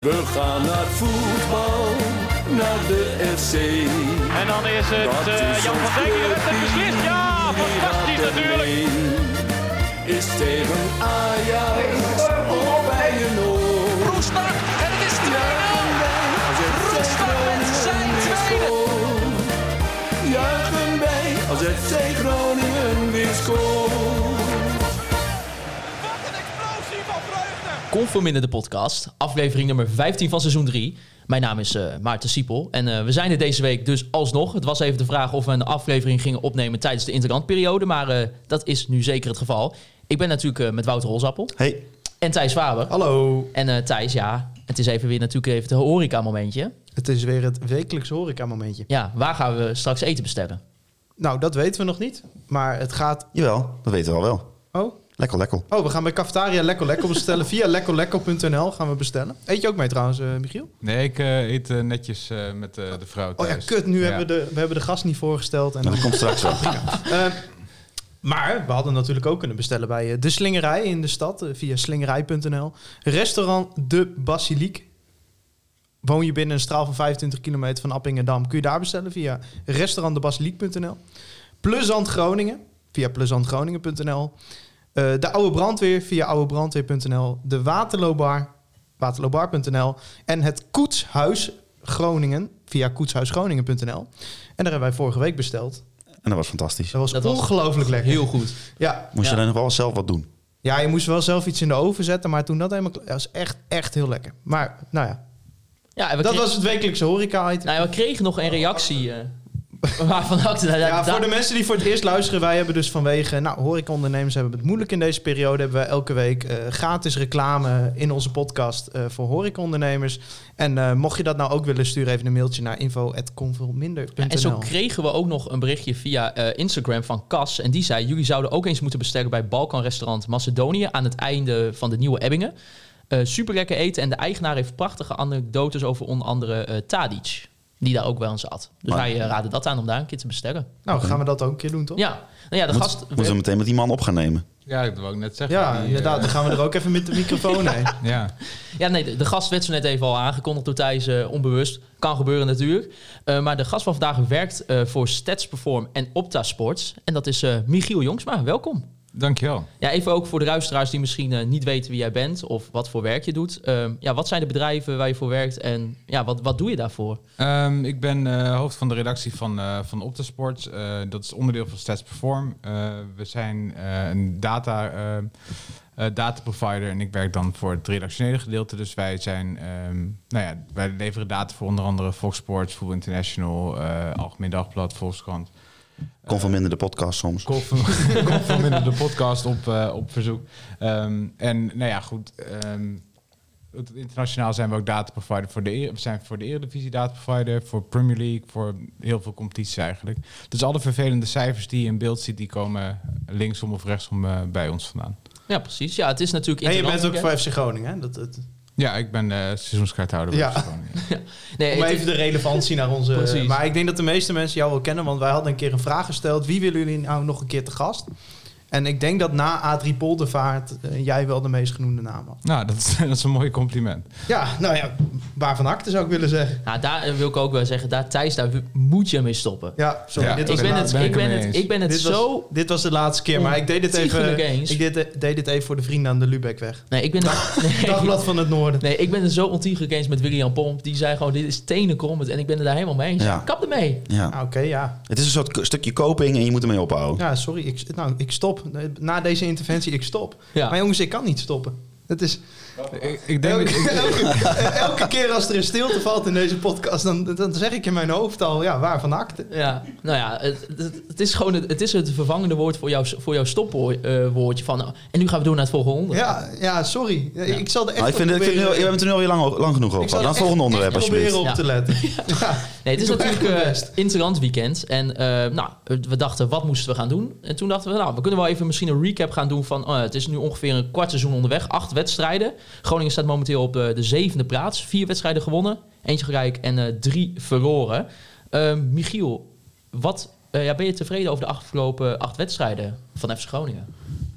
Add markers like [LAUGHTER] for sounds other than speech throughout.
We gaan naar voetbal, naar de FC. En dan is het eh, is Jan van Dijk die de wedstrijd clubje, beslist. Ja, fantastisch natuurlijk. Is tegen Ajax of bij een oor. Roestak en het is 2-0. Als het Roestak met zijn tweede. Juichen wij als FC Groningen weer scoort. Vreugde. Conforminder de podcast, aflevering nummer 15 van seizoen 3. Mijn naam is eh, Maarten Siepel en eh, we zijn er deze week dus alsnog. Het was even de vraag of we een aflevering gingen opnemen tijdens de interlandperiode, maar eh, dat is nu zeker het geval. Ik ben natuurlijk eh, met Wouter Holzappel Hey, en Thijs Faber. Hallo. En eh, Thijs, ja, het is even weer natuurlijk even het horeca momentje. Het is weer het wekelijkse horeca momentje. Ja, waar gaan we straks eten bestellen? Nou, dat weten we nog niet. Maar het gaat... jawel, dat weten we al wel. Oh, Lekker, lekker. oh we gaan bij Cafetaria Lekker Lekker bestellen. Via lekkerlekker.nl gaan we bestellen. Eet je ook mee trouwens, eh, Michiel? Nee, ik eh, eet eh, netjes eh, met de vrouw Oh ja, thuis. kut. Nu Ja. hebben we de, we hebben de gast niet voorgesteld. En Maar dat komt straks wel. [LAUGHS] Eh, maar we hadden natuurlijk ook kunnen bestellen bij De Slingerij in de stad. via slingerij.nl. Restaurant De Basiliek. Woon je binnen een straal van 25 kilometer van Appingedam. Kun je daar bestellen via restaurantdebasiliek.nl. Plezant Groningen via plezantgroningen.nl. Eh, de Oude Brandweer via oudebrandweer.nl. De Waterloobar, waterloobar.nl. En het Koetshuis Groningen via koetshuisgroningen.nl. En daar hebben wij vorige week besteld. En dat was fantastisch. Dat was Dat was ongelooflijk lekker. Heel goed. Ja. Moest Ja. je dan nog wel zelf wat doen? ja, je moest wel zelf iets in de oven zetten, maar toen dat helemaal... Dat was echt, echt heel lekker. Maar, nou ja. Ja, we, Dat kregen- was het wekelijkse horeca-item. nou, ja, we kregen nog een reactie. eh [LAUGHS] waarvan ik... Ja, voor de mensen die voor het eerst luisteren, wij hebben dus vanwege, nou, horecaondernemers hebben het moeilijk in deze periode, hebben wij elke week eh, gratis reclame in onze podcast eh, voor horecaondernemers. En eh, mocht je dat nou ook willen, stuur even een mailtje naar info@convolminder.nl. Ja, en zo kregen we ook nog een berichtje via Instagram van Cas. En die zei, jullie zouden ook eens moeten bestellen bij Balkan Restaurant Macedonië aan het einde van de Nieuwe Ebbingen. super lekker eten en de eigenaar heeft prachtige anekdotes over onder andere Tadic. Die daar ook wel eens zat. Dus Maar- wij eh, raden dat aan om daar een keer te bestellen. Nou, gaan we dat ook een keer doen, toch? Ja, nou ja, de Moet- gast... Moeten we meteen met die man op gaan nemen? Ja, dat wou ik net zeggen. Ja, Die, eh, inderdaad. Dan gaan we er ook even met de microfoon [LAUGHS] heen. ja. Ja, nee, de, de gast werd zo net even al aangekondigd door Thijs, eh, onbewust. Kan gebeuren natuurlijk. Eh, maar de gast van vandaag werkt eh, voor Stats Perform en Opta Sports. En dat is eh, Michiel Jongsma. Welkom. Dankjewel. Ja, even ook voor de luisteraars die misschien eh, niet weten wie jij bent of wat voor werk je doet. Ehm, ja, wat zijn de bedrijven waar je voor werkt en ja, wat, wat doe je daarvoor? Ehm, ik ben eh, hoofd van de redactie van, eh van Optasports. Eh, dat is onderdeel van Stats Perform. We zijn een data, data provider en ik werk dan voor het redactionele gedeelte. Dus wij zijn, ehm, nou ja, wij leveren data voor onder andere Fox Sports, Voetbal International, Algemeen Dagblad, Volkskrant. Kom van minder de podcast soms. Kom van, [LAUGHS] kom van minder de podcast op, eh, op verzoek. Ehm, en nou ja, goed. ehm, internationaal zijn we ook data provider voor de, E- we zijn voor de Eredivisie data provider, voor Premier League, voor heel veel competities eigenlijk. Dus alle vervelende cijfers die je in beeld ziet, die komen linksom of rechtsom eh, bij ons vandaan. Ja, precies. Ja, het is natuurlijk En je bent ook voor FC Groningen, hè? Dat, dat, Ja, ik ben eh seizoenskaarthouder. Ja. Groningen. [LAUGHS] Nee, om even de relevantie naar onze... Precies. Maar ik denk dat de meeste mensen jou wel kennen, want wij hadden een keer een vraag gesteld. Wie willen jullie nou nog een keer te gast? En ik denk dat na A3 Poldervaart eh, jij wel de meest genoemde naam had. Nou, dat is, [LAUGHS] dat is een mooi compliment. Ja, nou ja, waarvan acte zou ik willen zeggen. nou, daar eh, wil ik ook wel zeggen, daar, Thijs, daar moet je mee stoppen. Ja, sorry. Ja, dit Ik ben het, ben ik ben het, ik ben het dit zo... Was, dit was de laatste keer, maar ik deed Ontiegelijk even. eens. Ik deed, deed dit even voor de vrienden aan de Lubekweg. Nee, ik ben het... [LAUGHS] Nee. Dagblad van het Noorden. Nee, ik ben het zo ontiegelijk eens met William Pomp. Die zei gewoon, dit is tenenkrommend. En ik ben het daar helemaal mee eens. Ja. Kap ermee. Ja. Ah, Oké, ja. Het is een soort stukje koping en je moet ermee ophouden. Ja, sorry. Ik, nou, ik stop. Na deze interventie, ik stop. Ja. Maar jongens, ik kan niet stoppen. Het is... Ik, ik denk dat Elke, [LAUGHS] elke, elke keer als er een stilte valt in deze podcast, dan, dan zeg ik in mijn hoofd al, ja, waarvan akte? Ja, nou ja, het, het, is gewoon het, het, is het vervangende woord voor, jouw voor jouw stopwoordje van... nou, en nu gaan we door naar het volgende onderwerp. Ja, ja sorry. Ik zal er echt Nou, ik vind, ik we hebben het er nu alweer lang, lang genoeg over. er het volgende onderwerp proberen alsjeblieft. op te letten. [LAUGHS] Ja. Nee, het is natuurlijk uh, best. Interland weekend. En eh, nou, we dachten, wat moesten we gaan doen? En toen dachten we, nou, we kunnen wel even misschien een recap gaan doen van... oh, het is nu ongeveer een kwart seizoen onderweg. Acht wedstrijden. Groningen staat momenteel op eh, de zevende plaats. Vier wedstrijden gewonnen. Eentje gelijk en eh, drie verloren. Ehm, Michiel, wat, eh, ja, ben je tevreden over de afgelopen acht wedstrijden van FC Groningen?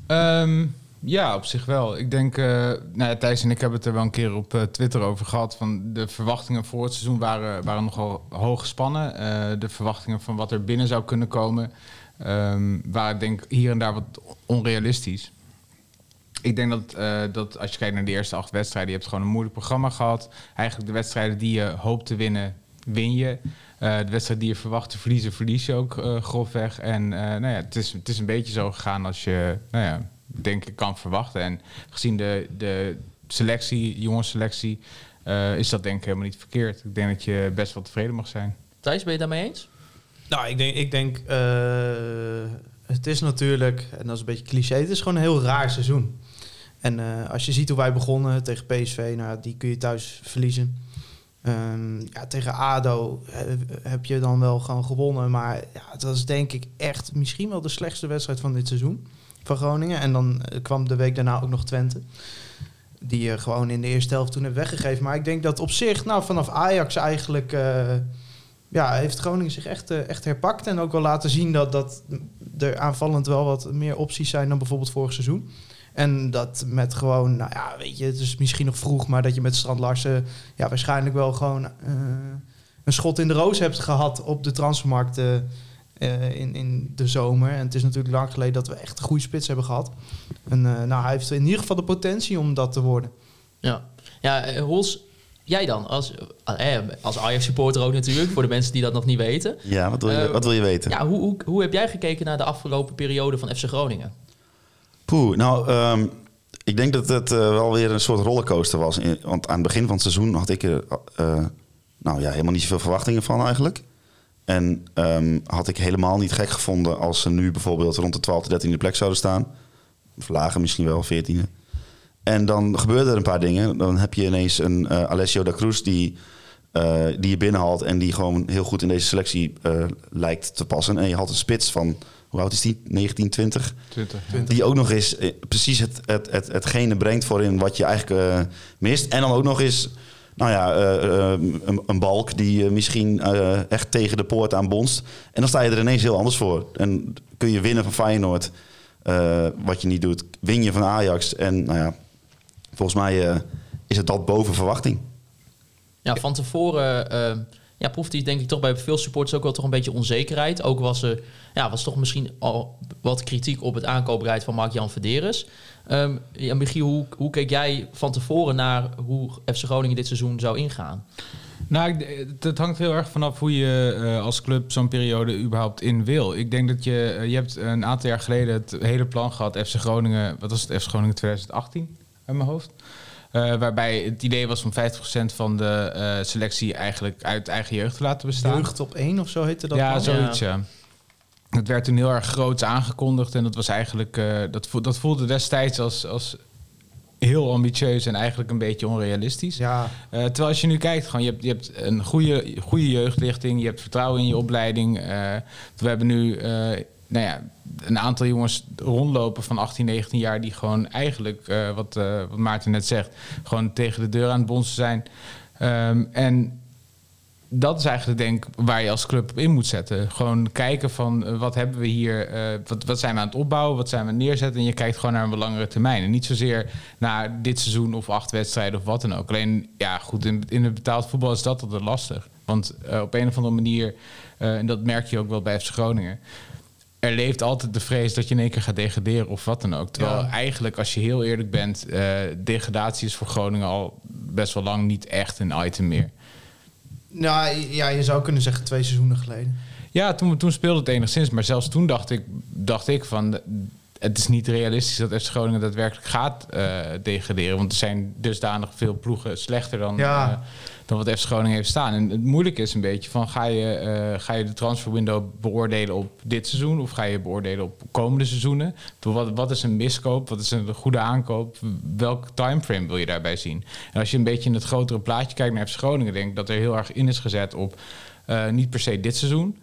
Ehm, Ja, op zich wel. Ik denk, eh nou ja, Thijs en ik hebben het er wel een keer op Twitter over gehad. Van de verwachtingen voor het seizoen waren, waren nogal hoog gespannen. De verwachtingen van wat er binnen zou kunnen komen, ehm, waren denk ik hier en daar wat onrealistisch. Ik denk dat, eh, dat als je kijkt naar de eerste acht wedstrijden, je hebt gewoon een moeilijk programma gehad. Eigenlijk de wedstrijden die je hoopt te winnen, win je. Eh, de wedstrijd die je verwacht te verliezen, verlies je ook eh, grofweg. En eh, nou ja, het, is, het is een beetje zo gegaan als je, nou ja, denk ik, kan verwachten. En gezien de, de selectie, jongensselectie, eh is dat denk ik helemaal niet verkeerd. Ik denk dat je best wel tevreden mag zijn. Thijs, ben je daarmee eens? Nou, ik denk, ik denk eh, het is natuurlijk, en dat is een beetje cliché, het is gewoon een heel raar seizoen. En eh, als je ziet hoe wij begonnen tegen PSV, nou, die kun je thuis verliezen. Ehm, ja, tegen ADO eh, heb je dan wel gewoon gewonnen. Maar ja, het was denk ik echt misschien wel de slechtste wedstrijd van dit seizoen van Groningen. En dan eh, kwam de week daarna ook nog Twente. Die je gewoon in de eerste helft toen hebt weggegeven. Maar ik denk dat op zich, nou vanaf Ajax eigenlijk... ja, heeft Groningen zich echt, eh, echt herpakt. En ook wel laten zien dat, dat er aanvallend wel wat meer opties zijn dan bijvoorbeeld vorig seizoen. En dat met gewoon, nou ja, weet je, het is misschien nog vroeg, maar dat je met Strand Larsen ja, waarschijnlijk wel gewoon eh, een schot in de roos hebt gehad op de transfermarkt eh, in, in de zomer. En het is natuurlijk lang geleden dat we echt een goede spits hebben gehad. En nou, hij heeft in ieder geval de potentie om dat te worden. Ja. Ja, Hols, jij dan? Als, eh, als Ajax-supporter ook natuurlijk, voor de mensen die dat nog niet weten. Ja, wat wil je, Eh, wat wil je weten? Ja, hoe, hoe, hoe heb jij gekeken naar de afgelopen periode van FC Groningen? Poeh, nou, ehm, ik denk dat het eh, wel weer een soort rollercoaster was. Want aan het begin van het seizoen had ik er eh, nou, ja, helemaal niet zoveel verwachtingen van eigenlijk. En ehm, had ik helemaal niet gek gevonden als ze nu bijvoorbeeld rond de 12e, 13e plek zouden staan. Of lager misschien wel, 14e. En dan gebeuren er een paar dingen. Dan heb je ineens een eh, Alessio da Cruz die, eh, die je binnenhaalt... en die gewoon heel goed in deze selectie eh, lijkt te passen. En je had een spits van, hoe oud is die? 19, 20? 20. Die ook nog eens precies het, het, het, hetgene brengt voorin wat je eigenlijk mist. En dan ook nog eens, nou ja, een, een balk die eh, misschien echt tegen de poort aan bonst. En dan sta je er ineens heel anders voor. En kun je winnen van Feyenoord, wat je niet doet. Win je van Ajax. En nou ja, volgens mij eh, is het dat boven verwachting. Ja, van tevoren eh, ja, proefde hij denk ik toch bij veel supporters ook wel toch een beetje onzekerheid. Ook was er ja, was toch misschien al wat kritiek op het aankoopbeleid van Mark-Jan Verderes. Ehm ja, Michiel, hoe, hoe keek jij van tevoren naar hoe FC Groningen dit seizoen zou ingaan? Nou, het, hangt heel erg vanaf hoe je eh, als club zo'n periode überhaupt in wil. Ik denk dat je, je hebt een aantal jaar geleden het hele plan gehad, FC Groningen, wat was het, FC Groningen 2018 uit mijn hoofd. Eh, waarbij het idee was om 50% van de eh, selectie eigenlijk uit eigen jeugd te laten bestaan. Jeugd op één of zo heette dat ja, zoiets, ja. Het werd toen heel erg groots aangekondigd en dat was eigenlijk, eh, dat, voel- dat voelde destijds als, als heel ambitieus en eigenlijk een beetje onrealistisch. Ja, terwijl als je nu kijkt, gewoon, je, hebt, je hebt een goede, goede jeugdlichting, je hebt vertrouwen in je opleiding. We hebben nu nou ja, een aantal jongens rondlopen van 18, 19 jaar die gewoon eigenlijk, eh, wat, eh, wat Maarten net zegt, gewoon tegen de deur aan het bonzen zijn. Ehm, en dat is eigenlijk denk waar je als club in moet zetten. Gewoon kijken van eh, wat hebben we hier, wat, wat zijn we aan het opbouwen, wat zijn we neerzetten. En je kijkt gewoon naar een langere termijn. En niet zozeer naar dit seizoen of acht wedstrijden of wat dan ook. Alleen, ja goed, in, in het betaald voetbal is dat altijd lastig. Want op een of andere manier, en dat merk je ook wel bij FC Groningen... Er leeft altijd de vrees dat je in één keer gaat degraderen of wat dan ook. Terwijl Ja. eigenlijk, als je heel eerlijk bent... eh, degradatie is voor Groningen al best wel lang niet echt een item meer. nou, ja, je zou kunnen zeggen twee seizoenen geleden. Ja, toen, toen speelde het enigszins. Maar zelfs toen dacht ik, dacht ik van... Het is niet realistisch dat FC Groningen daadwerkelijk gaat eh, degraderen. Want er zijn dusdanig veel ploegen slechter dan, Ja. eh, wat FC Groningen heeft staan. En het moeilijke is een beetje van... Ga je, eh, ga je de transferwindow beoordelen op dit seizoen... of ga je beoordelen op komende seizoenen? Wat, wat is een miskoop? Wat is een goede aankoop? Welk timeframe wil je daarbij zien? En als je een beetje in het grotere plaatje kijkt naar FC Groningen... denk ik dat er heel erg in is gezet op... eh, niet per se dit seizoen...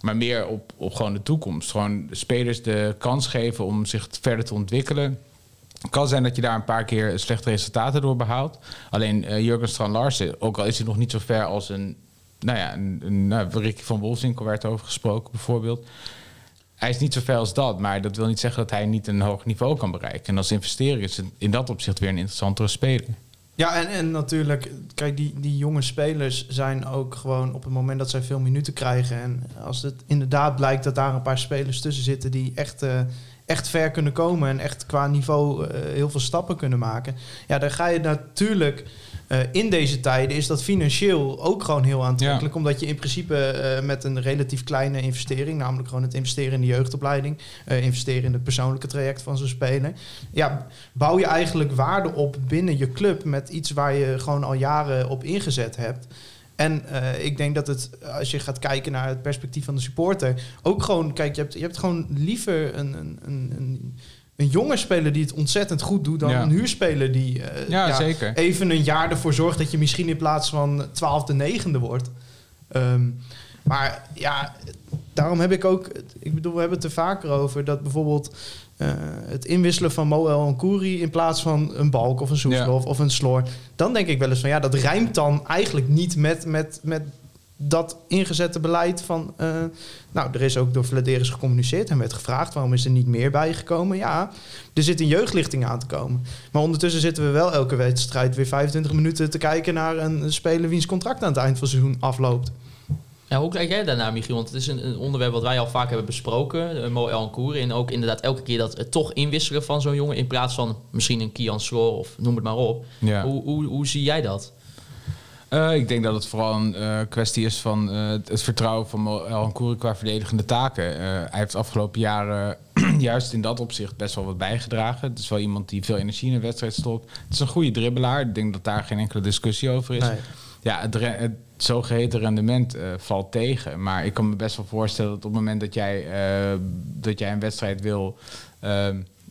Maar meer op, op gewoon de toekomst. Gewoon spelers de kans geven om zich verder te ontwikkelen. Het kan zijn dat je daar een paar keer slechte resultaten door behaalt. Alleen eh, Jurgen Strand Larsen, ook al is hij nog niet zo ver als een... Nou ja, een, een, nou, van Wolfswinkel werd over gesproken bijvoorbeeld. hij is niet zo ver als dat, maar dat wil niet zeggen dat hij niet een hoog niveau kan bereiken. En als investeerder is het in dat opzicht weer een interessantere speler. Ja, en, en natuurlijk, kijk, die, die jonge spelers zijn ook gewoon op het moment dat zij veel minuten krijgen. En als het inderdaad blijkt dat daar een paar spelers tussen zitten die echt, eh, echt ver kunnen komen en echt qua niveau eh, heel veel stappen kunnen maken. Ja, dan ga je natuurlijk. eh, in deze tijden is dat financieel ook gewoon heel aantrekkelijk. Omdat je in principe eh, met een relatief kleine investering, namelijk gewoon het investeren in de jeugdopleiding, investeren in het persoonlijke traject van zo'n speler. Ja, bouw je eigenlijk waarde op binnen je club met iets waar je gewoon al jaren op ingezet hebt. En eh, ik denk dat het, als je gaat kijken naar het perspectief van de supporter, ook gewoon, kijk, je hebt, je hebt gewoon liever een, een, een, een, een jonge speler die het ontzettend goed doet dan Ja. een huurspeler die eh, Ja, zeker. even een jaar ervoor zorgt dat je misschien in plaats van twaalfde, negende wordt. Ehm, maar ja, daarom heb ik ook, ik bedoel, we hebben het er vaker over dat bijvoorbeeld eh, het inwisselen van Moel en Koeri in plaats van een Balk of een Soeslof of een Sloor. Dan denk ik wel eens van ja, dat rijmt dan eigenlijk niet met, met, met dat ingezette beleid van... eh, nou, er is ook door Vladeris gecommuniceerd en werd gevraagd... waarom is er niet meer bijgekomen? Ja, er zit een jeugdlichting aan te komen. Maar ondertussen zitten we wel elke wedstrijd weer 25 minuten te kijken... naar een speler wiens contract aan het eind van het seizoen afloopt. Ja, hoe kijk jij daarnaar, Michiel? Want het is een, een onderwerp wat wij al vaak hebben besproken. Uh, Mo El Koer. En ook inderdaad elke keer dat het toch inwisselen van zo'n jongen... in plaats van misschien een Kian Sloor of noem het maar op. Ja. Hoe, hoe, hoe zie jij dat? Uh, ik denk dat het vooral een uh, kwestie is van uh, het vertrouwen van El Koeri qua verdedigende taken. Uh, hij heeft de afgelopen jaren [CLEARS THROAT] juist in dat opzicht best wel wat bijgedragen. Het is wel iemand die veel energie in een wedstrijd stopt. Het is een goede dribbelaar. Ik denk dat daar geen enkele discussie over is. Nee. Ja, het, het zogeheten rendement uh, valt tegen. Maar ik kan me best wel voorstellen dat op het moment dat jij, uh, dat jij een wedstrijd wil uh,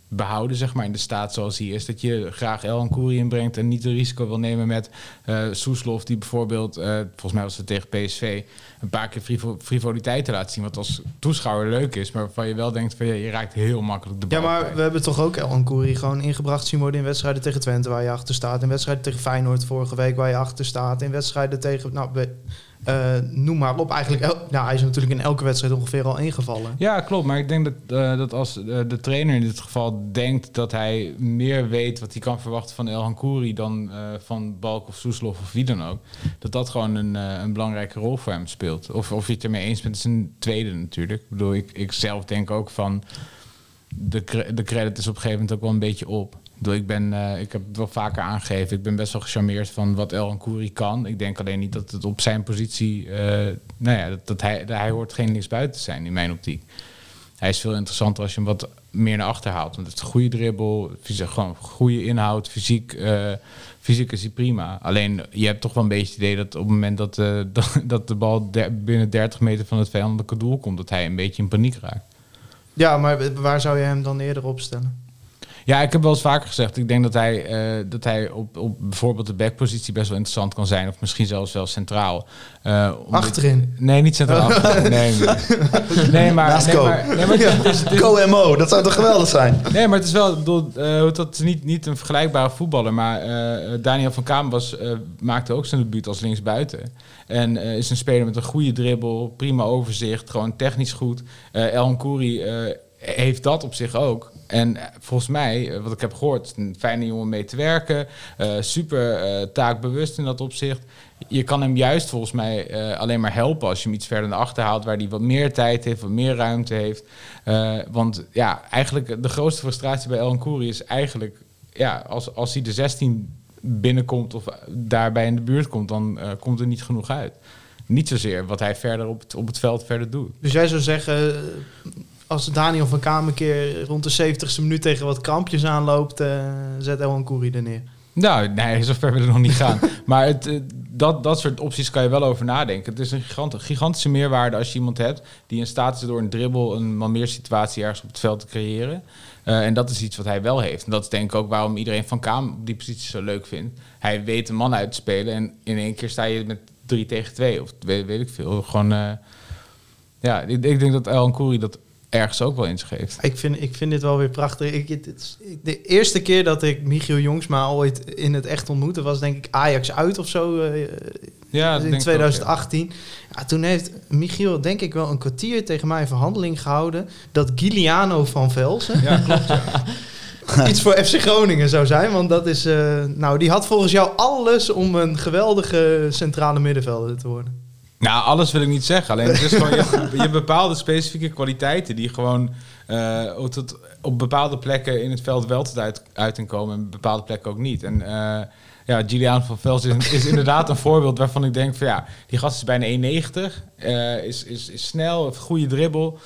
behouden, zeg maar, in de staat zoals hij is, dat je graag El Koeri inbrengt en niet het risico wil nemen met uh, Soeslof, die bijvoorbeeld, volgens mij was het tegen PSV, een paar keer frivol frivoliteit te laten zien, wat als toeschouwer leuk is, maar waarvan je wel denkt van ja, je raakt heel makkelijk de bal Ja, maar we hebben toch ook El Koeri gewoon ingebracht zien worden in wedstrijden tegen Twente waar je achter staat, in wedstrijden tegen Feyenoord vorige week waar je achter staat, in wedstrijden tegen, nou, uh, noem maar op. Eigenlijk, nou, hij is natuurlijk in elke wedstrijd ongeveer al ingevallen. Ja, klopt. Maar ik denk dat, uh, dat als uh, de trainer in dit geval denkt dat hij meer weet wat hij kan verwachten van El Hankouri dan van Balk of Soeslof of wie dan ook, dat dat gewoon een, een belangrijke rol voor hem speelt. Of, of je het ermee eens bent, is een tweede natuurlijk. Ik bedoel, ik, ik zelf denk ook van de, de credit is op een gegeven moment ook wel een beetje op. Ik, ben, uh, ik heb het wel vaker aangegeven. Ik ben best wel gecharmeerd van wat El Kouri kan. Ik denk alleen niet dat het op zijn positie. Uh, nou ja, dat, hij, dat hij hoort geen linksbuiten te zijn in mijn optiek. Hij is veel interessanter als je hem wat meer naar achter haalt. Want het is een goede dribbel, gewoon goede inhoud, fysiek, uh, fysiek is hij prima. Alleen je hebt toch wel een beetje het idee dat op het moment dat, [LAUGHS] dat, dat de bal binnen 30 meter van het vijandelijke doel komt, dat hij een beetje in paniek raakt. Ja, maar waar zou je hem dan eerder opstellen? Ja, ik heb wel eens vaker gezegd. Ik denk dat hij, uh, dat hij op, op bijvoorbeeld de backpositie best wel interessant kan zijn. Of misschien zelfs wel centraal. Uh, Achterin? Nee, niet centraal. achterin. Nee, nee. [LAUGHS] nee, maar... Naast nee, Ko. maar, nee, maar het, is, het is, Co-MO, dat zou toch geweldig zijn? Nee, maar het is wel... Bedoel, uh, dat is niet, niet een vergelijkbare voetballer. Maar Daniel van Kaam was, maakte ook zijn debuut als linksbuiten. En is een speler met een goede dribbel. Prima overzicht. Gewoon technisch goed. El Kouri heeft dat op zich ook. En volgens mij, wat ik heb gehoord, een fijne jongen mee te werken. Uh, super taakbewust in dat opzicht. Je kan hem juist volgens mij alleen maar helpen als je hem iets verder naar achter haalt, waar hij wat meer tijd heeft, wat meer ruimte heeft. want ja, eigenlijk de grootste frustratie bij El Kouri is eigenlijk, ja, als, als hij de 16 binnenkomt of daarbij in de buurt komt, dan komt er niet genoeg uit. Niet zozeer wat hij verder op het, op het veld verder doet. Dus jij zou zeggen, als Daniel van Kamer een keer rond de 70ste minuut tegen wat krampjes aanloopt, uh, zet Elwan Koeri er neer. Nou, nee, [LAUGHS] zover willen we nog niet gaan. maar het, uh, dat, dat soort opties kan je wel over nadenken. Het is een gigant, gigantische meerwaarde als je iemand hebt die in staat is door een dribbel een man meer situatie ergens op het veld te creëren. Uh, en dat is iets wat hij wel heeft. En dat is denk ik ook waarom iedereen van Kaam op die positie zo leuk vindt. Hij weet een man uit te spelen en in één keer sta je met 3 tegen 2 of weet, ik veel. Gewoon, ja, ik, ik denk dat El Koeri dat ergens ook wel in zich heeft. Ik vind, ik vind dit wel weer prachtig. Ik, het, de eerste keer dat ik Michiel Jongsma ooit in het echt ontmoette... was denk ik Ajax uit of zo. Uh, Ja, in denk ik ook, 2018. ja. toen heeft Michiel denk ik wel een kwartier tegen mij in verhandeling gehouden... dat Giliano van Velsen Ja, klopt. [LAUGHS] Iets voor FC Groningen zou zijn. Want dat is... eh, nou, die had volgens jou alles om een geweldige centrale middenvelder te worden. Nou, alles wil ik niet zeggen. Alleen het is gewoon, je, je bepaalde specifieke kwaliteiten die gewoon eh, op bepaalde plekken in het veld wel tot uit, uiting komen en bepaalde plekken ook niet. En eh, ja, Julian van Vels is, is inderdaad een voorbeeld waarvan ik denk van ja, die gast is bijna 1,90, eh, is, is, is snel, heeft goede dribbel.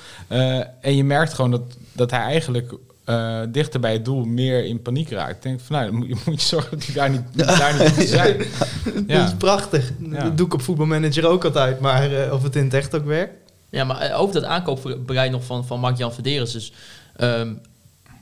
en je merkt gewoon dat, dat hij eigenlijk eh, dichter bij het doel meer in paniek raakt. Ik denk van nou, dan moet je, moet je zorgen dat hij daar niet, [LAUGHS] daar niet moet zijn. Dat is prachtig. Ja. Dat doe ik op voetbalmanager ook altijd. Maar eh, of het in het echt ook werkt. Ja, maar eh, over dat aankoopbereid nog van, van Mark-Jan Verderes. Dus ehm,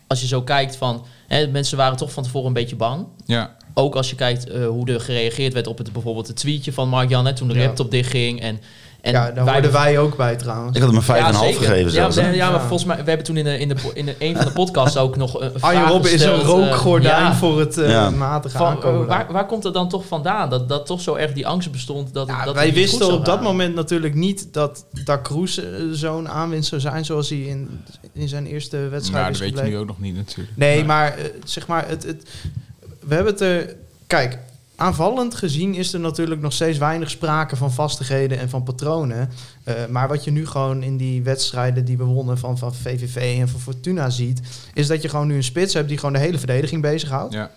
als je zo kijkt van... Hè, mensen waren toch van tevoren een beetje bang. Ja. Ook als je kijkt eh, hoe er gereageerd werd op het, bijvoorbeeld het tweetje van Mark-Jan... hè, toen de Ja. laptop dichtging. En, en ja, daar hoorden wij ook bij trouwens. Ik had hem een 5,5 Ja, zeker. gegeven Ja, zelfs. ja, ja, maar volgens mij, we hebben toen in, de, in, de, in de, een van de podcasts ook nog een vraag Arjen Robben is een eh, rookgordijn voor het eh, Ja. matige van, aankomen. eh, waar, waar komt het dan toch vandaan? Dat, dat toch zo erg die angst bestond dat, Ja, dat wij wisten op dat moment natuurlijk niet dat Dar Cruz eh, zo'n aanwinst zou zijn zoals hij in, in zijn eerste wedstrijd Nou, is dat weet je nu ook nog niet natuurlijk. Nee, maar eh, zeg maar, het, het, we hebben het er. Kijk, aanvallend gezien is er natuurlijk nog steeds weinig sprake van vastigheden en van patronen. Eh, maar wat je nu gewoon in die wedstrijden die we wonnen van, van VVV en van Fortuna ziet, is dat je gewoon nu een spits hebt die gewoon de hele verdediging bezighoudt. Ja.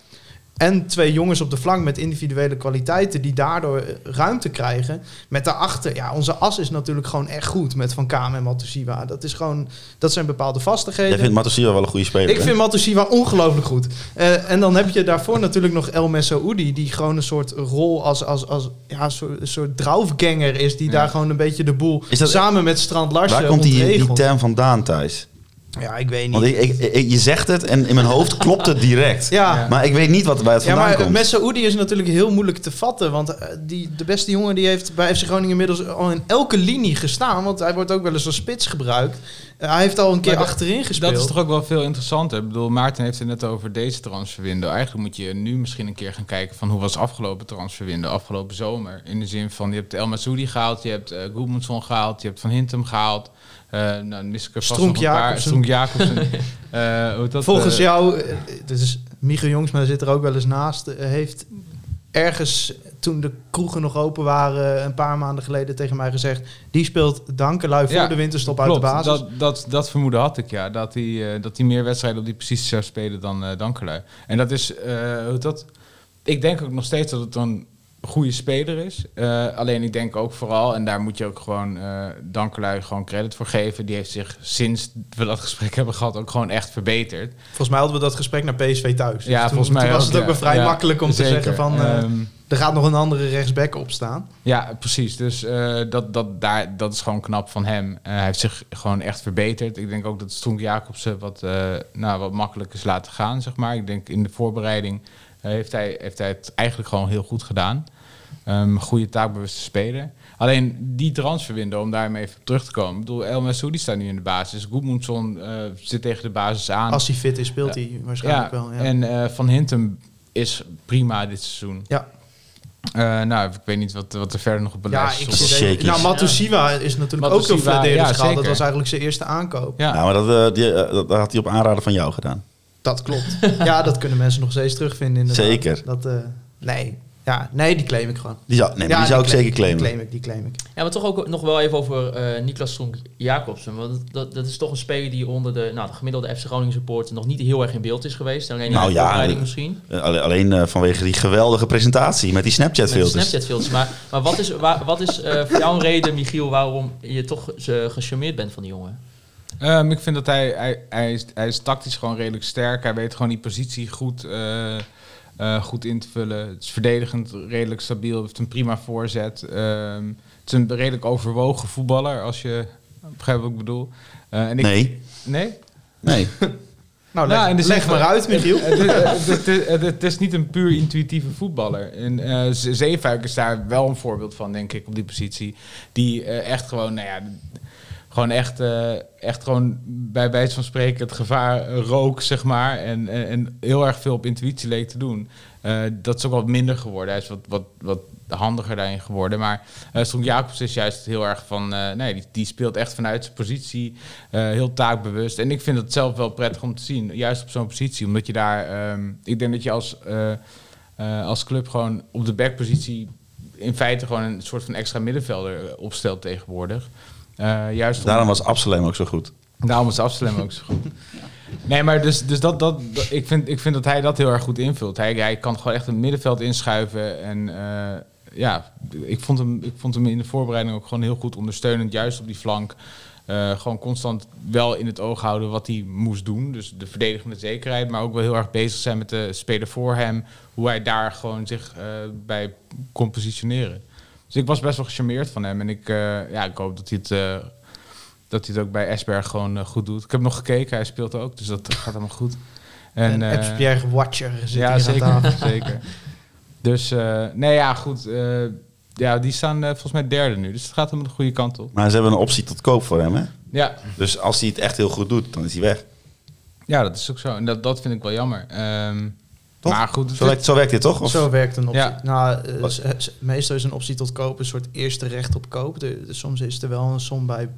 En twee jongens op de flank met individuele kwaliteiten die daardoor eh, ruimte krijgen. Met daarachter, ja, onze as is natuurlijk gewoon echt goed met Van Kamer en Matusiwa. Dat is gewoon, dat zijn bepaalde vastigheden. Jij vindt Matosiwa wel een goede speler, Ik hè? vind Matusiwa ongelooflijk goed. Eh, en dan heb je daarvoor natuurlijk nog El Messaoudi, die gewoon een soort rol als, als, als ja, een soort, een soort draufganger is, die Ja. daar gewoon een beetje de boel samen met Strand Larsen Waar komt die, die term vandaan, Thijs? Ja, ik weet niet. Want ik, ik, ik- je zegt het en in mijn hoofd klopt het direct. ja. Maar ik weet niet wat bij het Ja, vandaan maar komt. Messaoudi is natuurlijk heel moeilijk te vatten. Want eh, die, de beste jongen die heeft bij FC Groningen inmiddels al in elke linie gestaan. Want hij wordt ook wel eens als spits gebruikt. Eh, hij heeft al een keer Maar dat- achterin gespeeld. Dat is toch ook wel veel interessanter. Ik bedoel, Maarten heeft het net over deze transferwindow. Eigenlijk moet je nu misschien een keer gaan kijken van hoe was afgelopen transferwindow, afgelopen zomer. In de zin van, je hebt El Masoudi gehaald, je hebt uh, Goedmundsson gehaald, je hebt Van Hintem gehaald. Eh nou, dan mis ik er vast. Jacobsen. [LAUGHS] Eh, dat, Volgens eh, jou, dus Michiel Jongsma zit er ook wel eens naast, heeft ergens toen de kroegen nog open waren een paar maanden geleden tegen mij gezegd, die speelt Dankelui voor Ja, de winterstop uit de basis. dat, dat, dat vermoeden had ik, ja. Dat hij, dat hij meer wedstrijden op die positie zou spelen dan uh, Dankelui. En dat is, hoe heet dat... Ik denk ook nog steeds dat het een goede speler is. Uh, alleen ik denk ook vooral, en daar moet je ook gewoon uh, Dankelui gewoon credit voor geven. Die heeft zich sinds we dat gesprek hebben gehad ook gewoon echt verbeterd. Volgens mij hadden we dat gesprek naar PSV thuis. Ja, dus volgens toen, mij toen was ook, het ook ja. wel vrij Ja, makkelijk om zeker. te zeggen van... Uh, um, er gaat nog een andere rechtsback op staan. Ja, precies. Dus uh, dat, dat, daar, dat is gewoon knap van hem. Uh, hij heeft zich gewoon echt verbeterd. Ik denk ook dat Stroenk Jacobsen wat, uh, nou, wat makkelijk is laten gaan, zeg maar. Ik denk in de voorbereiding heeft, hij, heeft hij het eigenlijk gewoon heel goed gedaan. Um, goede taakbewuste speler. Alleen die transferwindow, om daarmee even op terug te komen. Ik bedoel, El Masoudi staat nu in de basis. Goedmundsson uh, zit tegen de basis aan. Als hij fit is, speelt hij waarschijnlijk ja, wel. Ja. En uh, Van Hintem is prima dit seizoen. Ja. Uh, nou, ik weet niet wat, wat er verder nog op ja, ik stond. zit even, Nou, Matusiwa ja. is natuurlijk Matusiwa, ook heel verdedigd ja, gehaald. Dat was eigenlijk zijn eerste aankoop. Ja, nou, maar dat, uh, die, uh, dat had hij op aanraden van jou gedaan. Dat klopt. ja, dat kunnen mensen nog steeds terugvinden inderdaad. Zeker. Dat, uh, nee. Ja, nee, die claim ik gewoon. Die zou, nee, ja, die zou die ik zeker claimen. Die claim ik, die claim ik. Ja, maar toch ook nog wel even over uh, Niklas Stronk Jacobsen. Want dat, dat is toch een speler die onder de, nou, de gemiddelde FC Groningen supporter nog niet heel erg in beeld is geweest. Alleen nou, in de ja, misschien. Alleen, alleen uh, vanwege die geweldige presentatie met die Snapchat filters. Met Snapchat filters. Maar, maar wat is, waar, wat is uh, voor jou een reden, Michiel, waarom je toch uh, gecharmeerd bent van die jongen? Um, ik vind dat hij, hij, hij, is, hij is tactisch gewoon redelijk sterk. Hij weet gewoon die positie goed, uh, goed in te vullen. Het is verdedigend redelijk stabiel. heeft een prima voorzet. Um, het is een redelijk overwogen voetballer, als je begrijpt wat ik bedoel. Uh, en ik, nee. Nee? Nee. [LAUGHS] nou, leg, nou, leg maar uit, Michiel. Het, is niet een puur intuïtieve voetballer. En uh, Zeefuik is daar wel een voorbeeld van, denk ik, op die positie. Die uh, echt gewoon, nou ja gewoon echt, eh, echt gewoon bij wijze van spreken het gevaar rook, zeg maar. En, en, heel erg veel op intuïtie leek te doen. Eh, dat is ook wat minder geworden. Hij is wat, wat, wat handiger daarin geworden. Maar uh, Strom Jacobs is juist heel erg van... eh, nee, die, speelt echt vanuit zijn positie. eh, heel taakbewust. En ik vind het zelf wel prettig om te zien. Juist op zo'n positie. Omdat je daar... ehm, ik denk dat je als, eh, eh, als club gewoon op de backpositie... in feite gewoon een soort van extra middenvelder opstelt tegenwoordig. Eh, juist om- Daarom was Absalem ook zo goed. Daarom is Amsterdam ook zo goed. [LAUGHS] Nee, maar dus, dus dat, dat, dat- ik, vind, ik vind dat hij dat heel erg goed invult. Hij, hij kan gewoon echt het middenveld inschuiven. En eh, ja, ik vond, hem, ik vond hem in de voorbereiding ook gewoon heel goed ondersteunend. Juist op die flank. Eh, gewoon constant wel in het oog houden wat hij moest doen. Dus de verdedigende zekerheid. Maar ook wel heel erg bezig zijn met de speler voor hem. Hoe hij daar gewoon zich eh, bij kon positioneren. Dus ik was best wel gecharmeerd van hem. En ik, eh, ja, ik hoop dat hij het... eh, dat hij het ook bij Esberg gewoon eh, goed doet. Ik heb nog gekeken, hij speelt ook, dus dat gaat allemaal goed. En, eh, en Pierre Watcher zit ja, hier zeker, aan tafel. [LAUGHS] zeker. Dus eh, nee, ja, goed. eh, ja, die staan volgens mij derde nu, dus het gaat helemaal de goede kant op. Maar ze hebben een optie tot koop voor hem, hè? Ja, Dus als hij het echt heel goed doet, dan is hij weg. ja dat is ook zo. En dat, dat vind ik wel jammer. Ehm, Toch? maar goed, Zo werkt, zo werkt dit toch? Of? Zo werkt een optie. Ja. Nou, eh, meestal is een optie tot koop een soort eerste recht op koop. De, de- soms is er wel een som bij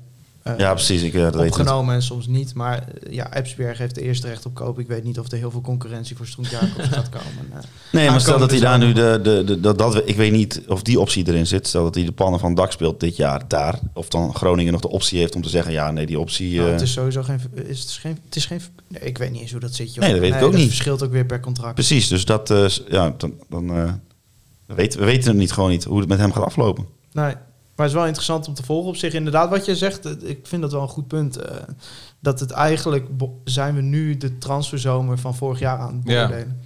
Ja, precies. Ik, eh, dat weet opgenomen en soms niet. Maar eh, ja, Epsberg heeft de eerste recht op koop. Ik weet niet of er heel veel concurrentie voor Stroen Jacobs [LAUGHS] gaat komen. Eh, Nee, maar stel dat hij daar aankomende nu de, de, de, dat, dat, ik weet niet of die optie erin zit. Stel dat hij de plannen van DAC speelt dit jaar daar. Of dan Groningen nog de optie heeft om te zeggen, ja, nee, die optie... nou, eh, het is sowieso geen... Is het, geen, het is geen nee, ik weet niet eens hoe dat zit. Joh. Nee, dat weet ik ook dat niet. verschilt ook weer per contract. Precies, dus dat, eh, ja, dan, dan eh, we weten, we weten het niet gewoon niet hoe het met hem gaat aflopen. Nee, maar het is wel interessant om te volgen op zich. Inderdaad, wat je zegt, ik vind dat wel een goed punt. eh, dat het eigenlijk zijn we nu de transferzomer van vorig jaar aan het Ja. beoordelen.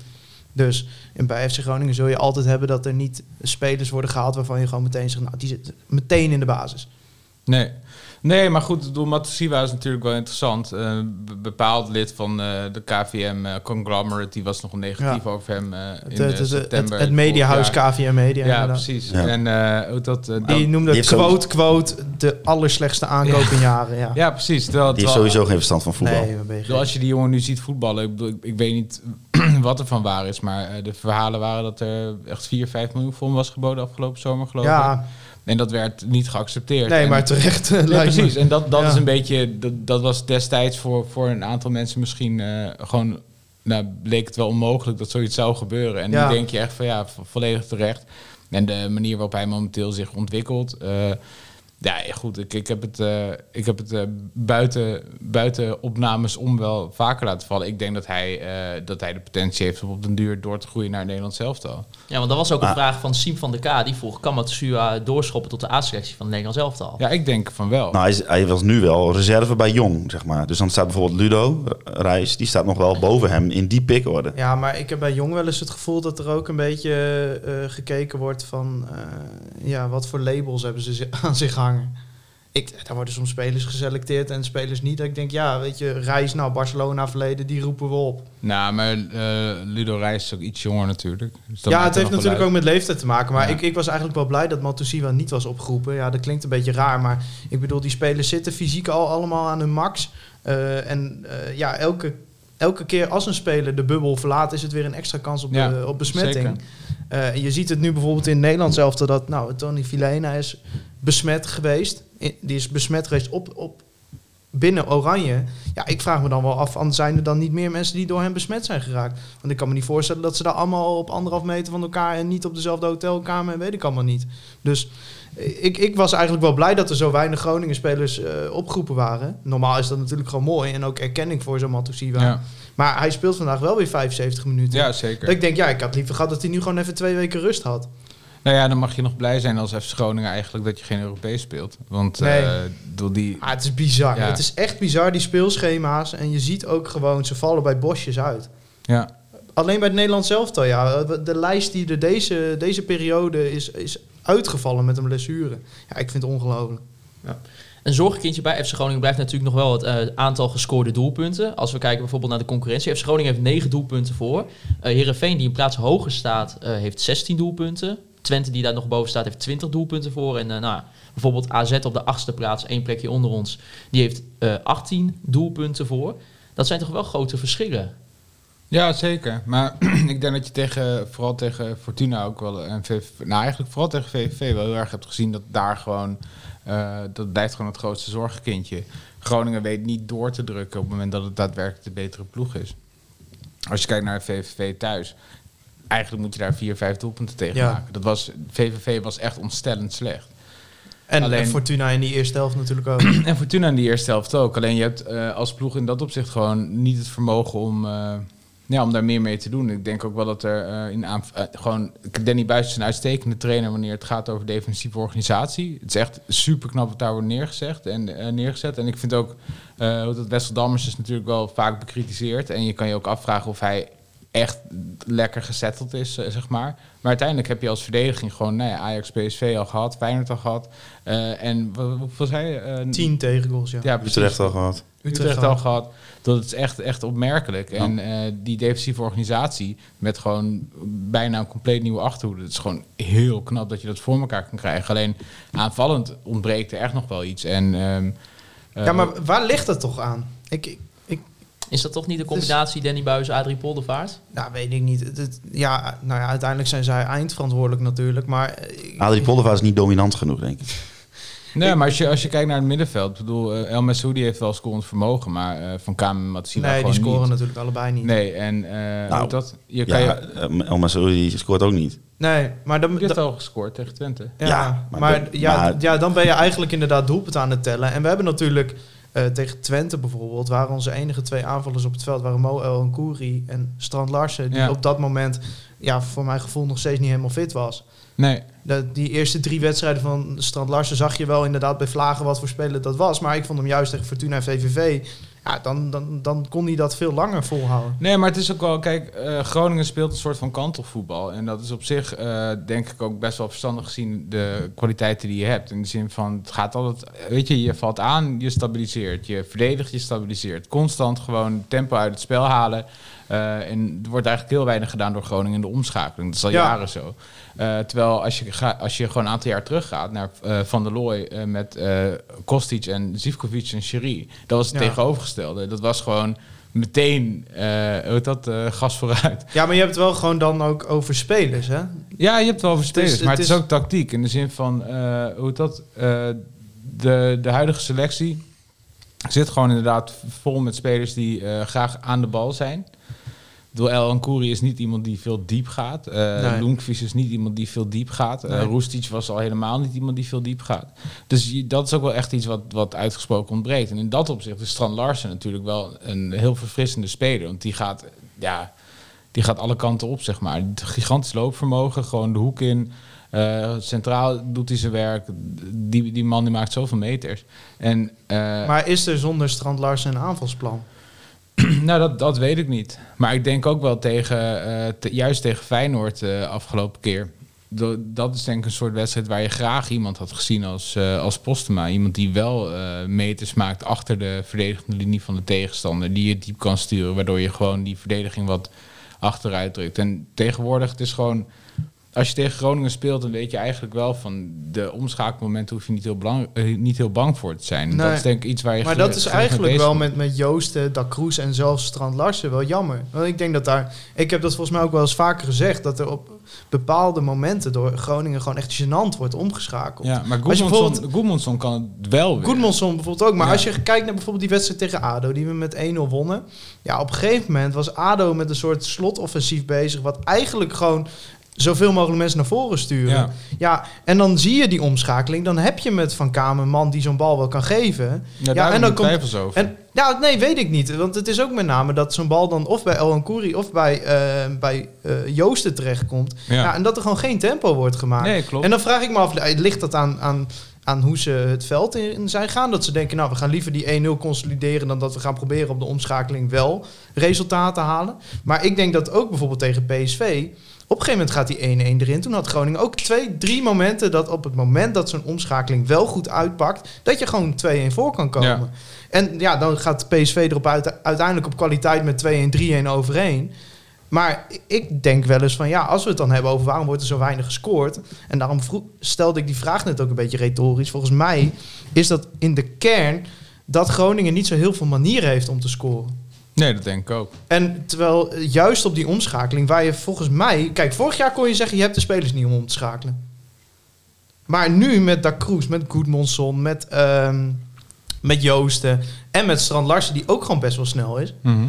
Dus in, bij FC Groningen zul je altijd hebben dat er niet spelers worden gehaald waarvan je gewoon meteen zegt, nou, die zitten meteen in de basis. Nee. Nee, maar goed, ik bedoel, Matosiwa is natuurlijk wel interessant. Een bepaald lid van eh, de KVM eh, Conglomerate, die was nog negatief Ja. over hem eh, in Het, eh, het, het, het, september. het mediahuis. KVM Media. Ja, inderdaad. precies. Ja. En eh, ook dat... eh, Die dan- noemde Die quote, quote, de allerslechtste aankoop in jaren. Ja. ja, precies. Terwijl, Die heeft sowieso geen verstand van voetbal. Nee, je als je die jongen nu ziet voetballen, ik, bedoel, ik, ik weet niet [CLEARS THROAT] wat er van waar is, maar eh, de verhalen waren dat er echt 4, 5 miljoen voor hem was geboden afgelopen zomer, geloof ik. Ja, En dat werd niet geaccepteerd. nee, En- maar terecht. Nee, [LAUGHS] lijkt me. precies. En dat, dat Ja. is een beetje, dat, dat was destijds voor, voor een aantal mensen misschien eh, gewoon, nou, bleek het wel onmogelijk dat zoiets zou gebeuren. En Ja. nu denk je echt van ja, vo- volledig terecht. En de manier waarop hij momenteel zich ontwikkelt. eh, ja, goed, ik, ik heb het, eh, ik heb het eh, buiten, buiten opnames om wel vaker laten vallen. Ik denk dat hij, eh, dat hij de potentie heeft om op den duur door te groeien naar Nederland elftal. Ja, want dat was ook een vraag van Siem van der K. Die vroeg, kan Matsua doorschoppen tot de A-selectie van het Nederlands elftal? Ja, ik denk van wel. Nou, hij, is, hij was nu wel reserve bij Jong, zeg maar. Dus dan staat bijvoorbeeld Ludo, Reis, die staat nog wel boven hem in die pickorde. Ja, maar ik heb bij Jong wel eens het gevoel dat er ook een beetje eh, gekeken wordt van... eh, ja, wat voor labels hebben ze aan zich hangen. Ik, daar worden soms spelers geselecteerd en spelers niet. Dat ik denk, ja, weet je, Reis, nou, Barcelona verleden, die roepen we op. Nou, maar eh, Ludo Reis is ook iets jonger natuurlijk. Dus ja, het heeft natuurlijk ook met leeftijd te maken. Maar Ja. ik, ik was eigenlijk wel blij dat Matusiwa niet was opgeroepen. Ja, dat klinkt een beetje raar, maar ik bedoel, die spelers zitten fysiek al allemaal aan hun max. Eh, en eh, ja, elke, elke keer als een speler de bubbel verlaat, is het weer een extra kans op, Ja, de, op besmetting. zeker. Je ziet het nu bijvoorbeeld in Nederland zelf, dat nou, Tony Vilena is besmet geweest. Die is besmet geweest op, op binnen Oranje. Ja, ik vraag me dan wel af, zijn er dan niet meer mensen die door hem besmet zijn geraakt? Want ik kan me niet voorstellen dat ze daar allemaal op anderhalf meter van elkaar en niet op dezelfde hotelkamer en weet ik allemaal niet. Dus eh, ik, ik was eigenlijk wel blij dat er zo weinig Groningen-spelers eh, opgeroepen waren. Normaal is dat natuurlijk gewoon mooi en ook erkenning voor zo'n Matusiwa. Ja, Maar hij speelt vandaag wel weer 75 minuten. ja, zeker. Dat ik denk, ja, ik had liever gehad dat hij nu gewoon even twee weken rust had. Nou ja, dan mag je nog blij zijn als FC Groningen eigenlijk dat je geen Europees speelt. Want Nee. eh, door die... Ah, het is bizar. Ja. Het is echt bizar, die speelschema's. En je ziet ook gewoon, ze vallen bij bosjes uit. Ja, Alleen bij het Nederlands elftal, ja. De lijst die er deze, deze periode is, is uitgevallen met een blessure. Ja, ik vind het ongelooflijk. Een zorgkindje bij FC Groningen blijft natuurlijk nog wel het eh, aantal gescoorde doelpunten. Als we kijken bijvoorbeeld naar de concurrentie. FC Groningen heeft 9 doelpunten voor. Eh Heerenveen, die een plaats hoger staat, eh, heeft 16 doelpunten. Twente die daar nog boven staat heeft 20 doelpunten voor. En eh, nou, bijvoorbeeld AZ op de achtste plaats, één plekje onder ons, die heeft eh 18 doelpunten voor. Dat zijn toch wel grote verschillen. Ja, zeker. Maar [CLEARS THROAT] ik denk dat je tegen, vooral tegen Fortuna ook wel, en VVV, nou eigenlijk vooral tegen VVV wel heel erg hebt gezien dat daar gewoon, eh, dat blijft gewoon het grootste zorgenkindje. Groningen weet niet door te drukken op het moment dat het daadwerkelijk de betere ploeg is. Als je kijkt naar VVV thuis, eigenlijk moet je daar vier, vijf doelpunten tegen Ja. maken. Dat was, VVV was echt ontstellend slecht. En, Alleen- en Fortuna in die eerste helft natuurlijk ook. [CLEARS THROAT] En Fortuna in die eerste helft ook. Alleen je hebt eh, als ploeg in dat opzicht gewoon niet het vermogen om, eh, ja, om daar meer mee te doen. Ik denk ook wel dat er eh, in gewoon... Danny Buis is een uitstekende trainer wanneer het gaat over defensieve organisatie. Het is echt super knap wat daar wordt neergezet en, neergezet. En ik vind ook hoe dat Wessel Dammers is natuurlijk wel vaak bekritiseerd. En je kan je ook afvragen of hij echt lekker gezetteld is, eh, zeg maar. Maar uiteindelijk heb je als verdediging gewoon nou ja, Ajax, PSV al gehad, Feyenoord al gehad. Eh, en wat, hoeveel zei je? Eh, Tien tegengoals, ja. ja, precies. Utrecht al gehad. Utrecht, al. al gehad. Dat is echt, echt opmerkelijk. En eh, die defensieve organisatie met gewoon bijna een compleet nieuwe achterhoede. Het is gewoon heel knap dat je dat voor elkaar kan krijgen. Alleen aanvallend ontbreekt er echt nog wel iets. En, ehm, eh, Ja, maar waar ligt dat toch aan? Ik Is dat toch niet de combinatie Danny Buis, Adrie Poldervaart? nou, weet ik niet. Het- het- ja, nou ja, uiteindelijk zijn zij eindverantwoordelijk natuurlijk. Maar eh, Adrie Poldervaart is niet dominant genoeg, denk ik. [LAUGHS] Nee, maar als je, als je kijkt naar het middenveld. Ik bedoel, eh, El Messoudi heeft wel scorend vermogen. Maar eh, Van Kamer en Matsila nee, die gewoon scoren niet. natuurlijk allebei niet. Nee, en Nou, hoe dat? Je, kan Ja, je, El Masoudi scoort ook niet. Nee, maar dan, je hebt wel gescoord tegen Twente. ja, Ja, maar, maar ja, maar- ja, dan ben je eigenlijk inderdaad doelpunt aan het tellen. En we hebben natuurlijk eh, tegen Twente bijvoorbeeld, waren onze enige twee aanvallers op het veld, waren Mo El Kouri en Strand Larsen, die Ja. op dat moment, ja, voor mijn gevoel nog steeds niet helemaal fit was. Nee, De, die eerste drie wedstrijden van Strand Larsen zag je wel inderdaad bij Vlagen wat voor speler dat was. Maar ik vond hem juist tegen Fortuna en VVV, ja, dan, dan, dan kon hij dat veel langer volhouden. Nee, maar het is ook wel, kijk, eh, Groningen speelt een soort van kantelvoetbal. En dat is op zich, eh, denk ik, ook best wel verstandig gezien de kwaliteiten die je hebt. In de zin van, het gaat altijd, weet je, je valt aan, je stabiliseert. Je verdedigt, je stabiliseert. Constant gewoon tempo uit het spel halen. Eh, en er wordt eigenlijk heel weinig gedaan door Groningen in de omschakeling. Dat is al Ja. jaren zo. Eh, terwijl als je, ga, als je gewoon een aantal jaar teruggaat naar eh, Van der Looy met Kostic en Zivkovic en Sherry. Dat was het Ja. tegenovergestelde. Dat was gewoon meteen, hoe heet dat, gas vooruit. Ja, maar je hebt het wel gewoon dan ook over spelers, hè? Ja, je hebt wel over spelers, het maar het is is- ook tactiek. In de zin van, hoe dat, de, de huidige selectie zit gewoon inderdaad vol met spelers die graag aan de bal zijn. Doel Ancuri is niet iemand die veel diep gaat. Nee. Loenkvist is niet iemand die veel diep gaat. Eh Nee. Roestic was al helemaal niet iemand die veel diep gaat. Dus je- dat is ook wel echt iets wat, wat uitgesproken ontbreekt. En in dat opzicht is Strand Larsen natuurlijk wel een heel verfrissende speler. Want die gaat, ja, die gaat alle kanten op, zeg maar. Gigantisch loopvermogen, gewoon de hoek in. Eh, centraal doet hij zijn werk. Die, die man die maakt zoveel meters. En, Maar is er zonder Strand Larsen een aanvalsplan? [CLEARS THROAT] nou, dat, dat weet ik niet. Maar ik denk ook wel tegen, eh, juist tegen Feyenoord eh afgelopen keer. Dat is denk ik een soort wedstrijd waar je graag iemand had gezien als, eh als Postema. Iemand die wel meters maakt achter de verdedigende linie van de tegenstander. Die je diep kan sturen, waardoor je gewoon die verdediging wat achteruit drukt. En tegenwoordig, het is gewoon... Als je tegen Groningen speelt, dan weet je eigenlijk wel van de omschakelmomenten hoef je niet heel, belang, eh, niet heel bang voor te zijn. Nee. Dat is denk ik iets waar je Maar dat is eigenlijk wel met, met Joosten, Da Cruz en zelfs Strand Larsen wel jammer. Want ik denk dat daar... Ik heb dat volgens mij ook wel eens vaker gezegd... dat er op bepaalde momenten door Groningen gewoon echt gênant wordt omgeschakeld. Ja, maar Goedmanson kan het wel weer. Goedmanson bijvoorbeeld ook. Maar Ja. als je kijkt naar bijvoorbeeld die wedstrijd tegen ADO... die we met 1-0 wonnen. Ja, op een gegeven moment was ADO met een soort slotoffensief bezig... wat eigenlijk gewoon zoveel mogelijk mensen naar voren sturen. Ja. Ja, en dan zie je die omschakeling. Dan heb je met Van Kamer een man die zo'n bal wel kan geven. Ja, en dan komt- twijfels over. En ja, nee, weet ik niet. Want het is ook met name dat zo'n bal dan of bij El Kouri of bij, eh, bij eh, Joosten terechtkomt. Ja. ja. en dat er gewoon geen tempo wordt gemaakt. nee, klopt. En dan vraag ik me af, eh, ligt dat aan, aan, aan hoe ze het veld in zijn gaan? Dat ze denken, nou, we gaan liever die 1-0 consolideren... dan dat we gaan proberen op de omschakeling wel resultaten halen. Maar ik denk dat ook bijvoorbeeld tegen PSV... Op een gegeven moment gaat die 1-1 erin. Toen had Groningen ook twee, drie momenten... dat op het moment dat zo'n omschakeling wel goed uitpakt... dat je gewoon 2-1 voor kan komen. Ja. En ja, dan gaat PSV erop uit, uiteindelijk op kwaliteit met 2-1, 3-1 overheen. Maar ik denk wel eens van ja, als we het dan hebben over waarom wordt er zo weinig gescoord. En daarom stelde ik die vraag net ook een beetje retorisch. Volgens mij is dat in de kern dat Groningen niet zo heel veel manieren heeft om te scoren. Nee, dat denk ik ook. En terwijl eh, juist op die omschakeling, waar je volgens mij. Kijk, vorig jaar kon je zeggen: je hebt de spelers niet om om te schakelen. Maar nu met Da Cruz, met Goedmonson, met, ehm, met Joosten en met Strand Larsen, die ook gewoon best wel snel is. Mhm.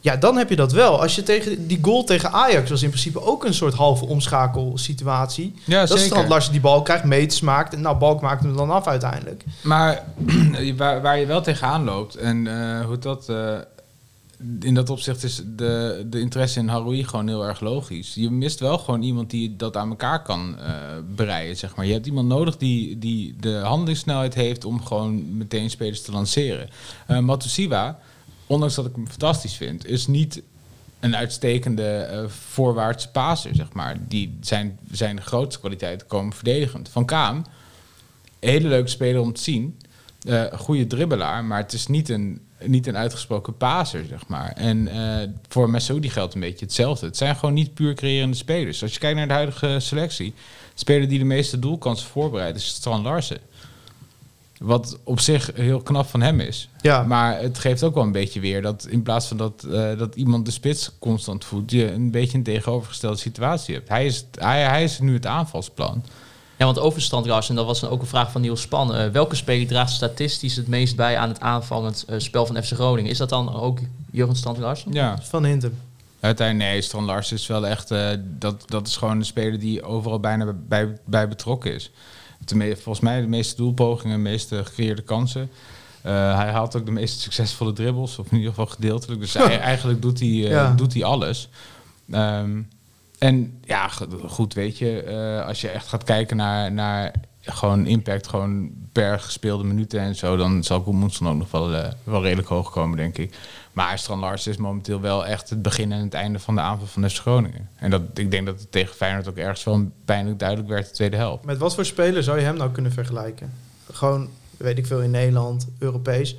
Ja, dan heb je dat wel. Als je tegen die goal tegen Ajax was in principe ook een soort halve omschakelsituatie. Ja, dat zeker. Strand Larsen die bal krijgt, meters maakt. En nou, Balk maakt hem dan af uiteindelijk. Maar [CLEARS THROAT] waar, waar je wel tegenaan loopt en eh, hoe dat... eh, in dat opzicht is de, de interesse in Haroui gewoon heel erg logisch. Je mist wel gewoon iemand die dat aan elkaar kan eh breien, zeg maar. Je hebt iemand nodig die, die de handelingssnelheid heeft om gewoon meteen spelers te lanceren. Eh Matusiwa, ondanks dat ik hem fantastisch vind, is niet een uitstekende eh, voorwaartse paser, zeg maar. Die zijn, zijn grootste kwaliteiten komen verdedigend. Van Kaam, hele leuke speler om te zien. Een goede dribbelaar, maar het is niet een, niet een uitgesproken paser, zeg maar. En eh, voor Massoudi geldt een beetje hetzelfde. Het zijn gewoon niet puur creërende spelers. Als je kijkt naar de huidige selectie, de speler die de meeste doelkansen voorbereidt is Strand Larsen. Wat op zich heel knap van hem is. Ja, Maar het geeft ook wel een beetje weer dat in plaats van dat, eh, dat iemand de spits constant voedt, je een beetje een tegenovergestelde situatie hebt. Hij is, hij, hij is nu het aanvalsplan. Ja, want over Strandgras, en dat was dan ook een vraag van Niels Span. eh, welke speler draagt statistisch het meest bij aan het aanvallend eh, spel van FC Groningen? Is dat dan ook Jurgen Strandgras? Ja, van Hintem. uiteindelijk nee, Strand Lars is wel echt, eh, dat, dat is gewoon een speler die overal bijna bij, bij betrokken is. Volgens mij de meeste doelpogingen, de meeste gecreëerde kansen. Eh, hij haalt ook de meest succesvolle dribbles, of in ieder geval gedeeltelijk. Dus [LAUGHS] hij, eigenlijk doet hij, eh, Ja. doet hij alles. Ehm, en ja, go- goed, weet je, eh, als je echt gaat kijken naar, naar gewoon impact, gewoon per gespeelde minuten en zo, dan zal Goedmoedson ook nog wel, eh, wel redelijk hoog komen, denk ik. Maar Strand Larsen is momenteel wel echt het begin en het einde van de aanval van FC Groningen. En dat, ik denk dat het tegen Feyenoord ook ergens wel pijnlijk duidelijk werd de tweede helft. Met wat voor speler zou je hem nou kunnen vergelijken? Gewoon, weet ik veel, in Nederland, Europees.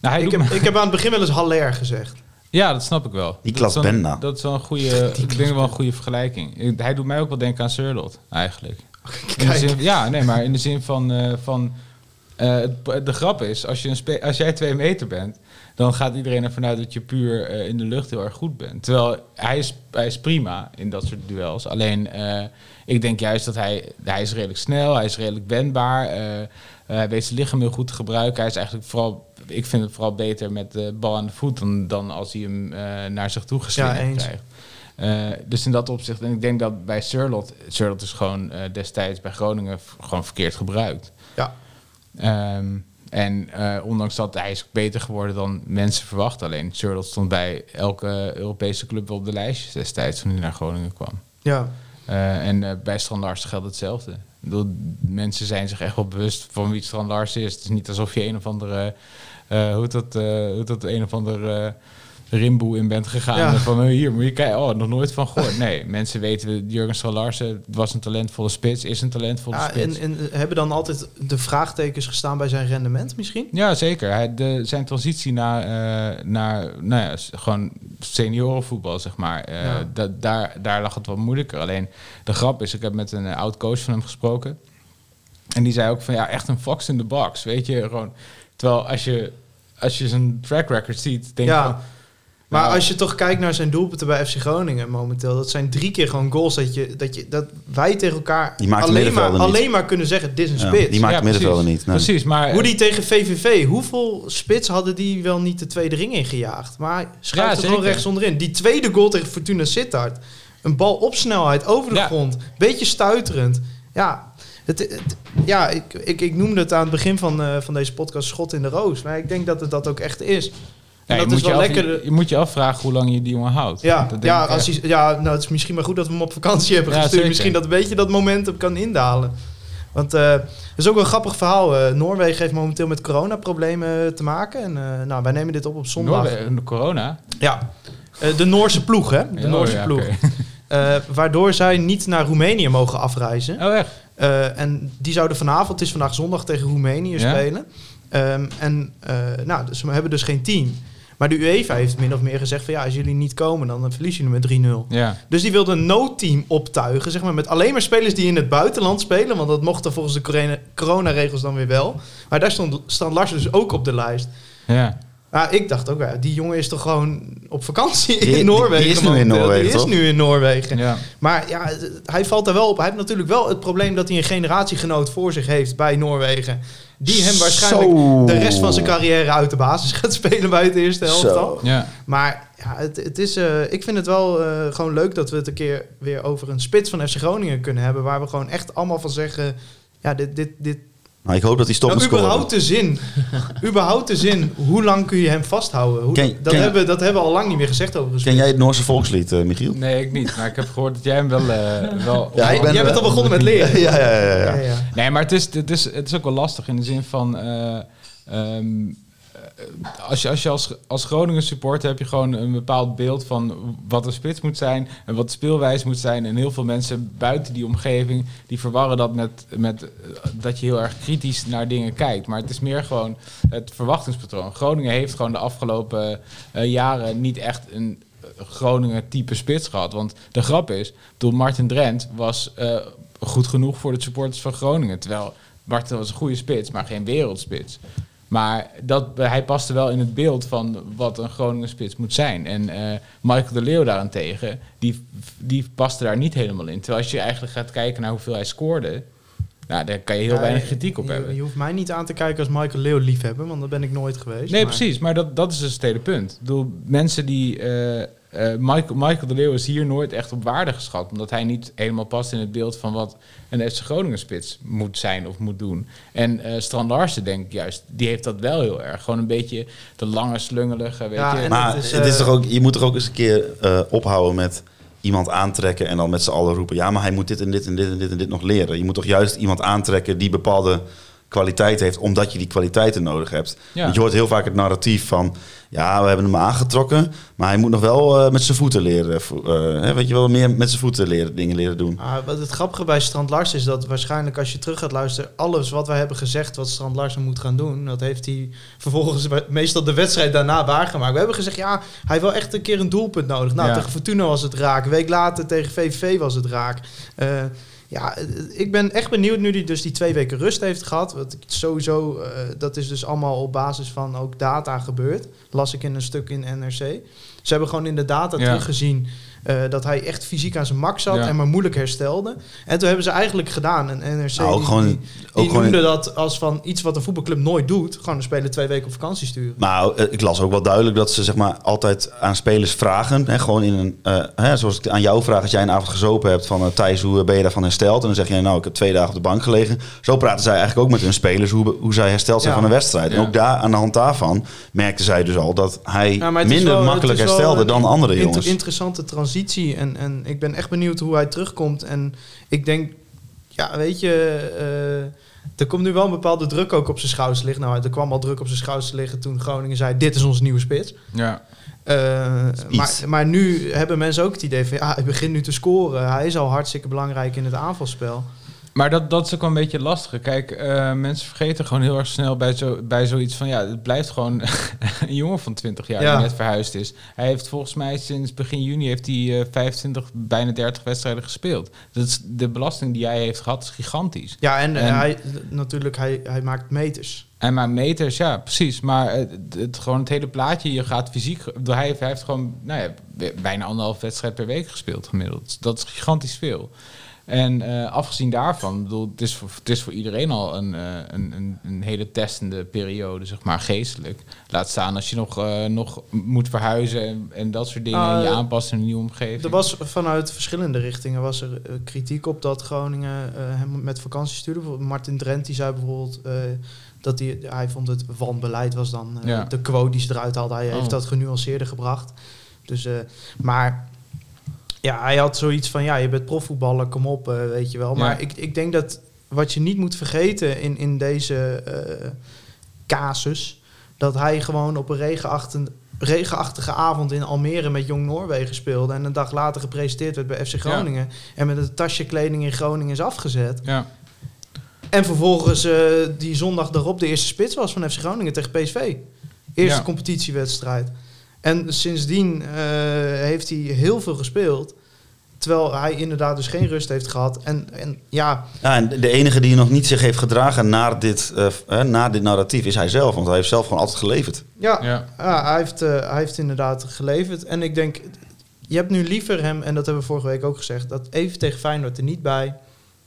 Nou, hij Ik heb, me- ik heb aan het begin wel eens Haller gezegd. Ja, dat snap ik wel. Is wel- Benda. Dat is wel een goede, ik denk wel een goede vergelijking. Hij doet mij ook wel denken aan Surlot, eigenlijk. [LAUGHS] In de Kijk. zin, ja, nee, maar in de zin van... eh, van eh, de grap is, als, je een spe- als jij twee meter bent... dan gaat iedereen ervan uit dat je puur eh, in de lucht heel erg goed bent. Terwijl hij is, hij is prima in dat soort duels. Alleen, eh, ik denk juist dat hij... Hij is redelijk snel, hij is redelijk wendbaar... eh, eh, hij weet zijn lichaam heel goed te gebruiken. Hij is eigenlijk vooral... Ik vind het vooral beter met de bal aan de voet... dan, dan als hij hem eh, naar zich toe geslingerd Ja, krijgt. Eh, dus in dat opzicht, en ik denk dat bij Surlot, Surlot is gewoon destijds bij Groningen gewoon verkeerd gebruikt. Ja. Ehm, en ondanks dat hij is beter geworden dan mensen verwachten. Alleen Surlot stond bij elke Europese club wel op de lijstjes destijds toen hij naar Groningen kwam. Ja, en bij Strand Larsen geldt hetzelfde. Bedoel, mensen zijn zich echt wel bewust van wie Strand Larsen is. Het is niet alsof je een of andere, eh hoe dat, eh, hoe dat een of andere eh, rimboe in bent gegaan. Ja. Van eh, hier moet je kijken, oh, nog nooit van gehoord. Nee, [LAUGHS] mensen weten, Jurgen Strand Larsen was een talentvolle spits, is een talentvolle ja spits. en, en hebben dan altijd de vraagtekens gestaan bij zijn rendement misschien? Ja, zeker. Hij, de, zijn transitie naar, eh, naar nou ja, gewoon seniorenvoetbal, zeg maar. eh, Ja. da- daar, daar lag het wat moeilijker. Alleen de grap is, ik heb met een eh, oud coach van hem gesproken. En die zei ook van, ja, echt een fox in the box, weet je. Gewoon, terwijl als je, als je zijn track record ziet, denk je Ja. van... Maar nou, als je toch kijkt naar zijn doelpunten bij FC Groningen momenteel, dat zijn drie keer gewoon goals dat, je, dat, je, dat wij tegen elkaar Die maakt de alleen, maar, middenvelder niet. alleen maar kunnen zeggen, dit is een Ja, spits. die maakt ja, de middenvelder precies. niet. nee. Precies, maar... Hoe die tegen VVV, hoeveel spits hadden die wel niet de tweede ring ingejaagd? Maar schuift Ja, er gewoon rechts onderin. Die tweede goal tegen Fortuna Sittard. Een bal op snelheid, over de Ja. grond. Beetje stuiterend. Ja, het, het- ja ik, ik, ik noemde het aan het begin van, eh, van deze podcast schot in de roos. Maar ik denk dat het dat ook echt is. Ja, En dat moet is wel je, lekker... je, je moet je afvragen hoe lang je die jongen houdt. Ja, ja, als hij, ja nou, het is misschien maar goed dat we hem op vakantie hebben Ja, gestuurd. zeker. Misschien dat een beetje dat momentum kan indalen. Want eh het is ook een grappig verhaal. Eh, Noorwegen heeft momenteel met coronaproblemen te maken. En eh, nou, wij nemen dit op op zondag. Noorwe- de corona? Ja, Eh, de Noorse ploeg, hè? De Noorse oh ja, ploeg. [LAUGHS] Eh, waardoor zij niet naar Roemenië mogen afreizen. Oh, echt? Eh, en die zouden vanavond, het is vandaag zondag, tegen Roemenië Ja? spelen. Ehm, en eh, nou, dus we hebben dus geen team. Maar de UEFA heeft min of meer gezegd van ja, als jullie niet komen, dan verlies je met 3-0. Ja. Dus die wilde een noodteam optuigen, zeg maar, met alleen maar spelers die in het buitenland spelen. Want dat mochten volgens de corona- coronaregels dan weer wel. Maar daar stond Stan Larsen dus ook op de lijst. ja. Ah, ik dacht ook, ja, die jongen is toch gewoon op vakantie Die- in Noorwegen. die is nu in. Noorwegen, Die is toch? nu in Noorwegen. ja. Maar ja, hij valt er wel op. Hij heeft natuurlijk wel het probleem dat hij een generatiegenoot voor zich heeft bij Noorwegen. Die hem waarschijnlijk Zo. de rest van zijn carrière uit de basis gaat spelen bij het eerste. Zo. ja. Maar ja, het, het is, eh, ik vind het wel eh, gewoon leuk dat we het een keer weer over een spits van FC Groningen kunnen hebben. Waar we gewoon echt allemaal van zeggen... Ja, dit, dit, dit, Nou, ik hoop dat hij stopt nou, met scoren. überhaupt de zin. [LAUGHS] überhaupt de zin. Hoe lang kun je hem vasthouden? Hoe, Ken- dat, ken- hebben, we- dat hebben we al lang niet meer gezegd over een Ken jij het Noorse volkslied, eh, Michiel? Nee, ik niet. Maar ik heb gehoord dat jij hem wel... eh, [LAUGHS] wel Ja, ik ben- jij bent al begonnen met leren. [LAUGHS] ja, ja, ja, ja. Ja, ja. Nee, maar het is, het, is, het is ook wel lastig in de zin van... eh, ehm, eh, als je als, je als, Groningen supporter heb je gewoon een bepaald beeld van wat een spits moet zijn en wat de speelwijze moet zijn. En heel veel mensen buiten die omgeving die verwarren dat met, met eh, dat je heel erg kritisch naar dingen kijkt. Maar het is meer gewoon het verwachtingspatroon. Groningen heeft gewoon de afgelopen eh, jaren niet echt een Groningen type spits gehad. Want de grap is, toen Martin Drent was eh, goed genoeg voor de supporters van Groningen. Terwijl Martin was een goede spits, maar geen wereldspits. Maar dat, hij paste wel in het beeld van wat een Groningen spits moet zijn. En eh, Michael de Leeuw daarentegen, die, die paste daar niet helemaal in. Terwijl als je eigenlijk gaat kijken naar hoeveel hij scoorde... Nou, daar kan je heel Ja, weinig kritiek op je, hebben. Je hoeft mij niet aan te kijken als Michael Leeuw liefhebber, want dat ben ik nooit geweest. Nee, maar- precies. Maar dat, dat is dus het hele punt. Ik bedoel, mensen die... eh, eh, Michael, Michael de Leeuw is hier nooit echt op waarde geschat. Omdat hij niet helemaal past in het beeld van wat een FC Groningen spits moet zijn of moet doen. En eh Strand Larsen, denk ik juist, die heeft dat wel heel erg. Gewoon een beetje de lange, slungelige, weet Ja, je. Maar het is, het is eh, toch ook, je moet toch ook eens een keer eh, ophouden met iemand aantrekken en dan met z'n allen roepen: ja, maar hij moet dit en dit en dit en dit en dit nog leren. Je moet toch juist iemand aantrekken die bepaalde kwaliteit heeft, omdat je die kwaliteiten nodig hebt. Ja. Want je hoort heel vaak het narratief van: ja, we hebben hem aangetrokken, maar hij moet nog wel eh, met zijn voeten leren. eh, hè, weet je wel, meer met zijn voeten leren, dingen leren doen. Ah, wat het grappige bij Strand Larsen is dat waarschijnlijk als je terug gaat luisteren, alles wat wij hebben gezegd wat Strand Larsen moet gaan doen, dat heeft hij vervolgens meestal de wedstrijd daarna waargemaakt. We hebben gezegd, ja, hij heeft wel echt een keer een doelpunt nodig. Nou, Ja. tegen Fortuna was het raak. Een week later tegen VVV was het raak. Eh, ja, eh, ik ben echt benieuwd nu hij dus die twee weken rust heeft gehad. Wat ik sowieso, eh, dat is dus allemaal op basis van ook data gebeurd. Las ik in een stuk in NRC. Ze hebben gewoon in de data Ja. teruggezien eh, dat hij echt fysiek aan zijn max zat Ja. en maar moeilijk herstelde. En toen hebben ze eigenlijk gedaan, een NRC Nou, ook die, gewoon- die, ook die gewoon- noemde dat als van iets wat een voetbalclub nooit doet. Gewoon een speler twee weken op vakantie sturen. Maar eh, ik las ook wel duidelijk dat ze zeg maar, altijd aan spelers vragen. Hè, gewoon in een, eh, hè, zoals ik aan jou vraag als jij een avond gezopen hebt van eh, Thijs, hoe ben je daarvan hersteld? En dan zeg je, nou, ik heb twee dagen op de bank gelegen. Zo praten zij eigenlijk ook met hun spelers hoe, hoe zij hersteld zijn Ja. van een wedstrijd. En ook daar aan de hand daarvan merkten zij dus al dat hij minder wel- makkelijk het is wel herstelde een dan andere inter- jongens. interessante transitie. En, en ik ben echt benieuwd hoe hij terugkomt. En ik denk, ja, weet je, eh, er komt nu wel een bepaalde druk ook op zijn schouders liggen. Nou, er kwam al druk op zijn schouders liggen toen Groningen zei: Dit is onze nieuwe spits. Ja. Eh, maar, maar nu hebben mensen ook het idee van ja, hij begint nu te scoren. Hij is al hartstikke belangrijk in het aanvalspel. Maar dat, dat is ook wel een beetje lastig. Kijk, eh, mensen vergeten gewoon heel erg snel bij, zo, bij zoiets van... ja, het blijft gewoon [LAUGHS] een jongen van 20 jaar Ja. die net verhuisd is. Hij heeft volgens mij sinds begin juni heeft hij eh, 25, bijna 30 wedstrijden gespeeld. Dat is, de belasting die hij heeft gehad is gigantisch. Ja, en, eh, En- hij natuurlijk, hij, hij maakt meters. En maar meters, ja, precies. Maar het, het, gewoon het hele plaatje, je gaat fysiek... Hij heeft, hij heeft gewoon nou ja, bijna anderhalf wedstrijd per week gespeeld gemiddeld. Dat is gigantisch veel. En eh, afgezien daarvan, bedoel, het, is voor, het is voor iedereen al een, eh, een, een, een hele testende periode, zeg maar, geestelijk. Laat staan als je nog, eh, nog moet verhuizen en, en dat soort dingen, en je aanpassen in een nieuwe omgeving. Er was vanuit verschillende richtingen was er kritiek op dat Groningen hem met vakantie stuurde. Martin Drent die zei bijvoorbeeld dat hij, hij vond het wanbeleid was dan Ja. de quote die ze eruit haalde. Hij heeft Oh. dat genuanceerder gebracht. Dus, maar ja, hij had zoiets van ja, je bent profvoetballer, kom op, eh, weet je wel. Maar Ja. ik, ik denk dat wat je niet moet vergeten in, in deze eh, casus, dat hij gewoon op een regenachtige, regenachtige avond in Almere met Jong Noorwegen speelde en een dag later gepresenteerd werd bij FC Groningen en met een tasje kleding in Groningen is afgezet. Ja, En vervolgens eh, die zondag daarop de eerste spits was van FC Groningen tegen PSV. Eerste competitiewedstrijd. En sindsdien eh, heeft hij heel veel gespeeld. Terwijl hij inderdaad dus geen rust heeft gehad. En, en ja, Ja, en de enige die nog niet zich heeft gedragen naar dit, eh, eh, naar dit narratief is hij zelf. Want hij heeft zelf gewoon altijd geleverd. ja, Ja. ja, hij, heeft, eh, hij heeft inderdaad geleverd. En ik denk, je hebt nu liever hem, en dat hebben we vorige week ook gezegd, dat even tegen Feyenoord er niet bij.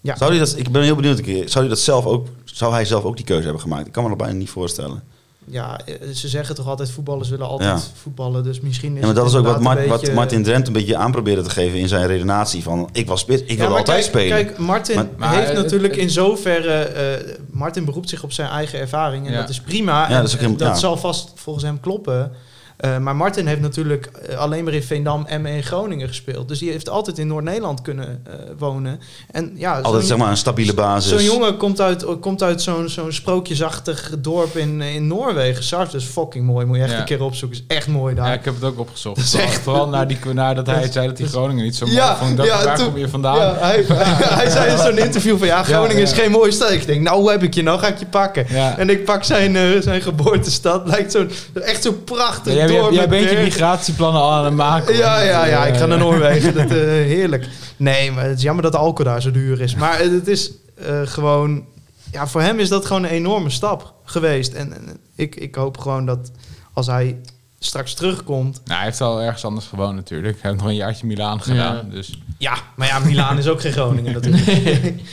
Ja, Zou hij dat, ik ben heel benieuwd een keer. Zou hij dat zelf ook, zou hij zelf ook die keuze hebben gemaakt? Ik kan me dat bijna niet voorstellen. Ja, eh, ze zeggen toch altijd voetballers willen altijd Ja. voetballen. Dus misschien is Ja, maar het dat is ook wat, Mart- wat Martin Drent een beetje aan probeerde te geven in zijn redenatie van ik was spits, ik Ja, wil altijd kijk, spelen. Kijk, Martin Maar- Maar heeft het- natuurlijk het- in zoverre... eh, Martin beroept zich op zijn eigen ervaring en Ja. dat is prima. En, dat is ook en helemaal- dat ja. zal vast volgens hem kloppen. Eh, maar Martin heeft natuurlijk eh, alleen maar in Veendam, Emmen en Groningen gespeeld. Dus die heeft altijd in Noord-Nederland kunnen eh, wonen. En ja, altijd zo'n- zeg maar een stabiele basis. Zo'n jongen komt uit, komt uit zo'n zo'n sprookjesachtig dorp in, in Noorwegen. Sars is fucking mooi. Moet je echt Ja. een keer opzoeken. is echt mooi daar. Ja, ik heb het ook opgezocht. Is Vooral, echt- vooral naar, die, naar dat hij zei dat hij Groningen niet zo mooi Ja, vond. Ja, waar toen- kom je vandaan? Ja, hij, [LAUGHS] hij zei in zo'n interview van ja, Groningen Ja, is geen mooie stad. Ik denk, nou hoe heb ik je, nou ga ik je pakken. Ja. En ik pak zijn, eh, zijn geboortestad. Lijkt zo'n, echt zo'n prachtig jij, jij, bent je migratieplannen al aan het maken. Ja, ja, ja, ik ga naar Ja. Noorwegen. Dat, eh, [LAUGHS] heerlijk. Nee, maar het is jammer dat alcohol daar zo duur is. Maar het is eh, gewoon... Ja, voor hem is dat gewoon een enorme stap geweest. En, en ik, ik hoop gewoon dat als hij straks terugkomt... Nou, hij heeft al ergens anders gewoond natuurlijk. Hij heeft nog een jaartje Milaan gedaan. Dus. Ja, maar ja, Milaan is ook geen Groningen [LAUGHS] natuurlijk. Nee,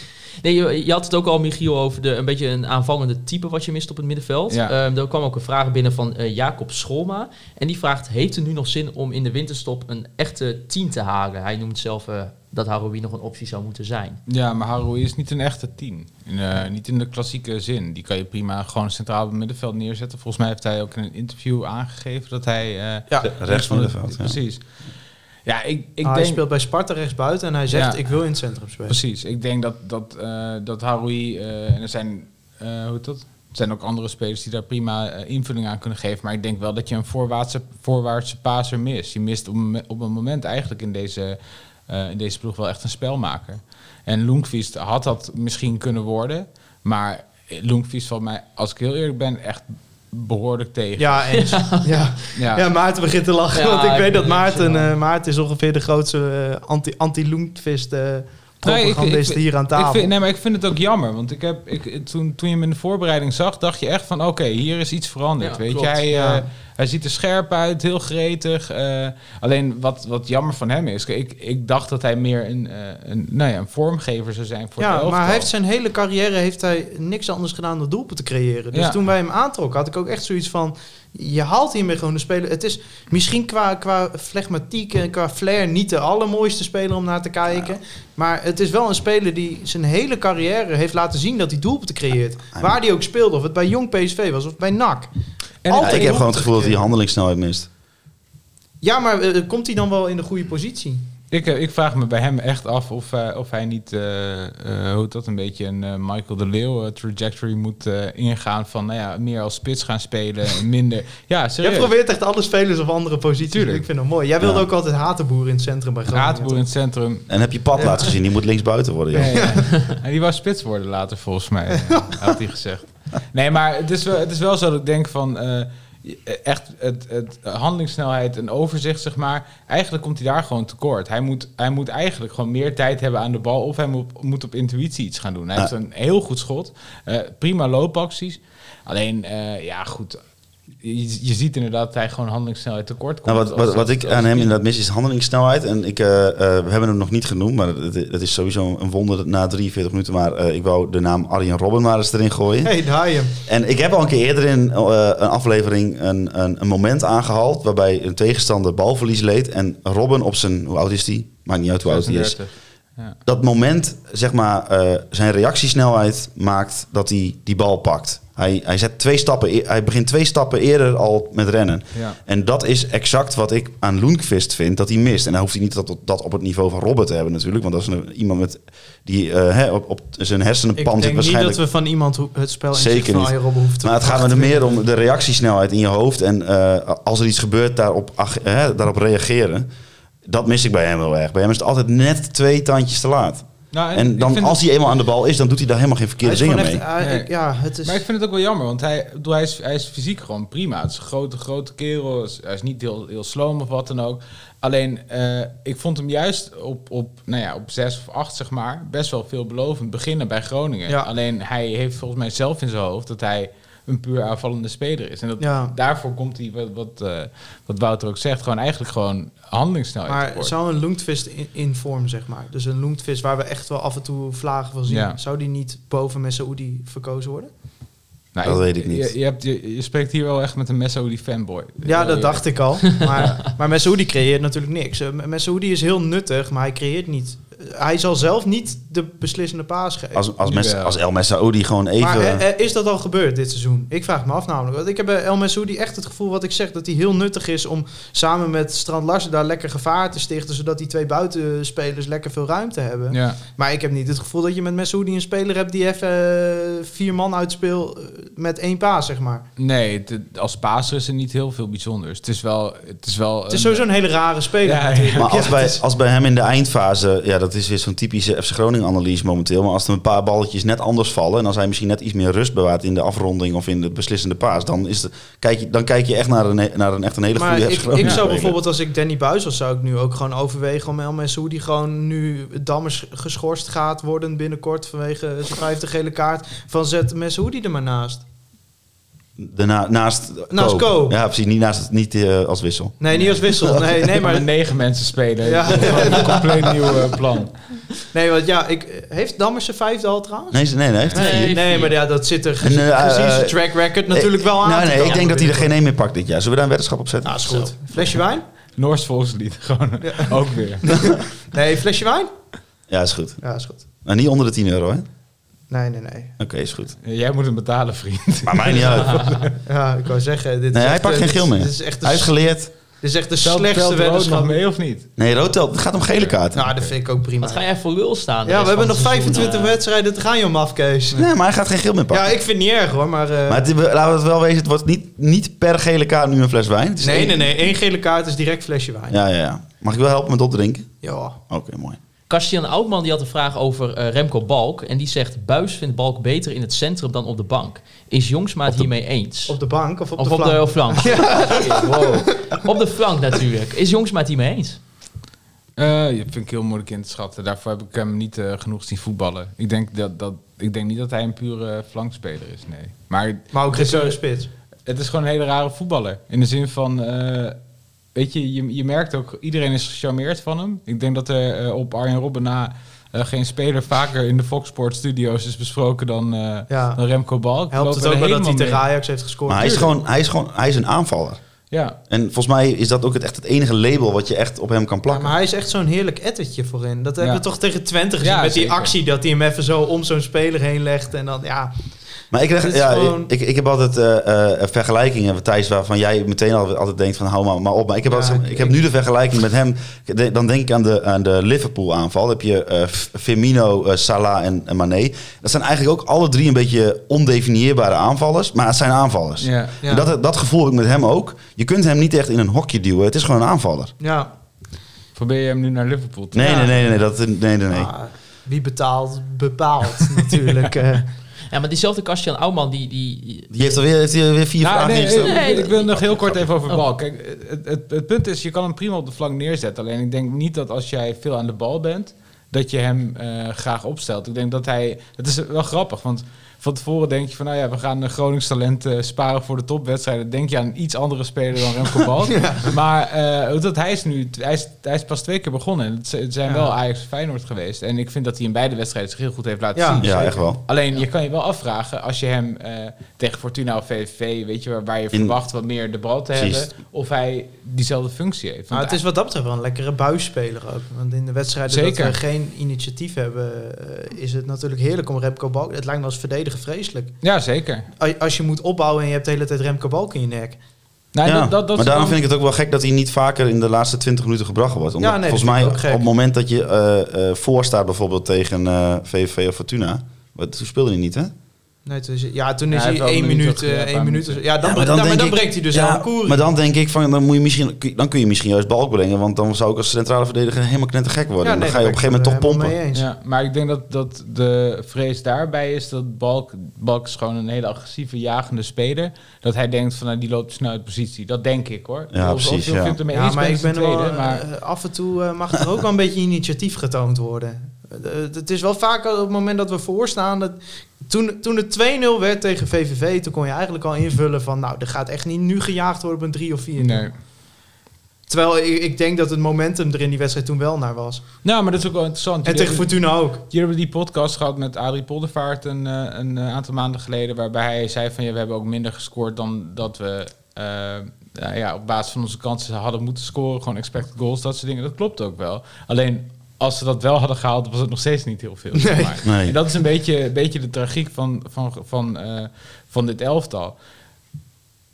je, je had het ook al, Michiel, over de, een beetje een aanvallende type wat je mist op het middenveld. Ja. Ehm, er kwam ook een vraag binnen van eh, Jacob Scholma. En die vraagt, heeft het nu nog zin om in de winterstop een echte 10 te halen? Hij noemt zelf eh, dat Haroui nog een optie zou moeten zijn. Ja, maar Haroui is niet een echte tien. In, eh, niet in de klassieke zin. Die kan je prima gewoon centraal op het middenveld neerzetten. Volgens mij heeft hij ook in een interview aangegeven dat hij... eh, Ja, Rechts van de- middenveld. ja. Precies. Ja, ik, ik Ah, hij denk... speelt bij Sparta rechtsbuiten en hij zegt Ja. ik wil in het centrum spelen. Precies. Ik denk dat, dat, eh dat Haroui... eh, en er zijn... eh, hoe heet dat? Er zijn ook andere spelers die daar prima invulling aan kunnen geven. Maar ik denk wel dat je een voorwaartse, voorwaartse paser mist. Je mist op een, mo- op een moment eigenlijk in deze, in deze ploeg wel echt een spelmaker. En Loenkvist had dat misschien kunnen worden. Maar Loenkvist valt mij, als ik heel eerlijk ben, echt behoorlijk tegen. Ja, [LAUGHS] eens. Ja. Ja. Ja. Maarten begint te lachen. Ja, want ik ik weet dat Maarten... eh, Maarten is ongeveer de grootste eh, anti- anti-Loentvist eh propagandist ik- hier aan tafel. Ik vind, nee, maar ik vind het ook jammer. Want ik heb, ik, toen, toen je hem in de voorbereiding zag, dacht je echt van... Oké, hier is iets veranderd. Ja, weet klopt, je, hij, ziet er scherp uit, heel gretig. eh, alleen wat, wat jammer van hem is... Ik, ik dacht dat hij meer een, eh, een, nou ja, een vormgever zou zijn voor ja, maar hij heeft zijn hele carrière heeft hij niks anders gedaan dan doelpunten te creëren. Dus Ja. toen wij hem aantrokken, had ik ook echt zoiets van... Je haalt hiermee gewoon de speler. Het is misschien qua, qua flegmatiek en qua flair niet de allermooiste speler om naar te kijken. Maar het is wel een speler die zijn hele carrière heeft laten zien dat hij doelpunten creëert. Waar hij ook speelde. Of het bij Jong PSV was of bij NAC. En Altijd Ja, ik heb gewoon het gevoel dat hij handelingssnelheid mist. Ja, maar eh, komt hij dan wel in de goede positie? Ik, eh, ik vraag me bij hem echt af of, hij- of hij niet, eh, eh, hoe heet dat, een beetje een eh, Michael de Leeuw eh, trajectory moet eh, ingaan van, nou ja, meer als spits gaan spelen en [LAUGHS] minder. Ja, Jij serieus. probeert echt alle spelers op andere posities. Tuurlijk. Ik vind het mooi. Jij wilde Ja. ook altijd Hatenboer in het centrum bij Groningen. Raadboer in het centrum. En heb je pad laten gezien, die moet linksbuiten worden. joh. Ja, ja. [LAUGHS] En die wou spits worden later, volgens mij, eh, had hij gezegd. Nee, maar het is wel, het is wel zo dat ik denk van... eh, echt het, het handelingssnelheid en overzicht, zeg maar. Eigenlijk komt hij daar gewoon tekort. Hij moet, hij moet eigenlijk gewoon meer tijd hebben aan de bal... of hij moet, moet op intuïtie iets gaan doen. Hij Ja. heeft een heel goed schot. eh, prima loopacties. Alleen, eh, ja, goed... Je, je ziet inderdaad dat hij gewoon handelingssnelheid tekort komt. Nou, wat, wat, ik aan hem inderdaad mis is handelingssnelheid. En ik, eh, eh, we hebben hem nog niet genoemd, maar het, het is sowieso een wonder dat na 43 minuten. Maar eh, ik wou de naam Arjen Robben maar eens erin gooien. Hey, daar je. En ik heb al een keer eerder in eh, een aflevering een, een, een moment aangehaald... waarbij een tegenstander balverlies leed. En Robben op zijn... Hoe oud is hij? Maakt niet uit hoe oud hij is. 36. Ja. Dat moment, zeg maar, eh, zijn reactiesnelheid maakt dat hij die bal pakt. Hij, hij, zet twee stappen, e- hij begint twee stappen eerder al met rennen. Ja. En dat is exact wat ik aan Loenkvist vind dat hij mist. En dan hoeft hij niet dat, dat op het niveau van Robert te hebben natuurlijk. Want dat is een, iemand met, die eh, op, op zijn hersenen Ik pand denk niet waarschijnlijk... dat we van iemand het spel in Zeker van Robben hoeven te Maar het gaat me er meer om de reactiesnelheid in je hoofd. En eh, als er iets gebeurt, daarop, daarop reageren. Dat mis ik bij hem heel erg. Bij hem is het altijd net twee tandjes te laat. Nou, En dan, als hij eenmaal aan de bal is, dan doet hij daar helemaal geen verkeerde dingen mee. echt, hij- Nee. ja, het is... Maar ik vind het ook wel jammer, want hij, bedoel, hij, is, hij is fysiek gewoon prima. Het is een grote, grote kerel. Hij is- Hij is niet heel, heel sloom of wat dan ook. Alleen, eh, ik vond hem juist op, op, nou ja, op zes of acht, zeg maar, best wel veelbelovend beginnen bij Groningen. Ja. Alleen, hij heeft volgens mij zelf in zijn hoofd dat hij een puur aanvallende speler is. En dat, Ja. daarvoor komt hij, wat, wat, eh, wat Wouter ook zegt, gewoon eigenlijk gewoon handelingssnelheid Maar zou een Loentvist in, in vorm, zeg maar, dus een Loentvist waar we echt wel af en toe vlagen van zien, Ja. zou die niet boven Messaoudi verkozen worden? Dat weet ik niet. Je, je, hebt, je, je spreekt hier wel echt met een Messaoudi fanboy. Ja, dat dacht ik al. [LAUGHS] Maar, maar Messaoudi creëert natuurlijk niks. Eh, Messaoudi is heel nuttig, maar hij creëert niet. Hij zal zelf niet de beslissende paas geven. Als, als, Mes, als El Messaoudi gewoon even... Maar eh, eh, is dat al gebeurd dit seizoen? Ik vraag me af namelijk. Want ik heb bij El Messoudi echt het gevoel wat ik zeg... dat hij heel nuttig is om samen met Strand Larsen daar lekker gevaar te stichten... zodat die twee buitenspelers lekker veel ruimte hebben. Ja. Maar ik heb niet het gevoel dat je met Messoudi een speler hebt... die even eh, vier man uitspeelt met één paas, zeg maar. Nee, het- als paaser is er niet heel veel bijzonders. Het is wel... Het is, wel Het is sowieso een hele rare speler Ja. Maar als, Ja, bij, als bij hem in de eindfase, ja, dat is weer zo'n typische FC Groningen analyse momenteel. Maar als er een paar balletjes net anders vallen en als hij misschien net iets meer rust bewaart in de afronding of in de beslissende paas, dan, is de, kijk, je, dan kijk je echt naar een, naar een echt een hele Maar goede ik, ik zou bijvoorbeeld, als ik Danny Buis was, zou ik nu ook gewoon overwegen om El Messoudi gewoon nu Dammers geschorst gaat worden binnenkort vanwege zijn vijfde gele kaart. Van zet Messoudi er maar naast. Daarna, naast Naast. Ko. Ja, precies. Niet, naast, niet eh, als wissel. Nee, niet als wissel. [LAUGHS] Nee, nee, maar maar, negen mensen spelen. Ja. [LAUGHS] Een compleet nieuw eh, plan. nee, want ja, ik, heeft Dammers zijn vijfde al trouwens? Nee, nee, nee. Heeft Nee, nee, maar ja, dat zit er gezien, En, eh, gezien zijn track record natuurlijk wel aan. Nou, nee, ik denk dat hij er geen één meer pakt dit jaar. Zullen we daar een weddenschap op zetten? Nou, is goed. Flesje wijn? Noors volkslied, gewoon ook weer. [LAUGHS] Nee, flesje wijn? Ja, is goed. Ja, is goed. Nou, niet onder de 10 euro, hè? Oké, Nee, nee, nee. is goed. Jij moet hem betalen, vriend. Maar mij niet uit. [LAUGHS] Ja, ik wou zeggen, dit Nee, is hij echt, pakt eh, geen dit- geel meer. Dit is echt de, Hij is geleerd. dit is echt de Telt- slechtste weddenschap. mee of niet? Nee, rood telt. Het gaat om gele kaarten. Nou, dat vind ik ook prima. Wat ga jij voor lul staan? Ja, we hebben nog het seizoen, 25 eh? wedstrijden te gaan, joh, mafkees. Nee, maar hij gaat geen geel meer Ja, pakken. ik vind het niet erg hoor, maar... eh, Maar het, laten we het wel wezen, het wordt niet, niet per gele kaart nu een fles wijn. Nee, één- nee, nee. één gele kaart is direct flesje wijn. Ja, ja, ja. Mag ik wel helpen met opdrinken? Ja. Oké, mooi. Kastian Oudman die had een vraag over eh, Remco Balk. En die zegt, Buis vindt Balk beter in het centrum dan op de bank. Is Jongsma het hiermee eens? Op de bank of op of de op flank? de flank? [LAUGHS] Wow. Op de flank natuurlijk. Is Jongsma het hiermee eens? Eh, dat vind ik heel moeilijk in te schatten. Daarvoor heb ik hem niet eh, genoeg zien voetballen. Ik denk, dat, dat, ik denk niet dat hij een pure flankspeler is, nee. Maar Maar ook geen spits. het is gewoon een hele rare voetballer. In de zin van, eh, weet je, je, je merkt ook, iedereen is gecharmeerd van hem. Ik denk dat er eh, op Arjen Robben na eh, geen speler vaker in de Fox Sports studio's is besproken dan, eh, Ja. dan Remco Balk. Helpt het ook wel dat hij tegen. Ajax heeft gescoord? Maar hij is, gewoon, hij, is gewoon, hij is een aanvaller. Ja, En volgens mij is dat ook het, echt het enige label wat je echt op hem kan Ja, plakken. maar hij is echt zo'n heerlijk ettertje voorin. Dat hebben we toch tegen Twente gezien Ja, met die actie dat hij hem even zo om zo'n speler heen legt. En dan, ja, Maar ik, is ja, gewoon- ik, ik heb altijd eh, eh, vergelijkingen, Thijs, waarvan jij meteen al, altijd denkt van hou maar, maar op. Maar ik heb, Ja, altijd, ik- ik heb nu de vergelijking met hem. Dan denk ik aan de, aan de Liverpool aanval. Dan heb je eh, F- Firmino, eh, Salah en, en Mané. Dat zijn eigenlijk ook alle drie een beetje ondefinieerbare aanvallers. Maar het zijn aanvallers. ja. ja. En dat, dat gevoel heb ik met hem ook. Je kunt hem niet echt in een hokje duwen. Het is gewoon een aanvaller. ja. Probeer je hem nu naar Liverpool te Nee, nee, nee, nee, nee, dat, nee, nee, nee. Ah, wie betaalt, bepaalt [LAUGHS] natuurlijk. Ja, maar diezelfde Kastian Oudman, die... die Die heeft alweer, heeft weer vier Nou, vragen nee, ingesteld. nee, ik, wil nog heel kort even over Oh. bal. Kijk, het, het, het punt is, je kan hem prima op de flank neerzetten. Alleen ik denk niet dat als jij veel aan de bal bent, dat je hem eh, graag opstelt. Ik denk dat hij... Het is wel grappig, want van tevoren denk je van... Nou ja, we gaan Gronings talent eh, sparen voor de topwedstrijden. Denk je aan een iets andere speler dan Remco [LAUGHS] Balk. Maar eh, dat hij is nu... Hij is, hij is pas twee keer begonnen. Het zijn Ja. wel Ajax en Feyenoord geweest. En ik vind dat hij in beide wedstrijden zich heel goed heeft laten Ja. zien. Ja, echt wel. Alleen je kan je wel afvragen als je hem eh, tegen Fortuna of VVV, weet je, waar, waar je In- verwacht wat meer de bal te Precies. hebben, of hij diezelfde functie heeft. Maar het is wat dat betreft wel een lekkere buisspeler ook. Want in de wedstrijden Zeker. dat we geen initiatief hebben, is het natuurlijk heerlijk om Remco Balk. Het lijkt me als verdediger vreselijk. ja, zeker. Als- je moet opbouwen en je hebt de hele tijd Remco Balk in je nek. Ja, dat, dat, dat maar daarom dan- vind ik het ook wel gek dat hij niet vaker in de laatste 20 minuten gebracht wordt. Omdat Ja, nee, volgens mij op het moment dat je eh, eh, voor staat bijvoorbeeld tegen eh VVV of Fortuna, wat, toen speelde hij niet hè? Nee, toen is, ja, toen is Ja, hij hij wel één een minuut minuut, ja, eh, minuten. Ja, dan, Ja, maar dan, ik- breekt hij dus ja, koer. Maar dan denk ik van, dan moet je misschien, dan kun je misschien juist balk brengen, want dan zou ik als centrale verdediger helemaal knettergek worden. Ja, dan ga je op een gegeven moment toch pompen. Ja, maar ik denk dat, dat de vrees daarbij is dat Balk, Balk is gewoon een hele agressieve, jagende speler. Dat hij denkt van nou, die loopt snel uit positie. Dat denk ik hoor. Ja, Of- precies, Of, ja. je het ermee Ja, eens maar ik ben wel, eh, maar af en toe eh, mag er ook wel een beetje initiatief getoond worden. Eh, het is wel vaak op het moment dat we voorstaan. Dat, toen, toen het 2-0 werd tegen VVV, toen kon je eigenlijk al invullen van... nou, er gaat echt niet nu gejaagd worden op een 3 of 4. nee. Terwijl ik, ik denk dat het momentum er in die wedstrijd toen wel naar was. Nou, maar dat is ook wel interessant. En tegen hebben- Fortuna ook. Hier hebben we die podcast gehad met Adrie Poldervaart een, eh, een eh, aantal maanden geleden. Waarbij hij zei van ja, we hebben ook minder gescoord dan dat we eh, nou ja, op basis van onze kansen hadden moeten scoren. Gewoon expected goals, dat soort dingen. Dat klopt ook wel. Alleen als ze dat wel hadden gehaald, was het nog steeds niet heel veel. zeg maar. Nee. En dat is een beetje, een beetje de tragiek van, van, van, eh, van dit elftal.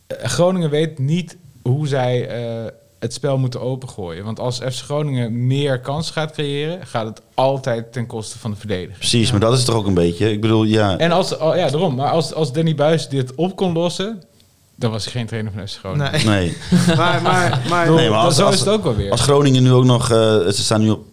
Eh, Groningen weet niet hoe zij eh, het spel moeten opengooien. Want als FC Groningen meer kansen gaat creëren, gaat het altijd ten koste van de verdediger. Precies, maar dat is toch ook een beetje. Ik bedoel, ja, En als, oh, ja, daarom. Maar als, als Danny Buis dit op kon lossen, dan was hij geen trainer van FC Groningen. Nee. nee. [LAUGHS] Maar, maar, maar, Nee, maar als- zo als- is het ook wel weer. Als Groningen nu ook nog, eh, ze staan nu op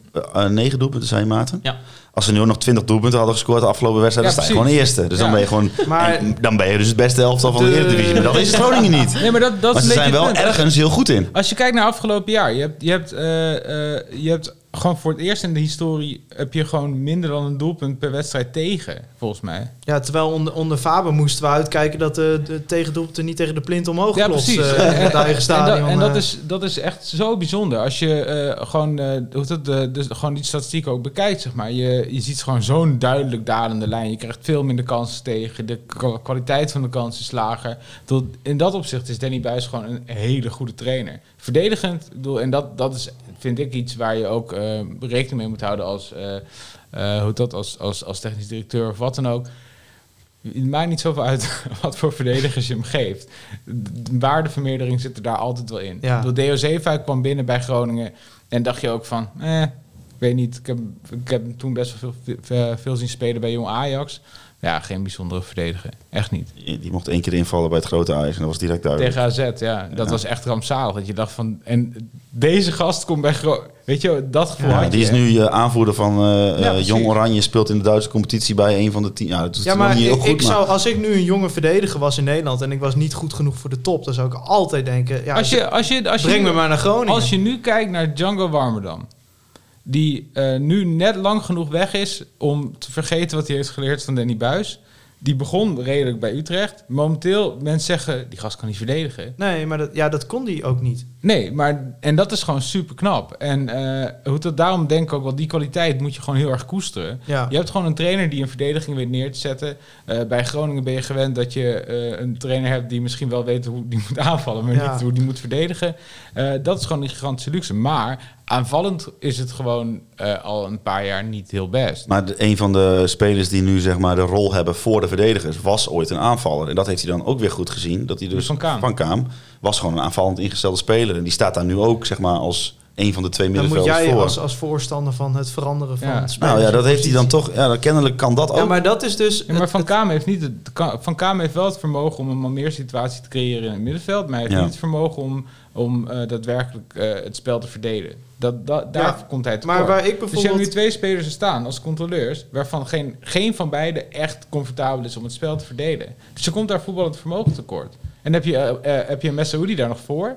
negen doelpunten, zei je Maarten? Ja. Als ze nu ook nog 20 doelpunten hadden gescoord de afgelopen wedstrijd, Ja, dan sta je gewoon eerste. Dus Ja. dan ben je gewoon, [LAUGHS] Maar- en dan ben je dus het beste elftal van de, De- Eredivisie. Maar dat is Groningen niet. [LAUGHS] nee, maar dat, dat maar is ze zijn wel ergens heel goed in. Als je kijkt naar afgelopen jaar, je hebt, je hebt, eh, eh, je hebt gewoon voor het eerst in de historie heb je gewoon minder dan een doelpunt per wedstrijd tegen, volgens mij. ja, terwijl onder, onder Faber moesten we uitkijken dat de, de tegendoelpunten niet tegen de plint omhoog Ja, precies. in het eigen En, dat, en dat, eh. is, dat is echt zo bijzonder. Als je eh, gewoon, hoe heet dat, de, gewoon die statistiek ook bekijkt, zeg maar. Je, je ziet gewoon zo'n duidelijk dalende lijn. Je krijgt veel minder kansen tegen. De kwa- kwaliteit van de kansen is lager. Tot, in dat opzicht is Danny Buis gewoon een hele goede trainer. Verdedigend, bedoel, en dat, dat is, vind ik iets waar je ook eh, rekening mee moet houden als, eh, eh, hoe dat, als, als, als technisch directeur of wat dan ook. Het maakt niet zoveel uit [LAUGHS] wat voor verdedigers je hem geeft. De waardevermeerdering zit er daar altijd wel in. Ja. Bedoel, Zeefuik kwam binnen bij Groningen en dacht je ook van, eh, ik weet niet. Ik heb, ik heb toen best wel veel, veel, veel zien spelen bij Jong Ajax. Ja, geen bijzondere verdediger. Echt niet. Die mocht één keer invallen bij het grote Ajax en dat was direct duidelijk. Tegen AZ, ja. Dat Ja. was echt rampzalig. Dat je dacht van, en deze gast komt bij Groningen. Weet je, dat gevoel Ja, had je. die is nu eh, aanvoerder van eh, eh. Jong Oranje, speelt in de Duitse competitie bij een van de tien. Ja, maar niet heel ik, goed. ik maar- zou, als ik nu een jonge verdediger was in Nederland en ik was niet goed genoeg voor de top, dan zou ik altijd denken, ja, als je, als je, als je, breng me maar naar Groningen. Als je nu kijkt naar Django Warmerdam, die eh, nu net lang genoeg weg is om te vergeten wat hij heeft geleerd van Danny Buis. Die begon redelijk bij Utrecht. Momenteel, mensen zeggen, die gast kan niet verdedigen. Nee, maar dat, ja, dat kon die ook niet. Nee, maar en dat is gewoon super knap. En eh, hoe dat daarom denk ik ook wel, die kwaliteit moet je gewoon heel erg koesteren. Ja. Je hebt gewoon een trainer die een verdediging weet neer te zetten. Eh, bij Groningen ben je gewend dat je eh, een trainer hebt die misschien wel weet hoe die [LAUGHS] moet aanvallen, maar Ja. niet hoe die moet verdedigen. Eh, dat is gewoon een gigantische luxe. Maar aanvallend is het gewoon eh, al een paar jaar niet heel best. Maar de- een van de spelers die nu zeg maar de rol hebben voor de verdedigers was ooit een aanvaller. En dat heeft hij dan ook weer goed gezien. Dat hij dus Van Kaam. Van Kaam was gewoon een aanvallend ingestelde speler. En die staat daar nu ook zeg maar als een van de twee Dan moet middenvelders jij voor. als, als voorstander van het veranderen van Ja. het spelen. nou ja, dat heeft hij dan toch. Ja, kennelijk kan dat ook. Ja, maar dat is dus... Ja, maar Van Kamer heeft niet het, Van Kamer heeft wel het vermogen om een Malmeer situatie te creëren in het middenveld, maar hij heeft Ja. niet het vermogen om, om eh, daadwerkelijk eh, het spel te verdelen. Dat, dat, daar Ja, komt hij tekort. maar waar ik Dus je hebt nu bijvoorbeeld... twee spelers er staan als controleurs, waarvan geen, geen van beiden echt comfortabel is om het spel te verdelen. Dus je komt daar voetballend vermogen tekort. En heb je, eh, heb je een Messaoudi daar nog voor?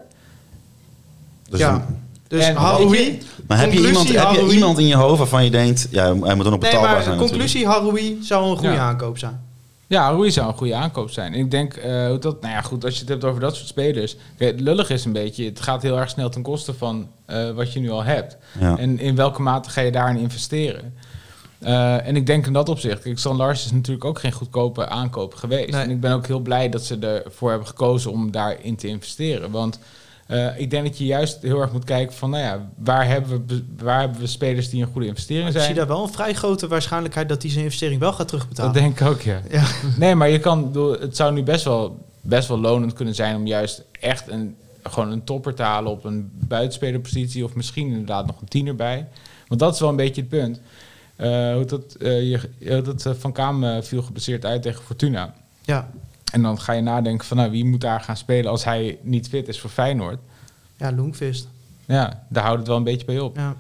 Dus ja, dus En- Haroui... maar heb je, iemand, heb je Haroui- iemand in je hoofd waarvan je denkt, ja, hij moet dan ook Nee, betaalbaar maar zijn. conclusie, Haroui zou een goede Ja. aankoop zijn. Ja, Rui zou een goede aankoop zijn. Ik denk eh, hoe dat, nou ja, goed, als je het hebt over dat soort spelers. Kijk, het lullig is een beetje, het gaat heel erg snel ten koste van eh, wat je nu al hebt. Ja. En in welke mate ga je daarin investeren? Eh, en ik denk in dat opzicht, kijk, Stan Lars is natuurlijk ook geen goedkope aankoop geweest. Nee. En ik ben ook heel blij dat ze ervoor hebben gekozen om daarin te investeren. Want eh, ik denk dat je juist heel erg moet kijken van, nou ja, waar hebben we, waar hebben we spelers die een goede investering Ik zie zijn? daar wel een vrij grote waarschijnlijkheid dat hij zijn investering wel gaat terugbetalen. Dat denk ik ook, ja. Ja. Nee, maar je kan, het zou nu best wel, best wel lonend kunnen zijn om juist echt een, gewoon een topper te halen op een buitenspelerpositie of misschien inderdaad nog een tiener bij. Want dat is wel een beetje het punt. Eh, hoe dat, eh, je, je- dat eh, Van Kaam eh, viel geblesseerd uit tegen Fortuna. Ja, En dan ga je nadenken van nou, wie moet daar gaan spelen als hij niet fit is voor Feyenoord. ja Loengvist. Ja, daar houdt het wel een beetje bij op. Ja.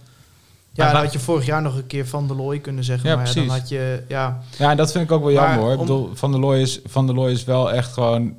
Ja, dan had je vorig jaar nog een keer Van der Looy kunnen zeggen. Ja, maar dan had je... Ja, Ja, en dat vind ik ook wel Maar jammer hoor. Ik bedoel, Van der Looy is, Van der Looy is wel echt gewoon...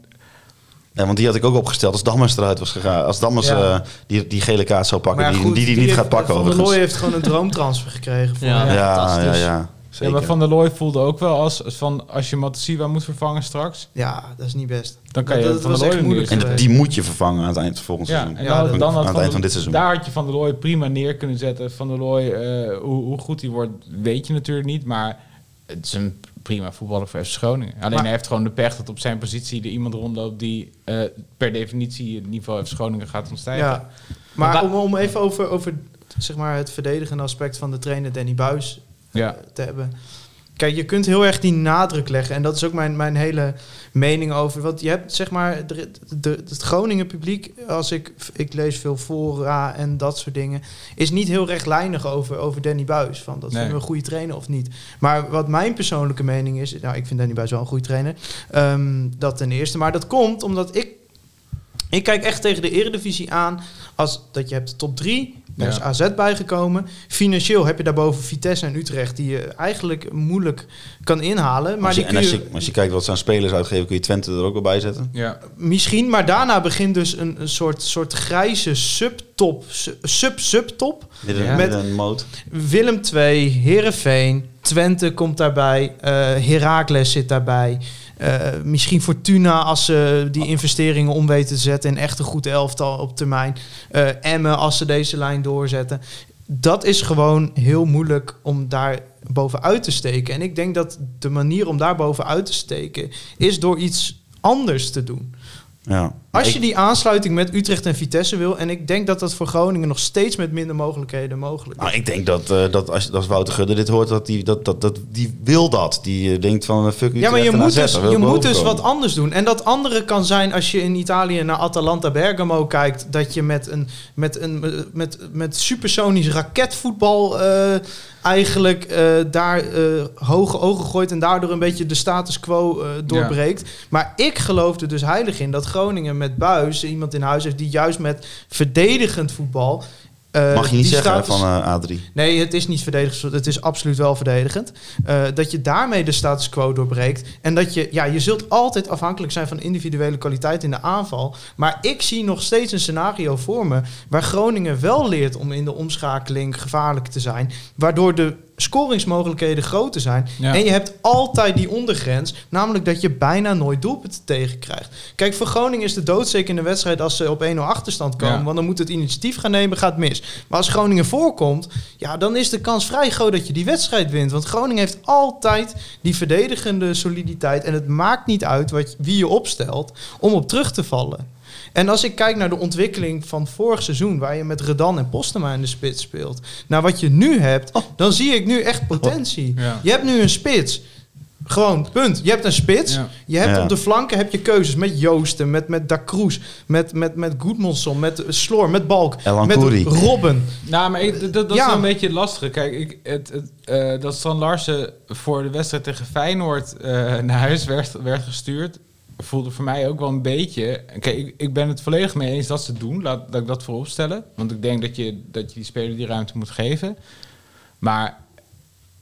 Ja, want die had ik ook opgesteld als Dammers eruit was gegaan. Als Dammers Ja. eh, die, die gele kaart zou pakken, maar die, goed, die die niet heeft- gaat pakken Van der. Looy heeft gewoon een droomtransfer gekregen. Ja. ja, ja, fantastisch. ja, Ja, zeker. maar Van der Looy voelde ook wel als, als van als je Matasiwa moet vervangen straks, ja, dat is niet best. dan kan Dat- je dat Van der Looy moeilijk en die moet je vervangen aan het eind van volgend Ja, seizoen. en Ja, dan, dan aan het Van eind van dit seizoen. Daar had je Van der Looy prima neer kunnen zetten. Van der Looy, eh, hoe, hoe goed hij wordt, weet je natuurlijk niet. Maar het is een prima voetballer voor FC Groningen. Alleen Maar- hij heeft gewoon de pech dat op zijn positie er iemand rondloopt die eh, per definitie het niveau FC Groningen gaat ontstijgen. Ja. Maar Maar om, om even over, over zeg maar, het verdedigende aspect van de trainer Danny Buis Ja. te hebben. Kijk, je kunt heel erg die nadruk leggen. En dat is ook mijn, mijn hele mening over. Want je hebt zeg maar de, de, het Groningen publiek, als ik, ik lees veel fora en dat soort dingen, is niet heel rechtlijnig over, over Danny Buis. Van dat Nee. vinden we een goede trainer of niet. Maar wat mijn persoonlijke mening is, nou, ik vind Danny Buis wel een goede trainer. ehm, dat ten eerste. Maar dat komt omdat ik ik kijk echt tegen de Eredivisie aan als dat je hebt de top 3. Er is. AZ bijgekomen. Financieel heb je daarboven Vitesse en Utrecht die je eigenlijk moeilijk kan inhalen. Maar Maar die en kun als je, je, als je kijkt wat ze aan spelers uitgeven, kun je Twente er ook wel bij zetten. Ja. misschien, maar daarna begint dus een, een soort, soort grijze subtop, su- sub-subtop. Ja. Met- een moot. Willem II, Herenveen, Twente komt daarbij, eh Heracles zit daarbij. Eh, misschien Fortuna als ze die investeringen om weten te zetten in echt een goed elftal op termijn. Eh Emmen als ze deze lijn doorzetten. Dat is gewoon heel moeilijk om daar bovenuit te steken. En ik denk dat de manier om daar bovenuit te steken is door iets anders te doen. Ja. Als Ik- je die aansluiting met Utrecht en Vitesse wil, en ik denk dat dat voor Groningen nog steeds met minder mogelijkheden mogelijk is. Nou, ik denk dat, eh, dat als, als Wouter Gudde dit hoort, dat die, dat, dat, dat, die wil dat. Die eh, denkt van, eh, fuck Utrecht Ja, maar je en moet AZ, dus, je moet dus wat anders doen. En dat andere kan zijn als je in Italië naar Atalanta Bergamo kijkt. Dat je met, een, met, een, met, met supersonisch raketvoetbal eh, eigenlijk eh, daar eh, hoge ogen gooit. En daardoor een beetje de status quo eh, doorbreekt. Maar ik geloof er dus heilig in dat Groningen met Buis iemand in huis heeft die juist met verdedigend voetbal. eh, Mag je niet zeggen status- van eh, A3. Nee, het is niet verdedigend. Het is absoluut wel verdedigend. Eh, dat je daarmee de status quo doorbreekt. En dat je, ja, je zult altijd afhankelijk zijn van individuele kwaliteit in de aanval. Maar ik zie nog steeds een scenario voor me. waar Groningen wel leert om in de omschakeling gevaarlijk te zijn. Waardoor de scoringsmogelijkheden groter zijn. Ja. En je hebt altijd die ondergrens. Namelijk dat je bijna nooit doelpunten tegenkrijgt. Kijk, voor Groningen is de doodsteek in de wedstrijd als ze op 1-0 achterstand komen. Ja. Want dan moet het initiatief gaan nemen, gaat mis. Maar als Groningen voorkomt, ja, dan is de kans vrij groot dat je die wedstrijd wint. Want Groningen heeft altijd die verdedigende soliditeit. En het maakt niet uit wat, wie je opstelt om op terug te vallen. En als ik kijk naar de ontwikkeling van vorig seizoen, waar je met Redan en Postema in de spits speelt, naar wat je nu hebt, dan zie ik nu echt potentie. Ja. Je hebt nu een spits. Gewoon, punt. Je hebt een spits. Ja. Je hebt Ja. op de flanken heb je keuzes met Joosten, met, met Da Cruz, met, met, met Goedmondson, met Sloor, met Balk, El met. Robben. Nou, maar ik, dat, dat is Ja. wel een beetje het lastige. Kijk, ik, het, het, eh, dat Stan Larsen voor de wedstrijd tegen Feyenoord eh, naar huis werd, werd gestuurd... voelde voor mij ook wel een beetje... Kijk, ik, ik ben het volledig mee eens dat ze het doen. Laat dat ik dat voorop stellen. Want ik denk dat je, dat je die speler die ruimte moet geven. Maar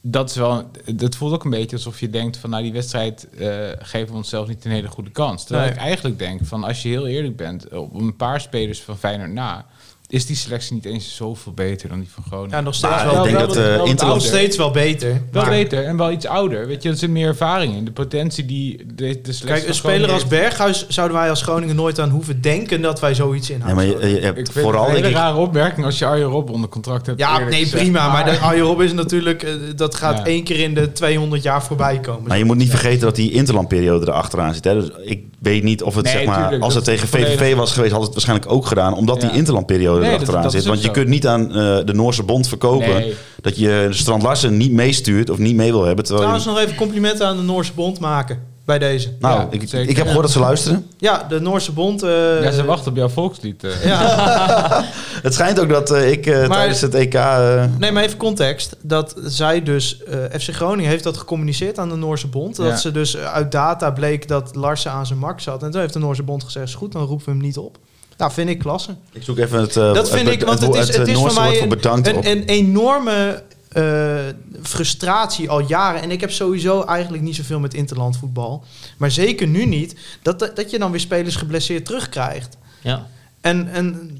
dat is wel... Het voelt ook een beetje alsof je denkt van... nou, die wedstrijd eh, geven we onszelf niet een hele goede kans. Terwijl Nee. ik eigenlijk denk van... als je heel eerlijk bent... op een paar spelers van Feyenoord na... is die selectie niet eens zoveel beter dan die van Groningen. Ja, nog steeds Maar wel, ik denk wel dat eh, wel nog steeds wel beter. Wel Maar- beter en wel iets ouder. Weet je, er zit meer ervaring in. De potentie die de, de selectie Kijk, van een speler als Berghuis zouden wij als Groningen nooit aan hoeven denken dat wij zoiets in Ja, maar je, hebt Ik vind vooral, het een denk hele ik, rare opmerking als je Arjen Rob onder contract hebt. Ja, nee, gezegd. prima. Maar de Arjen Rob is natuurlijk, eh, dat gaat Ja. één keer in de 200 jaar voorbij komen. maar je moet niet vergeten dat die interlandperiode erachteraan zit. Hè? Dus ik weet niet of het, Nee, zeg maar, tuurlijk, als het dat tegen VVV was geweest, had het waarschijnlijk ook gedaan. Omdat die interlandperiode Nee, dat- erachteraan dat is zit. Want je zo. kunt niet aan eh, de Noorse bond verkopen Nee. dat je Strand Larsen niet meestuurt of niet mee wil hebben. Terwijl Trouwens je, nog even complimenten aan de Noorse bond maken. bij deze. Nou, Ja, ik, zeker. ik heb gehoord dat ze luisteren. Ja, de Noorse bond. eh, ja, ze wachten op jouw volkslied. eh. Ja, [LAUGHS] Het schijnt ook dat eh, ik Maar- tijdens het EK... eh, nee, maar even context. Dat zij dus, eh, FC Groningen heeft dat gecommuniceerd aan de Noorse bond. Dat Ja. ze dus uit data bleek dat Larsen aan zijn mak zat. En toen heeft de Noorse bond gezegd, is goed, dan roepen we hem niet op. Nou, vind ik klasse. ik zoek even het, eh, Dat vind het, ik, want het is, het, het is voor mij voor een, een, een enorme eh, frustratie al jaren. En ik heb sowieso eigenlijk niet zoveel met interlandvoetbal. Maar zeker nu niet, dat, dat, je dan weer spelers geblesseerd terugkrijgt. Ja. En, en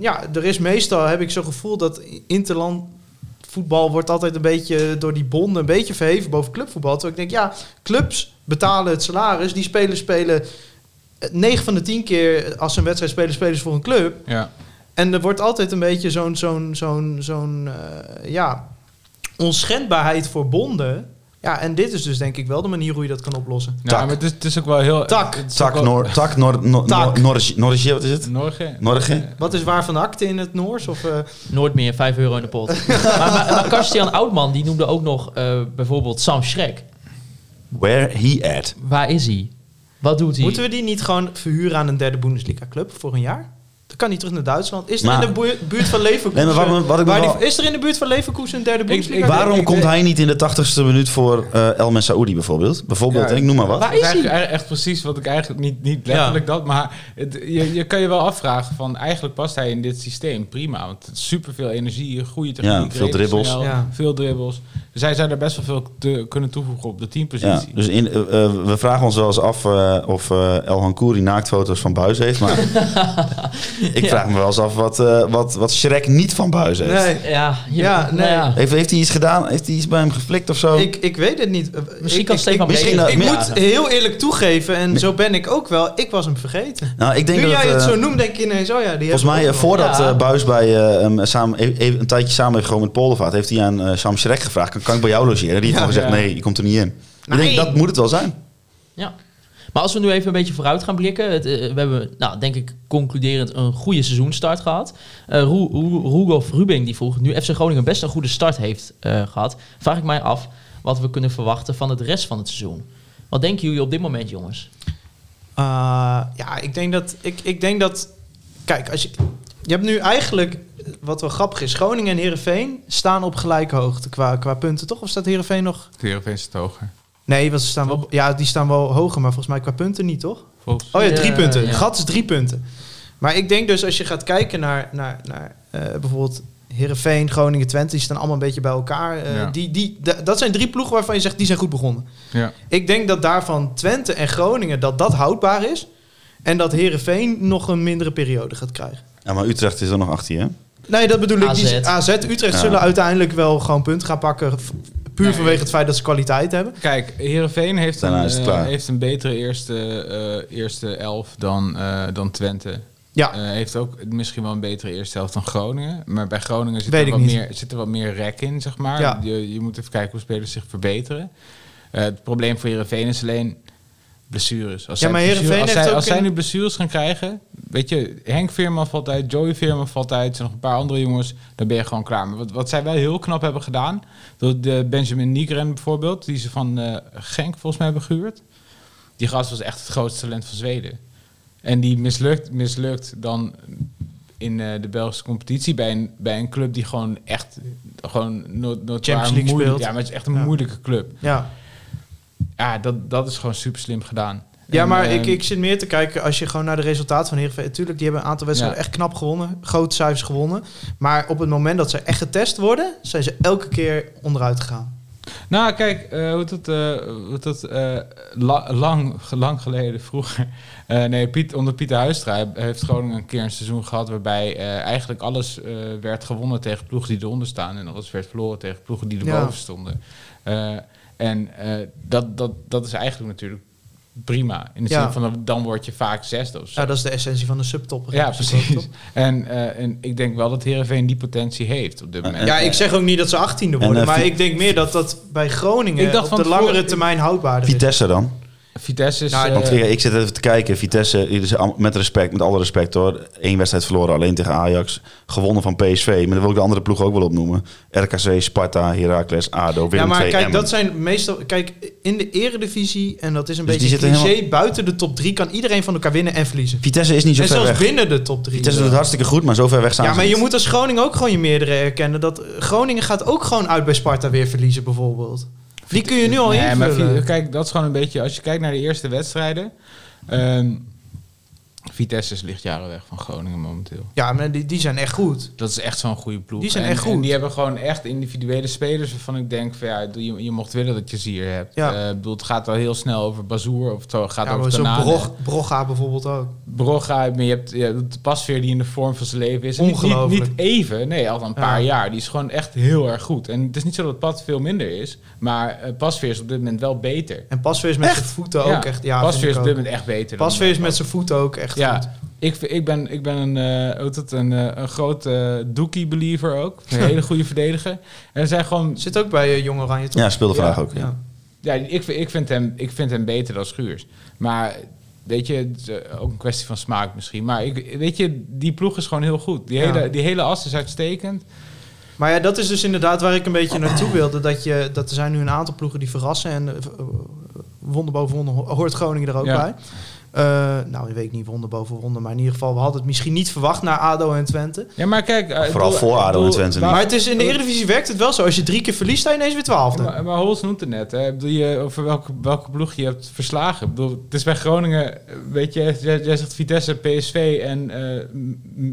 ja, er is meestal, heb ik zo'n gevoel dat interland voetbal wordt altijd een beetje door die bonden een beetje verheven boven clubvoetbal. Terwijl ik denk, ja, clubs betalen het salaris. Die spelers spelen 9 van de 10 keer als ze een wedstrijd spelen, spelen ze voor een club. Ja. En er wordt altijd een beetje zo'n zo'n zo'n zo'n eh, ja, onschendbaarheid voor bonden. Ja, en dit is dus denk ik wel de manier hoe je dat kan oplossen. Ja, Tak. maar het is, het is ook wel heel... Tak. Tak, wel- Noor, tak, Noor, [LAUGHS] Noor, Tak. Noor, Norrisje, wat is het? Norge? Norge? Wat is waar van akte in het Noors? Of, eh, Nooit meer 5 euro in de pot. [LAUGHS] maar, maar, maar Karstian Oudman die noemde ook nog eh, bijvoorbeeld Sam Schrek. Where he at? Waar is hij? Wat doet hij? Moeten we die niet gewoon verhuren aan een derde Bundesliga-club voor een jaar? Dan kan hij terug naar Duitsland. Is er Maar- in de buurt, van [LAUGHS] Leverkusen... Nee, maar wat- wat ik waar wel- die- is er in de buurt van Leverkusen een derde Bundesliga? Waarom ik komt hij niet in de 80ste minuut voor eh El Messaoudi bijvoorbeeld? Bijvoorbeeld, Ja, ik noem maar wat. Waar is hij? eigenlijk echt precies wat ik eigenlijk niet, niet letterlijk dat, maar het, je, je kan je wel afvragen van eigenlijk past hij in dit systeem prima, want superveel energie, goede techniek, Ja, veel dribbles. snel, Ja. veel dribbles. Dus hij zou er best wel veel te kunnen toevoegen op de Ja, teampositie. dus in, eh, eh, we vragen ons wel eens af of eh El Hankouri naaktfoto's van Buis heeft. Maar [LAUGHS] [LAUGHS] ik vraag me wel eens af wat, eh wat, wat Shrek niet van Buis heeft. Nee, Ja, hier- Ja, nou nee. ja. Heeft, heeft hij iets gedaan? Heeft hij iets bij hem geflikt of zo? ik, ik weet het niet. Eh, Misschien ik, kan ik- Stefan ik, Misschien ik, ja. moet heel eerlijk toegeven, en zo ben ik ook wel, ik was hem vergeten. nou, ik denk nu dat jij het eh, zo noemt, denk ik ineens, oh ja, die Volgens mij, eh, voordat Ja. eh, Buis bij eh, hem samen, e- e- een tijdje samen heeft gewoon met Poldervaart, heeft hij aan eh, Sam Shrek gevraagd: kan, kan ik bij jou logeren? Die heeft Ja. gewoon gezegd: Ja. nee, je komt er niet in. Ik denk, dat moet het wel zijn. Ja. Maar als we nu even een beetje vooruit gaan blikken. Het, eh, we hebben, nou, denk ik, concluderend een goede seizoenstart gehad. Eh Ru- Ru- Rudolf Rubing die vroeg, nu FC Groningen best een goede start heeft eh, gehad, vraag ik mij af wat we kunnen verwachten van het rest van het seizoen. Wat denken jullie op dit moment, jongens? Uh, ja, ik denk dat. Ik, ik denk dat. Kijk, als je. Je hebt nu eigenlijk. Wat wel grappig is. Groningen en Herenveen staan op gelijke hoogte qua, qua punten, toch? Of staat Herenveen nog. Is het hoger. Nee, want ze staan wel, ja, die staan wel hoger, maar volgens mij qua punten niet, toch? Volgens Oh ja, Ja, drie punten. ja. Gat is drie punten. Maar ik denk dus als je gaat kijken naar, naar, naar eh, bijvoorbeeld Herenveen, Groningen, Twente, die staan allemaal een beetje bij elkaar. Eh, Ja. die, die, da- dat zijn drie ploegen waarvan je zegt die zijn goed begonnen. ja. Ik denk dat daarvan Twente en Groningen dat dat houdbaar is. En dat Herenveen nog een mindere periode gaat krijgen. Ja, maar Utrecht is er nog achter je. hè? Nee, dat bedoel ik. AZ. Die, AZ, Utrecht Ja. zullen uiteindelijk wel gewoon punten gaan pakken. Puur Nee. vanwege het feit dat ze kwaliteit hebben. Kijk, Heerenveen heeft een, Daarna is het eh, klaar. heeft een betere eerste, eh, eerste elf dan, eh, dan Twente. Ja, Eh, heeft ook misschien wel een betere eerste helft dan Groningen. Maar bij Groningen zit, Weet er wat, niet. meer, zit er wat meer rek in, zeg maar. Ja. Je, je moet even kijken hoe spelers zich verbeteren. Eh, het probleem voor Heerenveen is alleen blessures. Als Ja, maar Heerenveen als heeft zij, als zij nu blessures gaan krijgen... Weet je, Henk Veerman valt uit, Joey Veerman valt uit... zijn nog een paar andere jongens, dan ben je gewoon klaar. Maar wat, wat zij wel heel knap hebben gedaan... door de Benjamin Nigren bijvoorbeeld... die ze van eh, Genk volgens mij hebben gehuurd... die gast was echt het grootste talent van Zweden. En die mislukt, mislukt dan in eh, de Belgische competitie bij een, bij een club die gewoon echt gewoon no, Champions League moeilijk, speelt. Ja, maar het is echt een Ja. moeilijke club. ja. Ja, dat, dat is gewoon super slim gedaan. ja En, maar ik, ik zit meer te kijken als je gewoon naar de resultaten van Heerenveen... Natuurlijk, die hebben een aantal wedstrijden Ja. echt knap gewonnen. Grote cijfers gewonnen. Maar op het moment dat ze echt getest worden... zijn ze elke keer onderuit gegaan. Nou, kijk, eh, hoe het, eh, hoe het eh, la- lang, lang geleden, vroeger. [LAUGHS] nee, Piet, onder Pieter Huistra heeft Groningen een keer een seizoen gehad waarbij eigenlijk alles werd gewonnen tegen ploegen die eronder staan en alles werd verloren tegen ploegen die erboven Ja. stonden. En eh, dat, dat, dat is eigenlijk natuurlijk prima. In de Ja. zin van dan word je vaak zesde of zo. Ja, dat is de essentie van de subtopper. Ja, precies. En, eh, en ik denk wel dat Heerenveen die potentie heeft op dit moment. Ja, ik zeg ook niet dat ze achttiende En, worden. eh, maar ik denk meer dat dat bij Groningen Ik dacht op van de langere termijn houdbaarder is. Vitesse dan? Vitesse is... Nou, eh, Want ik zit even te kijken. Vitesse, met respect, met alle respect hoor. Eén wedstrijd verloren alleen tegen Ajax. Gewonnen van PSV. Maar dan wil ik de andere ploeg ook wel opnoemen. RKC, Sparta, Heracles, ADO, Willem Ja, maar II, kijk, Emmen. dat zijn meestal... Kijk, in de eredivisie, en dat is een Dus die beetje zitten cliché... buiten de top 3 kan iedereen van elkaar winnen en verliezen. Vitesse is niet zo En ver zelfs weg. binnen de top 3. Vitesse doet het hartstikke goed, maar zo ver weg staan Ja, maar je niet. moet als Groningen ook gewoon je meerdere erkennen. Dat Groningen gaat ook gewoon uit bij Sparta weer verliezen, bijvoorbeeld. Die kun je nu al Nee, maar invullen. Vi- kijk, dat is gewoon een beetje... Als je kijkt naar de eerste wedstrijden... ehm, Vitesse is lichtjaren weg van Groningen momenteel. Ja, maar die, die zijn echt goed. Dat is echt zo'n goede ploeg. Die zijn en, echt goed. En die hebben gewoon echt individuele spelers waarvan ik denk van ja, je, je mocht willen dat je ze hier hebt. Ja. Eh, ik bedoel, het gaat wel heel snel over Bazoer of het gaat Ja, over Tanane. Brog, Brogga bijvoorbeeld ook. Brogga, maar je hebt ja, de pasveer die in de vorm van zijn leven is. En Niet, niet, Ongelooflijk. niet even, nee, al een Ja. paar jaar. Die is gewoon echt heel erg goed. En het is niet zo dat Pat veel minder is, maar eh, pasveer is op dit moment wel beter. En Pasveer is met zijn voeten ook echt... Ja, pasveer is op dit moment echt beter. Pasveer is met zijn voeten ook echt ja, goed. ik, vind- ik ben, ik ben een, eh, het, een, eh, een grote Doekie-believer ook. Een hele goede verdediger. En er zijn gewoon... Zit ook bij uh, Jong Oranje, toch? Ja, speelde vandaag ook. Ja. Ja. Ja, ik, vind- ik, vind hem, ik vind hem beter dan Schuurs. Maar weet je, het is eh, ook een kwestie van smaak misschien. Maar ik, weet je, die ploeg is gewoon heel goed. Die, Ja. hele, die hele as is uitstekend. Maar ja, dat is dus inderdaad waar ik een beetje naartoe wilde. Dat, je, dat er zijn nu een aantal ploegen die verrassen. En eh, eh, wonder boven wonder ho- hoort Groningen er ook Ja. bij. Eh, nou, ik weet niet wonder boven wonder. Maar in ieder geval, we hadden het misschien niet verwacht naar ADO en Twente. Ja, maar kijk... Vooral voor ADO en Twente. Maar het is, in de Eredivisie werkt het wel zo. Als je drie keer verliest, sta je ineens weer twaalfde. Maar, maar Hols noemt het net, hè. Ik bedoel, je, over welke, welke ploeg je hebt verslagen. Ik bedoel, het is bij Groningen, weet je, jij, zegt Vitesse, PSV en eh,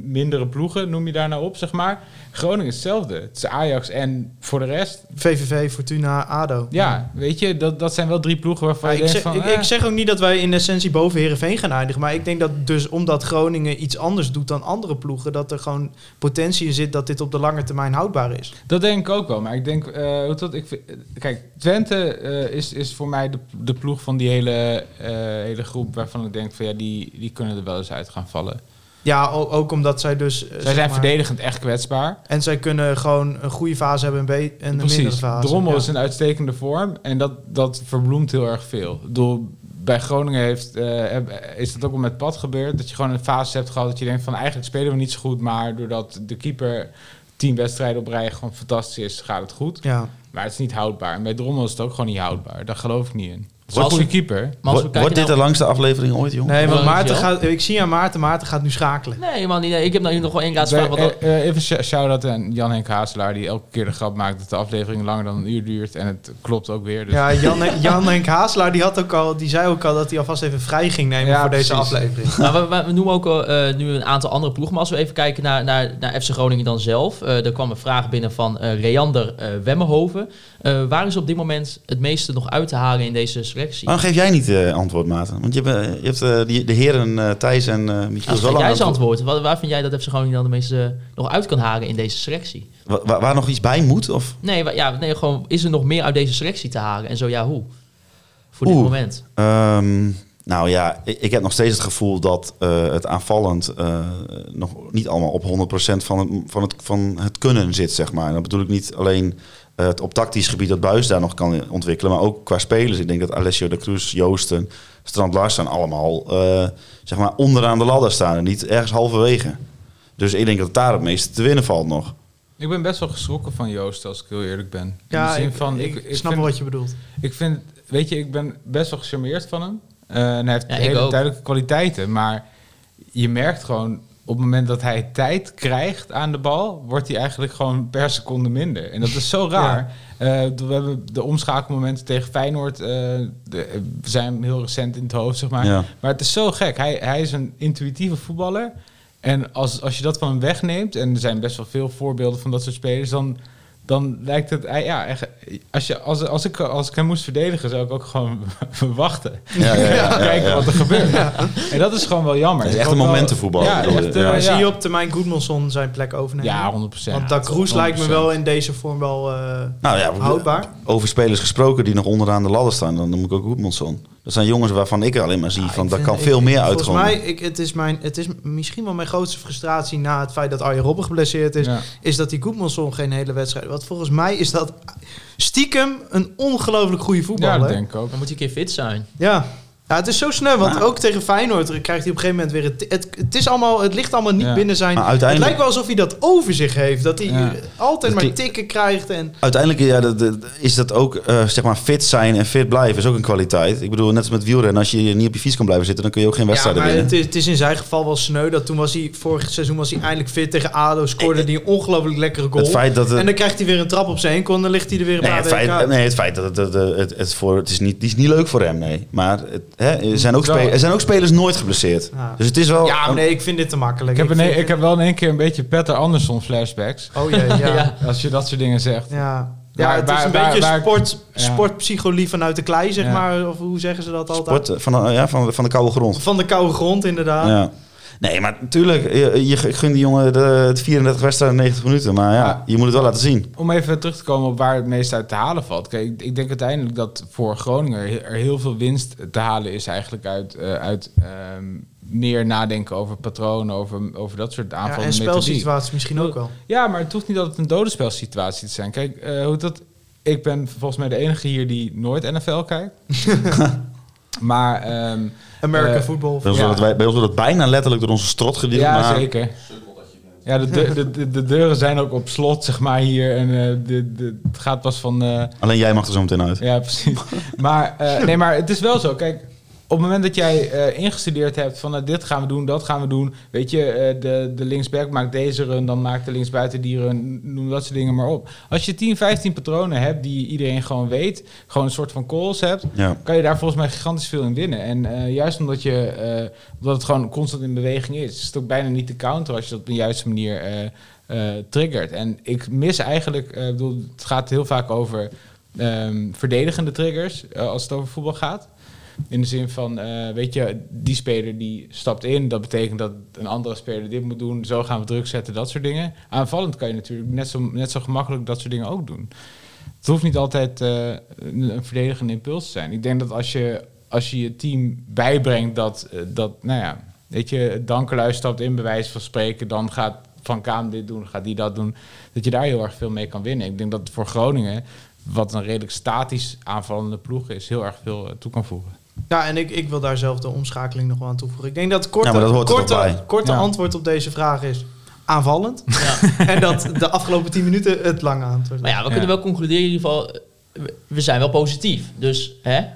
mindere ploegen, noem je daar nou op, zeg maar. Groningen hetzelfde. Het is Ajax en voor de rest, VVV, Fortuna, ADO. ja, weet je, dat, dat zijn wel drie ploegen waarvan Ja, je ik, denkt zeg, van... ik, eh, ik zeg ook niet dat wij in essentie boven Herenveen gaan eindigen. Maar ik denk dat dus omdat Groningen iets anders doet dan andere ploegen, dat er gewoon potentie in zit dat dit op de lange termijn houdbaar is. Dat denk ik ook wel. Maar ik denk, hoe dat, ik, vind- kijk, Twente eh, is, is voor mij de, de ploeg van die hele, hele groep waarvan ik denk van ja, die, die kunnen er wel eens uit gaan vallen. Ja, ook omdat zij dus... eh, Zij zeg zijn maar- verdedigend echt kwetsbaar. En zij kunnen gewoon een goede fase hebben en, een mindere Precies. fase. Drommel Ja. is een uitstekende vorm en dat, dat verbloemt heel erg veel. Bedoel, bij Groningen heeft, eh, heb- is dat ook al met Pad gebeurd. Dat je gewoon een fase hebt gehad dat je denkt van eigenlijk spelen we niet zo goed. Maar doordat de keeper tien wedstrijden op rij gewoon fantastisch is, gaat het goed. Ja. Maar het is niet houdbaar. En bij Drommel is het ook gewoon niet houdbaar. Daar geloof ik niet in. Het is Als een keeper. Maar als we Wordt, kijken wordt dit naar- de langste aflevering ooit, jongen? Nee, want is Maarten gaat... Ik zie aan Maarten, Maarten gaat nu schakelen. Nee, man, nee, ik heb nou nog wel één laatste Bij- vraag. Want eh, eh, even sh- shout-out aan Jan-Henk Hazelaar... die elke keer de grap maakt dat de aflevering langer dan een uur duurt. En het klopt ook weer. Dus Ja, Jan, [LAUGHS] Jan Henk Haaselaar die, had ook al, die zei ook al dat hij alvast even vrij ging nemen Ja, voor deze precies. aflevering. [LAUGHS] Nou, we, we- we noemen ook eh, nu een aantal andere ploegen. Maar als we even kijken naar, naar, naar FC Groningen dan zelf. eh er kwam een vraag binnen van eh Reander eh, Wemmenhoven. Eh, waar is op dit moment het meeste nog uit te halen in deze selectie? Waarom geef jij niet eh, antwoord, Maarten? Want je hebt, je hebt eh, die, de heren eh, Thijs en eh Michiel Nou, zo lang jij eens antwoord. Waar, waar vind jij dat FC Groningen dan de meeste nog uit kan halen in deze selectie? Wa- wa- waar nog iets bij moet? Of? Nee, ja, nee, gewoon is er nog meer uit deze selectie te halen? En zo ja, hoe? Voor dit moment. Ehm, nou ja, ik, ik heb nog steeds het gevoel dat het aanvallend nog niet allemaal op 100% van het, van, het, van het kunnen zit, zeg maar. En dat bedoel ik niet alleen het op tactisch gebied dat Buis daar nog kan ontwikkelen, maar ook qua spelers. Ik denk dat Alessio de Cruz, Joosten, Strand Larsen allemaal eh, zeg maar onderaan de ladder staan en niet ergens halverwege. Dus ik denk dat daar het meeste te winnen valt nog. Ik ben best wel geschrokken van Joost, als ik heel eerlijk ben. In Ja, de zin ik, van, ik, ik, ik snap vind, wat je bedoelt. Ik vind, weet je, ik ben best wel gecharmeerd van hem. Eh, en hij heeft Ja, hele duidelijke kwaliteiten. Maar je merkt gewoon, op het moment dat hij tijd krijgt aan de bal, wordt hij eigenlijk gewoon per seconde minder. En dat is zo raar. Eh, we hebben de omschakelmomenten tegen Feyenoord, eh, de, zijn heel recent in het hoofd, zeg maar. Ja. Maar het is zo gek. Hij, hij is een intuïtieve voetballer. En als, als je dat van hem wegneemt, en er zijn best wel veel voorbeelden van dat soort spelers, dan, dan lijkt het. hij- Ja, echt, als, je, als, als, ik, als ik hem moest verdedigen, zou ik ook gewoon [LAUGHS] wachten. Ja, ja, ja, ja, [LAUGHS] Kijken ja. wat er gebeurt. En dat is gewoon wel jammer. Het is echt ook een momentenvoetbal. Ja, echt, eh, Ja. Zie je op termijn Goedmanson zijn plek overnemen? Ja, 100%. Want Da Cruz lijkt me wel in deze vorm wel eh, Nou ja, houdbaar. over spelers gesproken die nog onderaan de ladder staan, dan noem ik ook Goedmanson. Dat zijn jongens waarvan ik alleen maar zie Ja, van, daar vind- kan veel meer Volgens uitkomen. mij, ik, het, is mijn, het is misschien wel mijn grootste frustratie na het feit dat Arjen Robben geblesseerd is, Ja. is dat die Goedmanson geen hele wedstrijd... Want volgens mij is dat stiekem een ongelooflijk goede Ja, voetballer. dat denk ik ook. Dan moet hij een keer fit zijn. Ja, Ja, het is zo snel, want ook tegen Feyenoord krijgt hij op een gegeven moment weer... Het, het, het, is allemaal, het ligt allemaal niet Ja. binnen zijn... Maar Het uiteindelijk- lijkt wel alsof hij dat over zich heeft. Dat hij Ja. eh, altijd Dat maar tikken krijgt. En, Uiteindelijk ja, dat, dat- is dat ook, eh, zeg maar, fit zijn en fit blijven is ook een kwaliteit. Ik bedoel, net als met wielrennen, als je niet op je fiets kan blijven zitten, dan kun je ook geen wedstrijden winnen. het is, het is in zijn geval wel sneu. Dat toen was hij, vorig seizoen was hij eindelijk fit tegen ADO. Scoorde hij een ongelooflijk lekkere goal. Het feit dat het, En dan krijgt hij weer een trap op zijn enkel en dan ligt hij er weer een nee, paar het, feit, nee, het feit dat het, het, het voor, het is niet, die is niet leuk voor hem, nee. Maar het, hè, er, zijn ook spelers, er zijn ook spelers nooit geblesseerd. Ja. Dus het is wel... Ja, maar nee, ik vind dit te makkelijk. Ik heb, een, vind- ik heb wel in één keer een beetje Petter Anderson flashbacks. Oh jee, ja. [LAUGHS] ja. Ja. Als je dat soort dingen zegt. Ja, ja het is een waar- beetje waar- sport, sportpsychologie vanuit de klei, zeg Ja. maar. Of hoe zeggen ze dat altijd? Sport, eh, van, de- ja, van, de- van de koude grond. Van de koude grond, inderdaad. Ja. Nee, maar natuurlijk, je, je, ik gun die jongen de, de 34 wedstrijden 90 minuten. Maar ja, Ja. je moet het wel laten zien. Om even terug te komen op waar het meest uit te halen valt. Kijk, ik- ik denk uiteindelijk dat voor Groningen er heel veel winst te halen is eigenlijk uit, eh, uit ehm, meer nadenken over patronen, over, over dat soort Ja, aanvallen. en spelsituaties misschien ook wel. Ja, maar het hoeft niet altijd een dodenspelsituatie te zijn. Kijk, eh, hoe dat, ik ben volgens mij de enige hier die nooit NFL kijkt. [LAUGHS] maar ehm, American Eh, football. Bij ons, Ja. het, bij ons wordt het bijna letterlijk door onze strot gedeeld. ja, maar zeker. Ja, de, de, de, de, de deuren zijn ook op slot, zeg maar, hier. En eh, de, de, het gaat pas van... eh, Alleen jij mag er zo meteen uit. Ja, precies. maar, eh, nee, maar het is wel zo. Kijk, op het moment dat jij eh, ingestudeerd hebt van eh, dit gaan we doen, dat gaan we doen. Weet je, eh, de, de linksback maakt deze run, dan maakt de linksbuiten die run. Noem dat soort dingen maar op. Als je 10, 15 patronen hebt die iedereen gewoon weet, gewoon een soort van calls hebt, Ja. kan je daar volgens mij gigantisch veel in winnen. En eh, juist omdat, je, omdat het gewoon constant in beweging is, is het ook bijna niet te counter als je dat op de juiste manier triggert. En ik mis eigenlijk, ik bedoel, het gaat heel vaak over ehm, verdedigende triggers als het over voetbal gaat. In de zin van, eh, weet je, die speler die stapt in, dat betekent dat een andere speler dit moet doen, zo gaan we druk zetten, dat soort dingen. Aanvallend kan je natuurlijk net zo, net zo gemakkelijk dat soort dingen ook doen. Het hoeft niet altijd eh, een, verdedigende impuls te zijn. Ik denk dat als je als je, je team bijbrengt dat, eh, dat, nou ja, weet je, Dankelui stapt in, bij wijze van spreken, dan gaat Van Kaan dit doen, gaat die dat doen, dat je daar heel erg veel mee kan winnen. Ik denk dat voor Groningen, wat een redelijk statisch aanvallende ploeg is, heel erg veel toe kan voegen. Ja, en ik, ik wil daar zelf de omschakeling nog wel aan toevoegen. Ik denk dat het korte, Ja, dat korte, korte Ja. antwoord op deze vraag is aanvallend. [LAUGHS] en dat de afgelopen 10 minuten het lange antwoord. Maar ja, we Ja. kunnen wel concluderen in ieder geval... we- zijn wel positief. Dus hè, het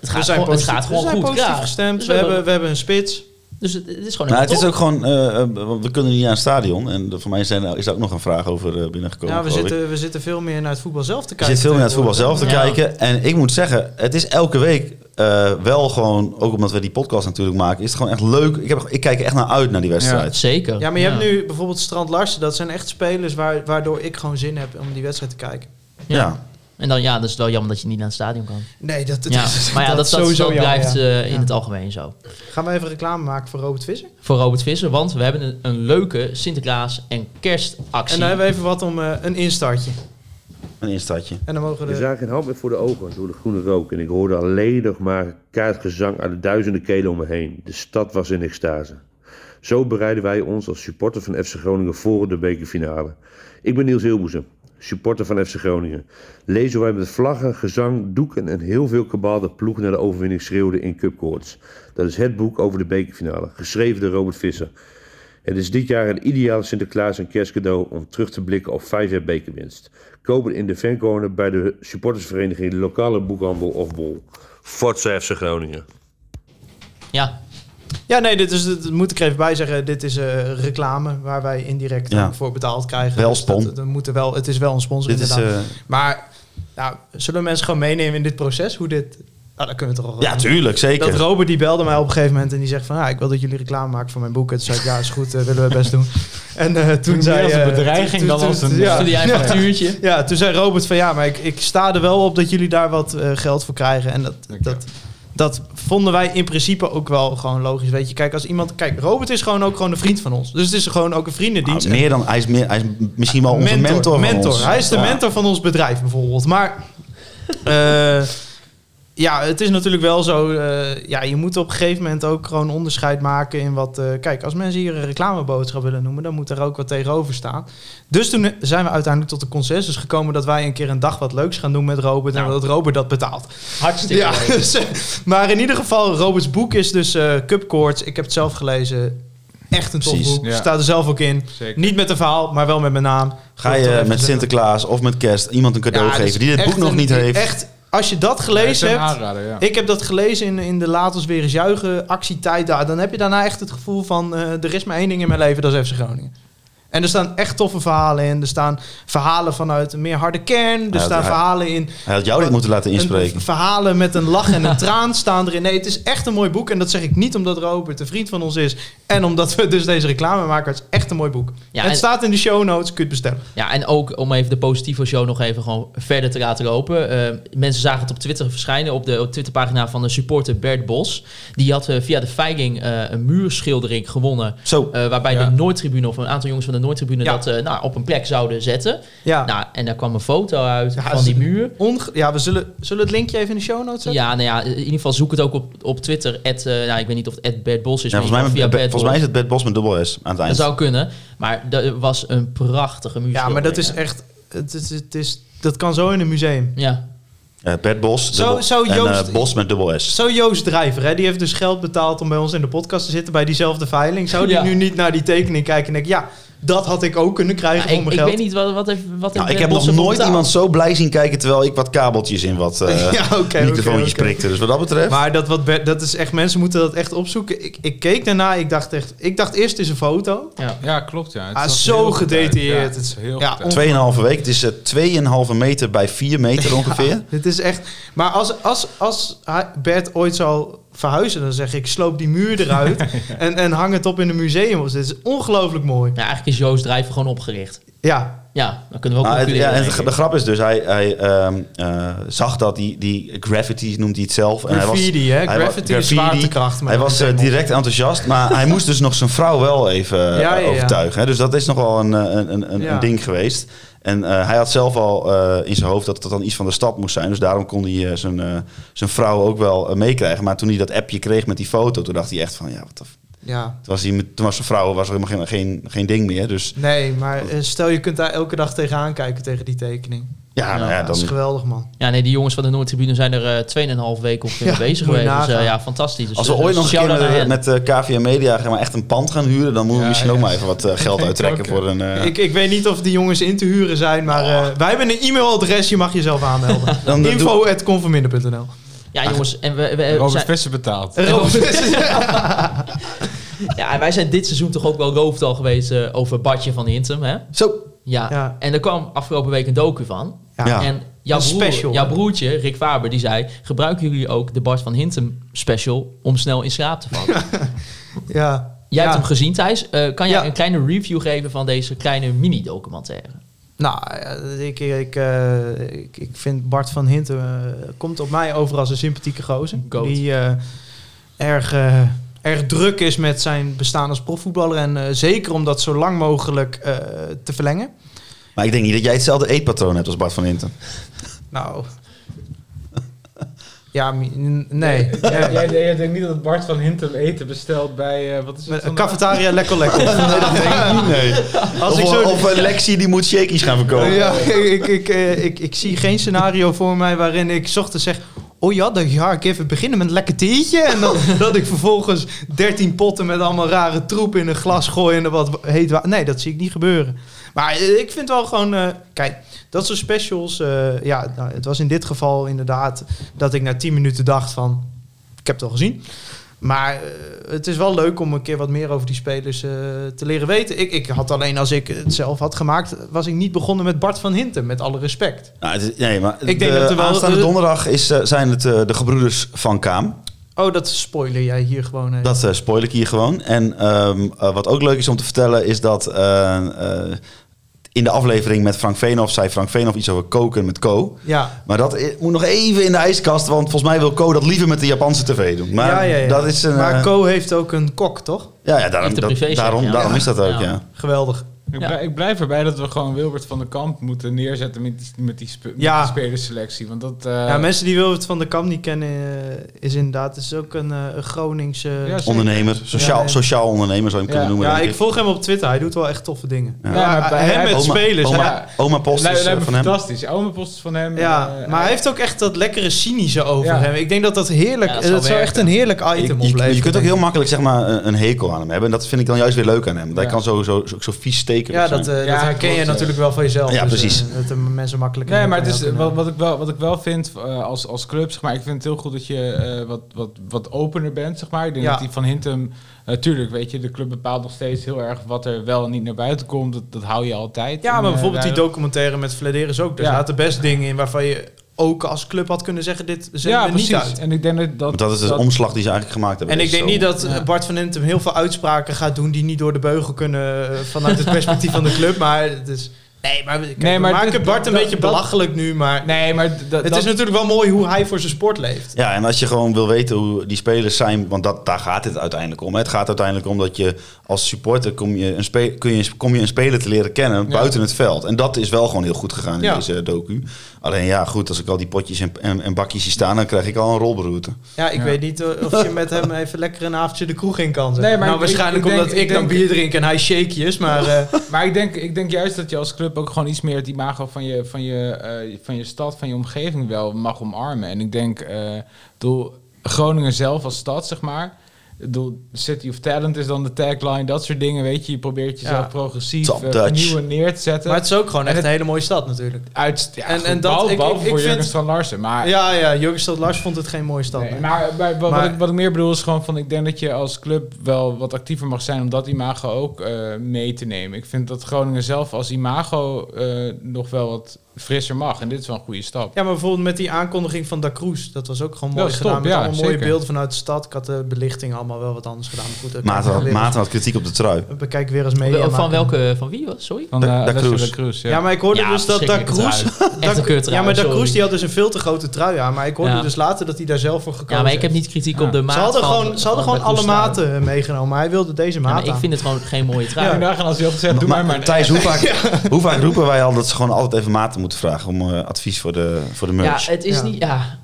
we gaat, zijn gewoon, het positief, gaat gewoon we zijn goed. positief Ja. gestemd. Dus we, hebben, we hebben een spits. Dus het, het is gewoon Nou, het is ook gewoon, want we kunnen niet aan het stadion. En voor mij zijn, is daar ook nog een vraag over eh, binnengekomen. Ja, we geloof ik. zitten, we zitten veel meer naar het voetbal zelf te Je kijken. zit veel meer naar het voetbal zelf te. Ja. kijken. En ik moet zeggen, het is elke week eh, wel gewoon, ook omdat we die podcast natuurlijk maken, is het gewoon echt leuk. Ik, heb, ik kijk echt naar uit naar die wedstrijd. Zeker. Ja, maar je hebt nu bijvoorbeeld Strand Larsen. Dat zijn echt spelers waar, waardoor ik gewoon zin heb om die wedstrijd te kijken. Ja. Ja. En dan, ja, dat is wel jammer dat je niet naar het stadion kan. Nee, dat, Ja. Maar ja, dat, dat, sowieso dat jammer, blijft ja. eh, in Ja. het algemeen zo. Gaan we even reclame maken voor Robert Visser? Voor Robert Visser, want we hebben een, een leuke Sinterklaas- en kerstactie. En dan hebben we even wat om eh, een instartje. Een instartje. En dan mogen de... zagen geen hand meer voor de ogen door de groene rook en ik hoorde alleen nog maar kaartgezang uit de duizenden kelen om me heen. De stad was in extase. Zo bereiden wij ons als supporter van FC Groningen voor de bekerfinale. Ik ben Niels Hilboezem, supporter van FC Groningen. Lezen wij met vlaggen, gezang, doeken en heel veel kabaal de ploeg naar de overwinning schreeuwden in Cupcourts. Dat is het boek over de bekerfinale, geschreven door Robert Visser. Het is dit jaar een ideale Sinterklaas en kerstcadeau om terug te blikken op vijf jaar bekerwinst. Koop het in de fancorner bij de supportersvereniging, de lokale boekhandel of bol. Forza FC Groningen. Ja, Ja, nee, dit is, dat moet ik er even bij zeggen. Dit is eh, reclame waar wij indirect Ja. ook voor betaald krijgen. Wel Dus spon. dat- dat moet er wel, het is wel een sponsor Dit is, eh, Maar nou, zullen we mensen gewoon meenemen in dit proces? Hoe dit... Nou, dat kunnen we toch wel ja, doen. tuurlijk, zeker. Dat Robert die belde mij op een gegeven moment en die zegt van... Ja, ik wil dat jullie reclame maken voor mijn boek. En toen zei ik, ja, is goed, eh, willen we best doen. [LAUGHS] En eh, toen zei... als een eh, bedreiging dan toen- als een- ja. factuurtje. Ja, toen zei Robert van ja, maar ik, ik sta er wel op dat jullie daar wat eh, geld voor krijgen. En dat, dat, dat vonden wij in principe ook wel gewoon logisch. Weet je, kijk, als iemand. Kijk, Robert is gewoon ook gewoon een vriend van ons. Dus het is gewoon ook een vriendendienst. Nou, meer dan, hij is, meer, hij is misschien wel onze mentor. mentor. ons. Hij is de mentor van ons bedrijf bijvoorbeeld. Maar. [LAUGHS] Ja, het is natuurlijk wel zo. eh, ja, je moet op een gegeven moment ook gewoon onderscheid maken in wat. eh, kijk, als mensen hier een reclameboodschap willen noemen, dan moet er ook wat tegenover staan. Dus toen zijn we uiteindelijk tot de consensus gekomen dat wij een keer een dag wat leuks gaan doen met Robert en dat Robert dat betaalt. Hartstikke Ja, leuk. dus, eh, maar in ieder geval, Roberts boek is dus eh Cup Chords. Ik heb het zelf gelezen. Echt een tof Precies, boek. ja. Staat er zelf ook in. Zeker. Niet met een verhaal, maar wel met mijn naam. Ga je met. Sinterklaas of met kerst iemand een cadeau Ja, is geven die dit boek nog een- niet heeft? Echt, als je dat gelezen hebt. aanrader, ja. Ik heb dat gelezen in, in de Laat ons weer eens juichen actietijd daar. Dan heb je daarna echt het gevoel van... eh, er is maar één ding in mijn leven, dat is FC Groningen. En er staan echt toffe verhalen in. Er staan verhalen vanuit een meer harde kern. Er Ja, staan hij- verhalen in... Hij had jou dit moeten laten inspreken. Een, verhalen met een lach en een [LAUGHS] traan staan erin. Nee, het is echt een mooi boek. En dat zeg ik niet omdat Robert een vriend van ons is. En omdat we dus deze reclame maken. Het is echt een mooi boek. Ja, het en- staat in de show notes. Kun je het bestellen. Ja, en ook om even de positieve show nog even gewoon verder te laten lopen. Eh, mensen zagen het op Twitter verschijnen, op de op Twitterpagina van de supporter Bert Bos. Die had eh, via de veiling eh, een muurschildering gewonnen. Zo, eh, waarbij Ja. de Noordtribune of een aantal jongens van de Noordtribune Ja. dat eh, nou, op een plek zouden zetten. Ja, Nou, en daar kwam een foto uit Ja, van die muur. ja we zullen, zullen het linkje even in de show notes zetten? Ja, nou ja, in ieder geval zoek het ook op, op Twitter. At, eh, nou, ik weet niet of het Bert Bos is. ja, maar volgens, mij, via Bert volgens mij is het Bed Bos met dubbel S aan het Dat eind. zou kunnen. Maar er was een prachtige muur. Ja, maar dat is echt... Het is, het is, dat kan zo in een museum. Ja, Ja, Bed Bos Zo- zo en Joost- eh, Bos met dubbel S. Zo Joost Drijver, hè, die heeft dus geld betaald om bij ons in de podcast te zitten bij diezelfde veiling. Zou die Ja. nu niet naar die tekening kijken en denken, ja, dat had ik ook kunnen krijgen Ja, voor ik, mijn ik geld. weet niet wat, wat heeft wat Nou, ik heb nog nooit betaald. iemand zo blij zien kijken terwijl ik wat kabeltjes in wat eh [LAUGHS] ja, microfoontjes prikte. Dus wat dat betreft... Maar dat, wat, Bert- dat is echt, mensen moeten dat echt opzoeken. Ik, ik keek daarna, ik dacht echt, ik dacht eerst het is een foto. Ja. Ja, klopt. Ja. Het Ah, zo gedetailleerd. het is heel Ja. Tweeënhalve week. Het is eh, 2,5 meter bij 4 meter [LAUGHS] ongeveer. Dit is echt. Maar als, als, als Bert ooit zou verhuizen, dan zeg ik: sloop die muur eruit [LAUGHS] en, en hang het op in een museum. Dit is ongelooflijk mooi. Ja, eigenlijk is Joost Drijver gewoon opgericht. Ja, Ja, dan kunnen we ook Nou, het- ja, en de, grap is dus, hij, hij ehm, eh, zag dat die, die graffiti, noemt hij het zelf. En hij was, graffiti, hè? hij Graffiti is graffiti. zwaartekracht. maar Hij was eh, direct enthousiast, maar hij moest dus nog zijn vrouw wel even eh, Ja, ja, ja. overtuigen. Hè? Dus dat is nogal een, een, een, een, Ja. een ding geweest. En eh, hij had zelf al eh, in zijn hoofd dat het dan iets van de stad moest zijn. Dus daarom kon hij eh, zijn, zijn vrouw ook wel meekrijgen. Maar toen hij dat appje kreeg met die foto, toen dacht hij echt van... Ja, wat de Ja. toen was, hij met, toen was zijn vrouw was er helemaal geen, geen, geen ding meer. Dus Nee, maar stel je kunt daar elke dag tegenaan kijken tegen die tekening. Ja, nou ja, dat is geweldig, man. Ja, nee, die jongens van de Noordtribune zijn er eh 2,5 weken ongeveer Ja, bezig geweest. Dus eh, ja, fantastisch. Dus, Als we eh, ooit nog een keer met, eh, KVM Media zeg maar, echt een pand gaan huren, dan moeten we misschien ja. ook maar even wat eh, [LAUGHS] geld uittrekken voor een. eh, Ik, ik weet niet of die jongens in te huren zijn, maar eh, wij hebben een e-mailadres. Je mag jezelf aanmelden. [LAUGHS] Dan, eh, Info.converminder.nl Ja, jongens, en we, we, Robert zijn, Visser betaald. [LAUGHS] ja, en wij zijn dit seizoen toch ook wel roofdal geweest eh, over Bartje van Hintem, hè? Zo. Ja. Ja. En er kwam afgelopen week een docu van. Ja. En jouw, broer, jouw broertje, Rick Faber, die zei... gebruiken jullie ook de Bart van Hintem special om snel in slaap te vallen? [LAUGHS] ja. Jij Ja. hebt hem gezien, Thijs. Eh, kan jij Ja. een kleine review geven van deze kleine mini-documentaire? Nou, eh, ik, ik, eh, ik, ik vind Bart van Hinten eh, komt op mij over als een sympathieke gozer. Goat. Die eh, erg, erg druk is met zijn bestaan als profvoetballer. En eh, zeker om dat zo lang mogelijk eh, te verlengen. Maar ik denk niet dat jij hetzelfde eetpatroon hebt als Bart van Hinten. Nou... Ja, nee. Ja. Jij, jij denkt niet dat Bart van Hintem eten bestelt bij... eh, wat is het? Een cafetaria lekker lekker. [LAUGHS] Nee, dat denk ik niet. Nee. Als of ik zo... of een Lexi die moet shakies gaan verkopen. Ja, ik, ik, eh, ik, ik zie geen scenario voor mij waarin ik 's ochtends zeg... Oh ja, dan ga ik even beginnen met een lekker theetje. En dan, [LAUGHS] dat ik vervolgens 13 potten met allemaal rare troep in een glas gooi en er wat heet water. Nee, dat zie ik niet gebeuren. Maar eh, ik vind wel gewoon... eh, kijk, dat soort specials... eh, ja, nou, het was in dit geval inderdaad dat ik na 10 minuten dacht van... Ik heb het al gezien. Maar het is wel leuk om een keer wat meer over die spelers te leren weten. Ik, ik had alleen als ik het zelf had gemaakt, was ik niet begonnen met Bart van Hintem, met alle respect. Nou, het is- nee, maar Ik denk de dat er wel- aanstaande donderdag is, zijn het de gebroeders van Kaam. Oh, dat spoiler jij hier gewoon. even. Dat eh, spoil ik hier gewoon. En ehm, eh, wat ook leuk is om te vertellen is dat in de aflevering met Frank Veenhoff zei Frank Veenhoff iets over koken met Co. Ja, Maar dat moet nog even in de ijskast, want volgens mij wil Co dat liever met de Japanse tv doen. Maar ja, ja, ja. dat is een... maar eh, Co heeft ook een kok, toch? ja, ja, daarom, dat- daarom, ja. daarom Ja. is dat ook, Ja. ja. Geweldig. Ik, Ja. blij- ik blijf erbij dat we gewoon Wilbert van der Kamp moeten neerzetten met die, met die, spe- met Ja. die spelerselectie. Want dat... eh, ja, mensen die Wilbert van der Kamp niet kennen, eh, is inderdaad is ook een, eh, een Groningse... Ja, Ja. Ondernemer, sociaal, Ja, sociaal ondernemer zou je hem Ja. kunnen noemen. denk ik volg hem op Twitter. Hij doet wel echt toffe dingen. Ja. Ja, bij hem met Oma- spelers. Oma, ja. oma Post is van hem. fantastisch. Oude post van hem. Ja, maar hij heeft ook echt dat lekkere cynische over Ja. hem. Ik denk dat dat heerlijk... Ja, dat dat, zou echt een heerlijk item je- opleveren. je kunt ook heel makkelijk zeg maar, een, hekel aan hem hebben. En dat vind ik dan juist weer leuk aan hem. Want Hij Ja. kan zo, zo, zo, zo vies steken. Ja, dat, eh, Ja, dat herken je natuurlijk wel van jezelf. Ja, dus, precies. eh, dat de mensen makkelijk... Nee, maar het is, wat, wat, ik wel, wat ik wel vind eh, als, als club, zeg maar, ik vind het heel goed dat je eh, wat, wat, wat opener bent, zeg maar. Ik denk Ja. dat die van Hintem, natuurlijk, weet je, de club bepaalt nog steeds heel erg wat er wel en niet naar buiten komt. Dat, dat hou je altijd. Ja, maar bijvoorbeeld die daar- documentaire met Flederis ook. Er Ja. zaten best dingen in waarvan je ook als club had kunnen zeggen... dit zenden Ja, we niet uit. En ik denk dat... dat Want dat is de omslag die ze eigenlijk gemaakt hebben. En ik denk zo. niet dat Ja. Bart van Entem heel veel uitspraken gaat doen... die niet door de beugel kunnen eh, vanuit het perspectief van de club. Maar het is... Nee, maar, kijk, Nee, maar we maken dit- Bart een dat- beetje dat- belachelijk nu, maar... Nee, maar... het dat- is natuurlijk wel mooi hoe hij voor zijn sport leeft. Ja, en als je gewoon wil weten hoe die spelers zijn, want dat, daar gaat het uiteindelijk om. hè. Het gaat uiteindelijk om dat je als supporter kom je een, spe, kun je, kom je een speler te leren kennen buiten het veld. En dat is wel gewoon heel goed gegaan in Ja. deze docu. Alleen ja, goed, als ik al die potjes en, en, en bakjes zie staan, dan krijg ik al een rolberoerte. Ja, ik Ja. weet niet eh, of je met hem even lekker een avondje de kroeg in kan. zeg. Nee, maar nou, ik- waarschijnlijk ik omdat ik, ik dan bier drink en hij shakejes, maar... eh, [LAUGHS] Maar ik denk, ik denk juist dat je als club ook gewoon iets meer het imago van je, van je, eh, van je stad, van je omgeving wel mag omarmen. En ik denk, eh doel, Groningen zelf als stad, zeg maar. City of Talent is dan de tagline, dat soort dingen, weet je. Je probeert jezelf Ja. progressief, uh, Dutch. vernieuwen neer te zetten. maar het is ook gewoon En echt het- een hele mooie stad natuurlijk. Uit, ja, en- en, dat- behalve, ik- behalve ik- voor Jurgen Strand Larsen. Maar, Ja, ja, Jurgen Stad Lars vond het geen mooie stad. nee, maar, wat, Maar- ik, wat ik meer bedoel is gewoon van... Ik denk dat je als club wel wat actiever mag zijn... om dat imago ook eh, mee te nemen. Ik vind dat Groningen zelf als imago eh, nog wel wat frisser mag. En dit is wel een goede stap. Ja, maar bijvoorbeeld met die aankondiging van Da Cruz, dat was ook gewoon mooi gedaan. top, met ja, allemaal mooie beelden vanuit de stad. Ik had de belichting allemaal wel wat anders gedaan. Goed, Maarten had, Maarten had kritiek op de trui. Bekijk weer eens media. Van maken. welke, van wie? Sorry? Van Da- eh, Da Cruz. Da Cruz, Ja, maar ik hoorde Ja, dus dat Da Cruz... [LAUGHS] Ja, maar Da. Cruz die had dus een veel te grote trui aan. Maar ik hoorde Ja. dus later dat hij daar zelf voor gekozen Ja, maar ik heb niet kritiek Ja. op de maat Ze hadden van- gewoon, ze hadden gewoon alle maten meegenomen. Maar hij wilde deze Ja, maat ik vind het gewoon geen mooie trui. Ja, als hij doe Maar- maar maar. Thijs, hoe vaak, [LAUGHS] hoe vaak roepen wij al dat ze gewoon altijd even maten moeten vragen om eh, advies voor de, voor de Ja, merch? het is Ja. niet... Ja,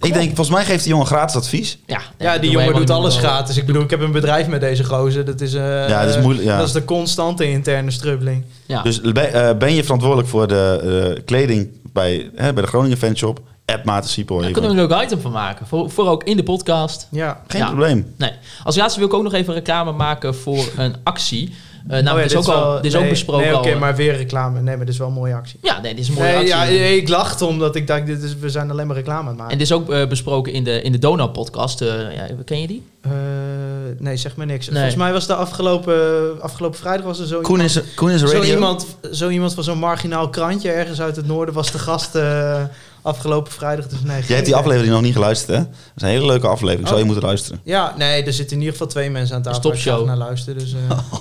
ik denk, volgens mij geeft die jongen gratis advies. ja, Ja, die doe jongen doet alles wel. gratis. Ik bedoel, ik heb een bedrijf met deze gozer. Dat is, eh, Ja, dat is moeilijk, ja. Dat is de constante interne strubbeling. Ja. Dus ben, eh, ben je verantwoordelijk voor de eh, kleding bij, hè, bij de Groningen fanshop? App Maarten Siepel. Daar kunnen we een leuk item van maken. Voor, voor ook in de podcast. Ja. Geen Ja. probleem. Nee. Als laatste wil ik ook nog even reclame maken voor een actie. Eh nou, Oh ja, dit is ook, al, wel- dit is nee, ook besproken Nee, oké, maar weer reclame. Nee, maar dit is wel een mooie actie. Ja, nee, dit is een mooie Nee, actie. ja, ik lachte omdat ik dacht, dit is, we zijn alleen maar reclame aan het maken. En dit is ook eh, besproken in de, in de Donau-podcast. Eh, ja, ken je die? Eh, nee, zeg maar niks. Nee. Volgens mij was de afgelopen, afgelopen vrijdag was er zo Koen iemand, is, Koen is zo radio. iemand, zo iemand van zo'n marginaal krantje ergens uit het noorden was de gast eh, afgelopen vrijdag. Dus nee, Jij hebt die aflevering nog niet geluisterd, hè? Dat is een hele leuke aflevering. Zou je Oh. moeten luisteren. Ja, nee, er zitten in ieder geval twee mensen aan tafel Een waar ik graag topshow. naar luisteren. Dus, eh. [LAUGHS]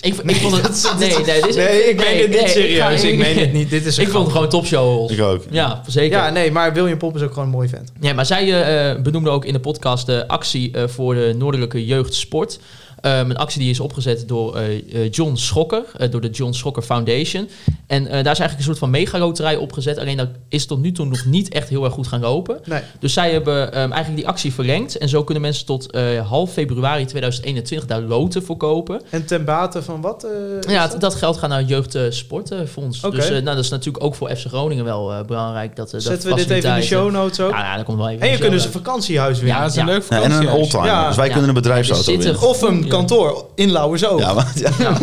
Ik, ik vond het... Nee, nee, dit is, nee, ik meen nee, het niet nee, serieus. ga- Ik meen het niet. Dit is [LAUGHS] een Ik vond het gewoon topshow. Ik ook. Ja, zeker. Ja, nee, maar William Pop is ook gewoon een mooie vent. Ja, maar zij eh benoemde ook in de podcast de actie eh, voor de Noordelijke Jeugdsport. Ehm, een actie die is opgezet door eh, eh, John Schokker, eh, door de John Schokker Foundation. En eh, daar is eigenlijk een soort van mega-loterij opgezet. Alleen dat is tot nu toe nog niet echt heel erg goed gaan lopen. Nee. Dus zij hebben ehm, eigenlijk die actie verlengd. En zo kunnen mensen tot eh, half februari 2021 daar loten voor kopen. En ten bate van wat? eh, Ja, dat? geld gaat naar het Jeugdsportfonds. Oké. Dus nou, dat is natuurlijk ook voor FC Groningen wel eh, belangrijk. Dat, dat Zetten we dit even in de show notes ook? Ja, ja, dat komt wel even en je kunt dus een vakantiehuis Ja, winnen. dat is een Ja. leuk Ja, en een vakantiehuis. oldtimer. Ja. dus wij Ja. kunnen een bedrijfsauto winnen. Of een Ja. Kantoor in Lauwersoog. Ja, maar, ja. Ja.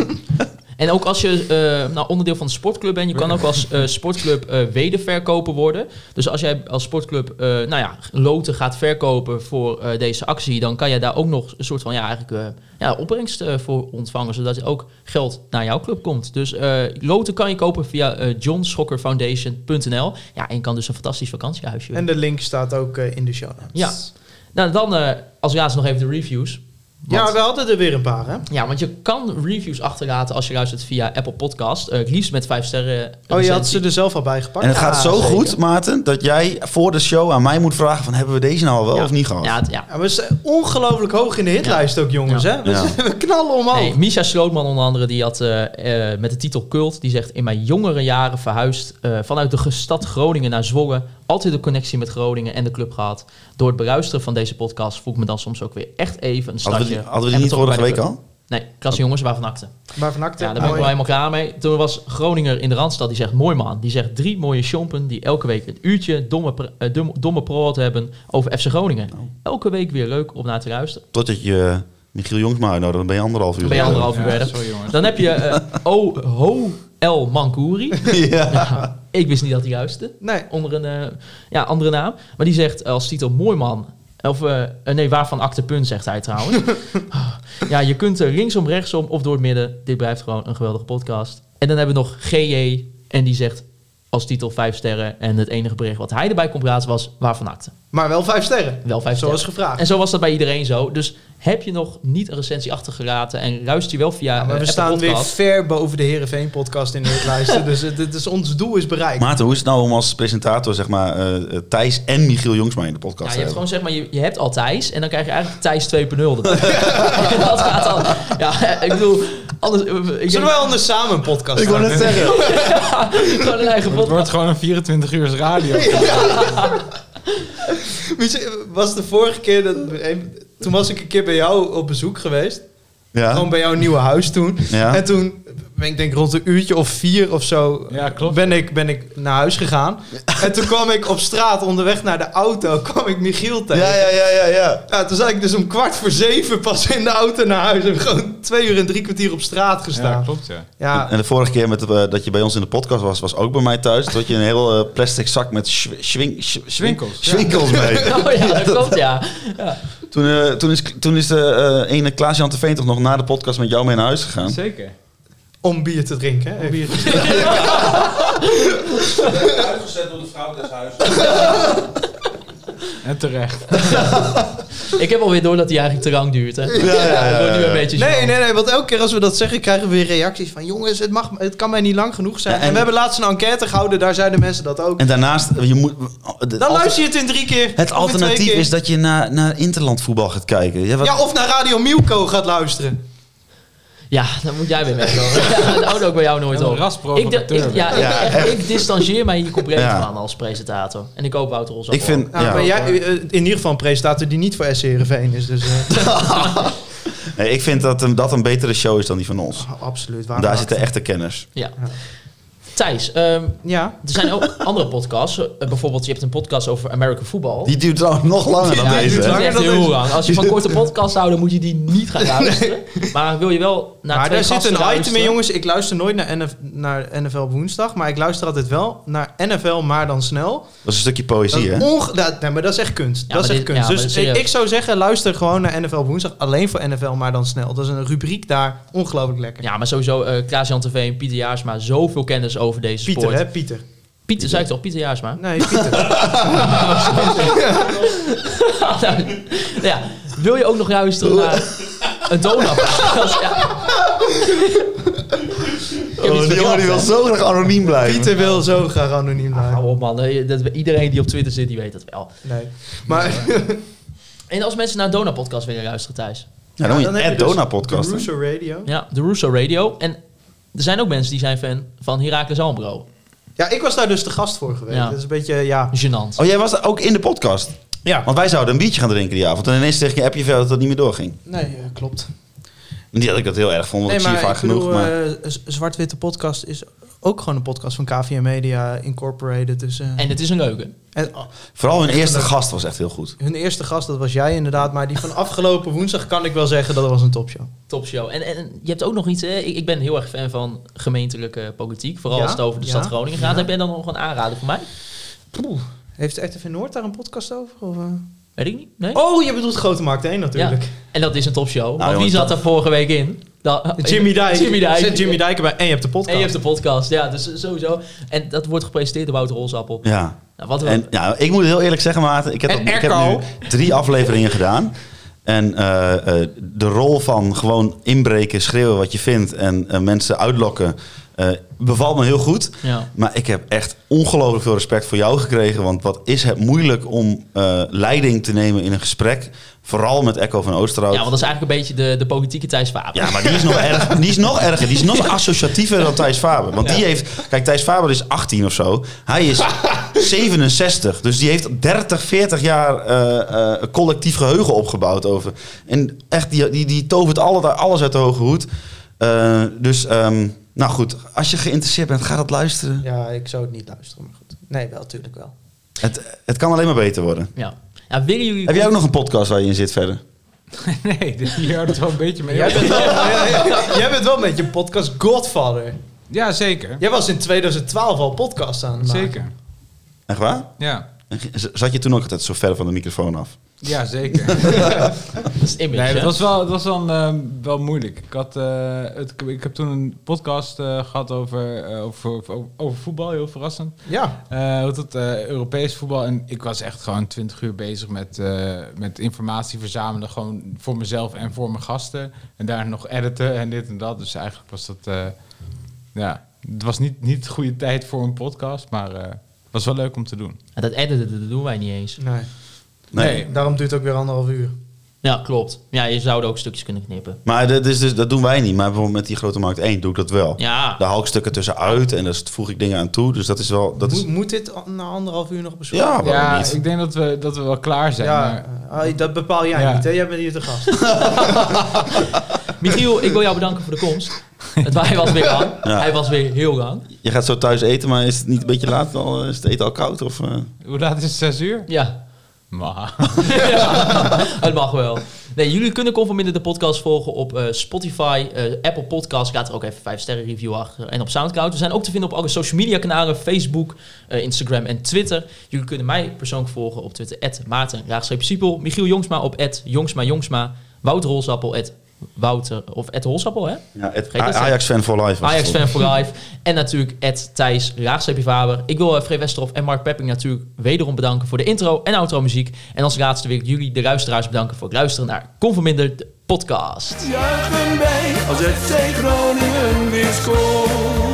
En ook als je eh, nou, onderdeel van de sportclub bent, je kan ook als eh, sportclub eh wederverkoper worden. Dus als jij als sportclub eh, nou ja, loten gaat verkopen voor eh, deze actie, dan kan je daar ook nog een soort van ja, eigenlijk, eh, ja, opbrengst eh, voor ontvangen, zodat er ook geld naar jouw club komt. Dus eh, loten kan je kopen via eh johnschokkerfoundation.nl. Ja, en je kan dus een fantastisch vakantiehuisje. En de link staat ook in de show notes. Ja. Nou, dan eh, als laatste nog even de reviews. Ja, we hadden er weer een paar, hè? Ja, want je kan reviews achterlaten als je luistert via Apple Podcast. Het liefst met vijf sterren. Oh, je had ze er zelf al bij gepakt. En het gaat zo zeker. goed, Maarten, dat jij voor de show aan mij moet vragen van hebben we deze nou al wel Ja. of niet gehad? Ja, het- ja. Ja, we zijn ongelooflijk hoog in de hitlijst ook, jongens, Ja. hè? We, Ja. we knallen omhoog. Nee, Misha Slootman onder andere, die had eh, eh, met de titel Cult, die zegt in mijn jongere jaren verhuisd eh, vanuit de stad Groningen naar Zwolle. Altijd de connectie met Groningen en de club gehad. Door het beluisteren van deze podcast voel ik me dan soms ook weer echt even een Hadden we stadje. die, hadden we die niet vorige week club. al? Nee, klasse jongens waarvan akte. Maar van acte, Ja, daar ben ik wel helemaal klaar mee. Toen was Groninger in de Randstad, die zegt mooi man. Die zegt drie mooie chompen die elke week een uurtje domme, eh, dom- domme proot hebben over FC Groningen. Oh. Elke week weer leuk om naar te luisteren. Totdat je eh, Michiel Jongsma uitnodigt, dan ben je anderhalf uur. Dan ben je anderhalf uur Ja, verder. sorry jongens. Dan heb je eh [LAUGHS] O Ho El Mankouri. [LAUGHS] ja. Ik wist niet dat hij luisterde. Nee. Onder een eh, ja, andere naam. Maar die zegt als titel mooi man. Of eh, nee, waarvan acte punt, zegt hij trouwens. [LAUGHS] ja, je kunt er linksom, rechtsom of door het midden. Dit blijft gewoon een geweldige podcast. En dan hebben we nog GJ. En die zegt als titel vijf sterren. En het enige bericht wat hij erbij kon plaatsen was waarvan acte. Maar wel vijf sterren. Wel vijf Zoals sterren. gevraagd. En zo was dat bij iedereen zo. Dus heb je nog niet een recensie achtergelaten en luister je wel via Ja, maar eh, we Apple staan weer ver boven de Heerenveen podcast in de hitlijsten. [LAUGHS] dus het, het is, ons doel is bereikt. Maarten, hoe is het nou om als presentator zeg maar, eh, eh, Thijs en Michiel Jongsma in de podcast Ja, te je hebt gewoon zeg maar, je, je hebt al Thijs en dan krijg je eigenlijk Thijs 2.0 erbij. [LAUGHS] [LAUGHS] dat gaat dan. Ja, ik bedoel, anders. Ik denk, Zullen wij anders samen een podcast Ik starten? gewoon zeggen. een eigen Het wordt gewoon een 24 uur radio. Misschien Was de vorige keer, dat, toen was ik een keer bij jou op bezoek geweest. Gewoon Ja? bij jouw nieuwe huis toen. Ja. En toen ben ik denk rond een uurtje of vier of zo Ja, klopt. ben ik, ben ik naar huis gegaan. En toen kwam ik op straat onderweg naar de auto, [LAUGHS] kwam ik Michiel tegen. Ja, ja, ja, ja, ja. Ja, toen zat ik dus om kwart voor zeven pas in de auto naar huis. En gewoon twee uur en drie kwartier op straat Ja, gestaan. klopt ja. Ja, En de vorige keer met, eh, dat je bij ons in de podcast was, was ook bij mij thuis. Toen had je een heel eh, plastic zak met schw- schwing, schw- Zwinkels, ja. zwinkels mee. [LAUGHS] Oh ja, dat klopt, ja. Toen, eh, toen is, toen is de eh, ene Klaas-Jan Veen toch nog na de podcast met jou mee naar huis gegaan. Zeker. om bier te drinken. Hè? Bier te [LAUGHS] drinken. Uitgezet door de vrouw des huizes. [LAUGHS] En terecht. [LAUGHS] Ik heb alweer door dat die eigenlijk te lang duurt. Hè. Ja, ja, dat wordt nu een beetje Nee, nee, nee, want elke keer als we dat zeggen, krijgen we weer reacties van... jongens, het, mag, het kan mij niet lang genoeg zijn. Ja, en, en- we hebben laatst een enquête gehouden, daar zeiden mensen dat ook. En daarnaast, je moet... Dan luister je het in drie keer. Het alternatief keer. is dat je naar, naar interlandvoetbal gaat kijken. Ja, wat- Ja, of naar Radio Milko gaat luisteren. Ja, dan moet jij weer wegkomen. [LAUGHS] Ja, dat houdt ook bij jou nooit op. Ik, rasprovocateur. ik, ja, ik, Ja, echt, ik distancieer mij hier compleet Ja. van als presentator. En ik hoop Wouter Ros ook ik vind... Nou, ja, maar jij, eh, in ieder geval een presentator die niet voor SC Heerenveen is. Dus, eh, [LAUGHS] nee, ik vind dat een, dat een betere show is dan die van ons. absoluut. Want daar zitten echte kenners. Ja. Thijs, ehm, Ja, er zijn ook [LAUGHS] andere podcasts. Eh, bijvoorbeeld, je hebt een podcast over American football. Die duurt trouwens nog langer dan Ja, die deze. duurt echt dan heel deze. lang. Als je van korte [LAUGHS] podcasts houdt, dan moet je die niet gaan luisteren. Maar wil je wel naar maar twee daar zit een item in, jongens. Ik luister nooit naar, NF, naar NFL woensdag, maar ik luister altijd wel naar NFL, maar dan snel. Dat is een stukje poëzie, hè? dat, nee, maar dat is echt kunst. Ja, dat is echt dit- kunst. ja, dus ik, ik zou zeggen, luister gewoon naar NFL woensdag. Alleen voor NFL, maar dan snel. Dat is een rubriek daar. Ongelooflijk lekker. Ja, maar sowieso uh, Klaas-Jan TV en Pieter Jaarsma. Zoveel kennis over deze Pieter, sport. hè? Pieter. Pieter, zei ik toch? Pieter Jaarsma? Nee, Pieter. [LAUGHS] [LAUGHS] ja. Wil je ook nog luisteren naar een donut? [LAUGHS] ja. Oh, die jongen die wil zo graag anoniem blijven. Pieter wil zo graag anoniem hè? blijven. Hou op man, dat, iedereen die op Twitter zit, die weet dat wel. Nee. Maar En als mensen naar een Dona-podcast willen luisteren, Thijs? Ja, dan moet je dus Dona de? Russo Radio. Ja, de Russo Radio. En er zijn ook mensen die zijn fan van Heracles Almelo. Ja, ik was daar dus de gast voor geweest. Ja. Dat is een beetje, ja... Gênant. Oh, jij was daar ook in de podcast? Ja. Want wij zouden een biertje gaan drinken die avond. En ineens zeg je een appje verder dat het niet meer doorging. Nee, eh, klopt. Niet dat ik dat heel erg vond, want ik zie je vaak bedoel, genoeg. Maar... eh, Z- Zwart-Witte Podcast is ook gewoon een podcast van KVM Media Incorporated. Dus, eh, En het is een leuke. en, oh, Vooral hun eerste een- gast was echt heel goed. hun eerste gast, dat was jij inderdaad. Maar die van afgelopen woensdag kan ik wel zeggen, dat was een topshow. Topshow. En, en je hebt ook nog iets, hè? Ik, ik ben heel erg fan van gemeentelijke politiek. Vooral Ja? als het over de Ja? stad Groningen gaat. Ja? Heb jij dan nog een aanrader voor mij? Poeh. Heeft RTV Noord daar een podcast over? Of, eh? Weet ik niet. Nee? Oh, je bedoelt Grote Markt 1 natuurlijk. Ja. En dat is een topshow. Want jongens, wie zat er vorige week in? Da- Jimmy Dijk. Jimmy Dijk. Zet Jimmy Dijk erbij. En je hebt de podcast. En je hebt de podcast. Ja, dus sowieso. En dat wordt gepresenteerd door Wouter Rolsappel. Ja. Nou, wat En ja, ik moet heel eerlijk zeggen, Maarten. Ik heb, ik nu drie afleveringen gedaan. En eh, eh, de rol van gewoon inbreken, schreeuwen wat je vindt en eh, mensen uitlokken, eh, bevalt me heel goed. Ja. Maar ik heb echt ongelooflijk veel respect voor jou gekregen. Want wat is het moeilijk om eh, leiding te nemen in een gesprek. Vooral met Echo van Oosterhout. ja, want dat is eigenlijk een beetje de, de politieke Thijs Faber. Ja, maar die is nog, erg, [LAUGHS] die is nog erger. Die is nog associatiever dan Thijs Faber. Want die heeft... Kijk, Thijs Faber is 18 of zo. Hij is [LAUGHS] 67. Dus die heeft 30, 40 jaar eh, collectief geheugen opgebouwd over. En echt, die, die, die tovert alle, alles uit de hoge hoed. Dus, ehm, nou goed. Als je geïnteresseerd bent, ga dat luisteren. Ja, ik zou het niet luisteren, maar goed. Nee, wel, natuurlijk wel. Het, het kan alleen maar beter worden. Ja. Ja, willen jullie... Heb jij ook nog een podcast waar je in zit verder? [LAUGHS] nee, dus hier houdt het wel een beetje mee Jij bent wel, [LAUGHS] jij bent wel een beetje een podcast godfather. Ja, zeker. Jij was in 2012 al podcast aan het maken. Zeker. Echt waar? Ja. Zat je toen ook altijd zo ver van de microfoon af? Ja, [LAUGHS] zeker. Dat is het image, Nee, dat was wel, dat was wel, ehm, wel moeilijk. Ik, had, eh, het, ik heb toen een podcast eh, gehad over, eh, over, over, over voetbal, heel verrassend. Ja, Eh, hoe het, eh, Europees voetbal. En ik was echt gewoon 20 uur bezig met, eh, met informatie verzamelen. Gewoon voor mezelf en voor mijn gasten. En daar nog editen en dit en dat. Dus eigenlijk was dat... eh, ja, het was niet, niet de goede tijd voor een podcast. Maar eh, het was wel leuk om te doen. Ja, dat editen, dat doen wij niet eens. nee. Nee. Daarom duurt het ook weer anderhalf uur. Ja, klopt. Ja, je zou er ook stukjes kunnen knippen. Maar dat, is dus, dat doen wij niet. Maar bijvoorbeeld met die grote markt 1 doe ik dat wel. Ja, Daar haal ik stukken tussenuit en daar voeg ik dingen aan toe. Dus dat is wel... Dat is, Moet, dit na anderhalf uur nog besproken Ja, Ja, niet? ik denk dat we, dat we wel klaar zijn. Ja, maar- ah, dat bepaal jij Ja. niet, hè? Jij bent hier te gast. [LAUGHS] Michiel, ik wil jou bedanken voor de komst. Het, hij was weer lang. Ja. Hij was weer heel lang. je gaat zo thuis eten, maar is het niet een beetje laat? Al, is het eten al koud? Of, eh? Hoe laat is het? Zes uur? Ja, Maar. [LAUGHS] ja, het mag wel. Nee, jullie kunnen Conforminder de podcast volgen op eh, Spotify, eh, Apple Podcasts. Laat er ook even 5 sterren review achter. En op Soundcloud. We zijn ook te vinden op alle social media kanalen. Facebook, eh, Instagram en Twitter. Jullie kunnen mij persoonlijk volgen op Twitter. Maarten, Siepel. Michiel Jongsma op Jongsma Jongsma. Wouter Holsappel, Wouter, of Holsappel, hè? Ja, Vergeet het, Ajax-fan for life. Ajax fan for life. En natuurlijk Ed Thijs, Raagstreepje Faber. Ik wil uh, Free Westerhof en Mark Pepping natuurlijk wederom bedanken voor de intro en outro muziek. En als laatste wil ik jullie, de luisteraars, bedanken voor het luisteren naar Conforminder, de podcast. Juichen als het Groningen weer scoort.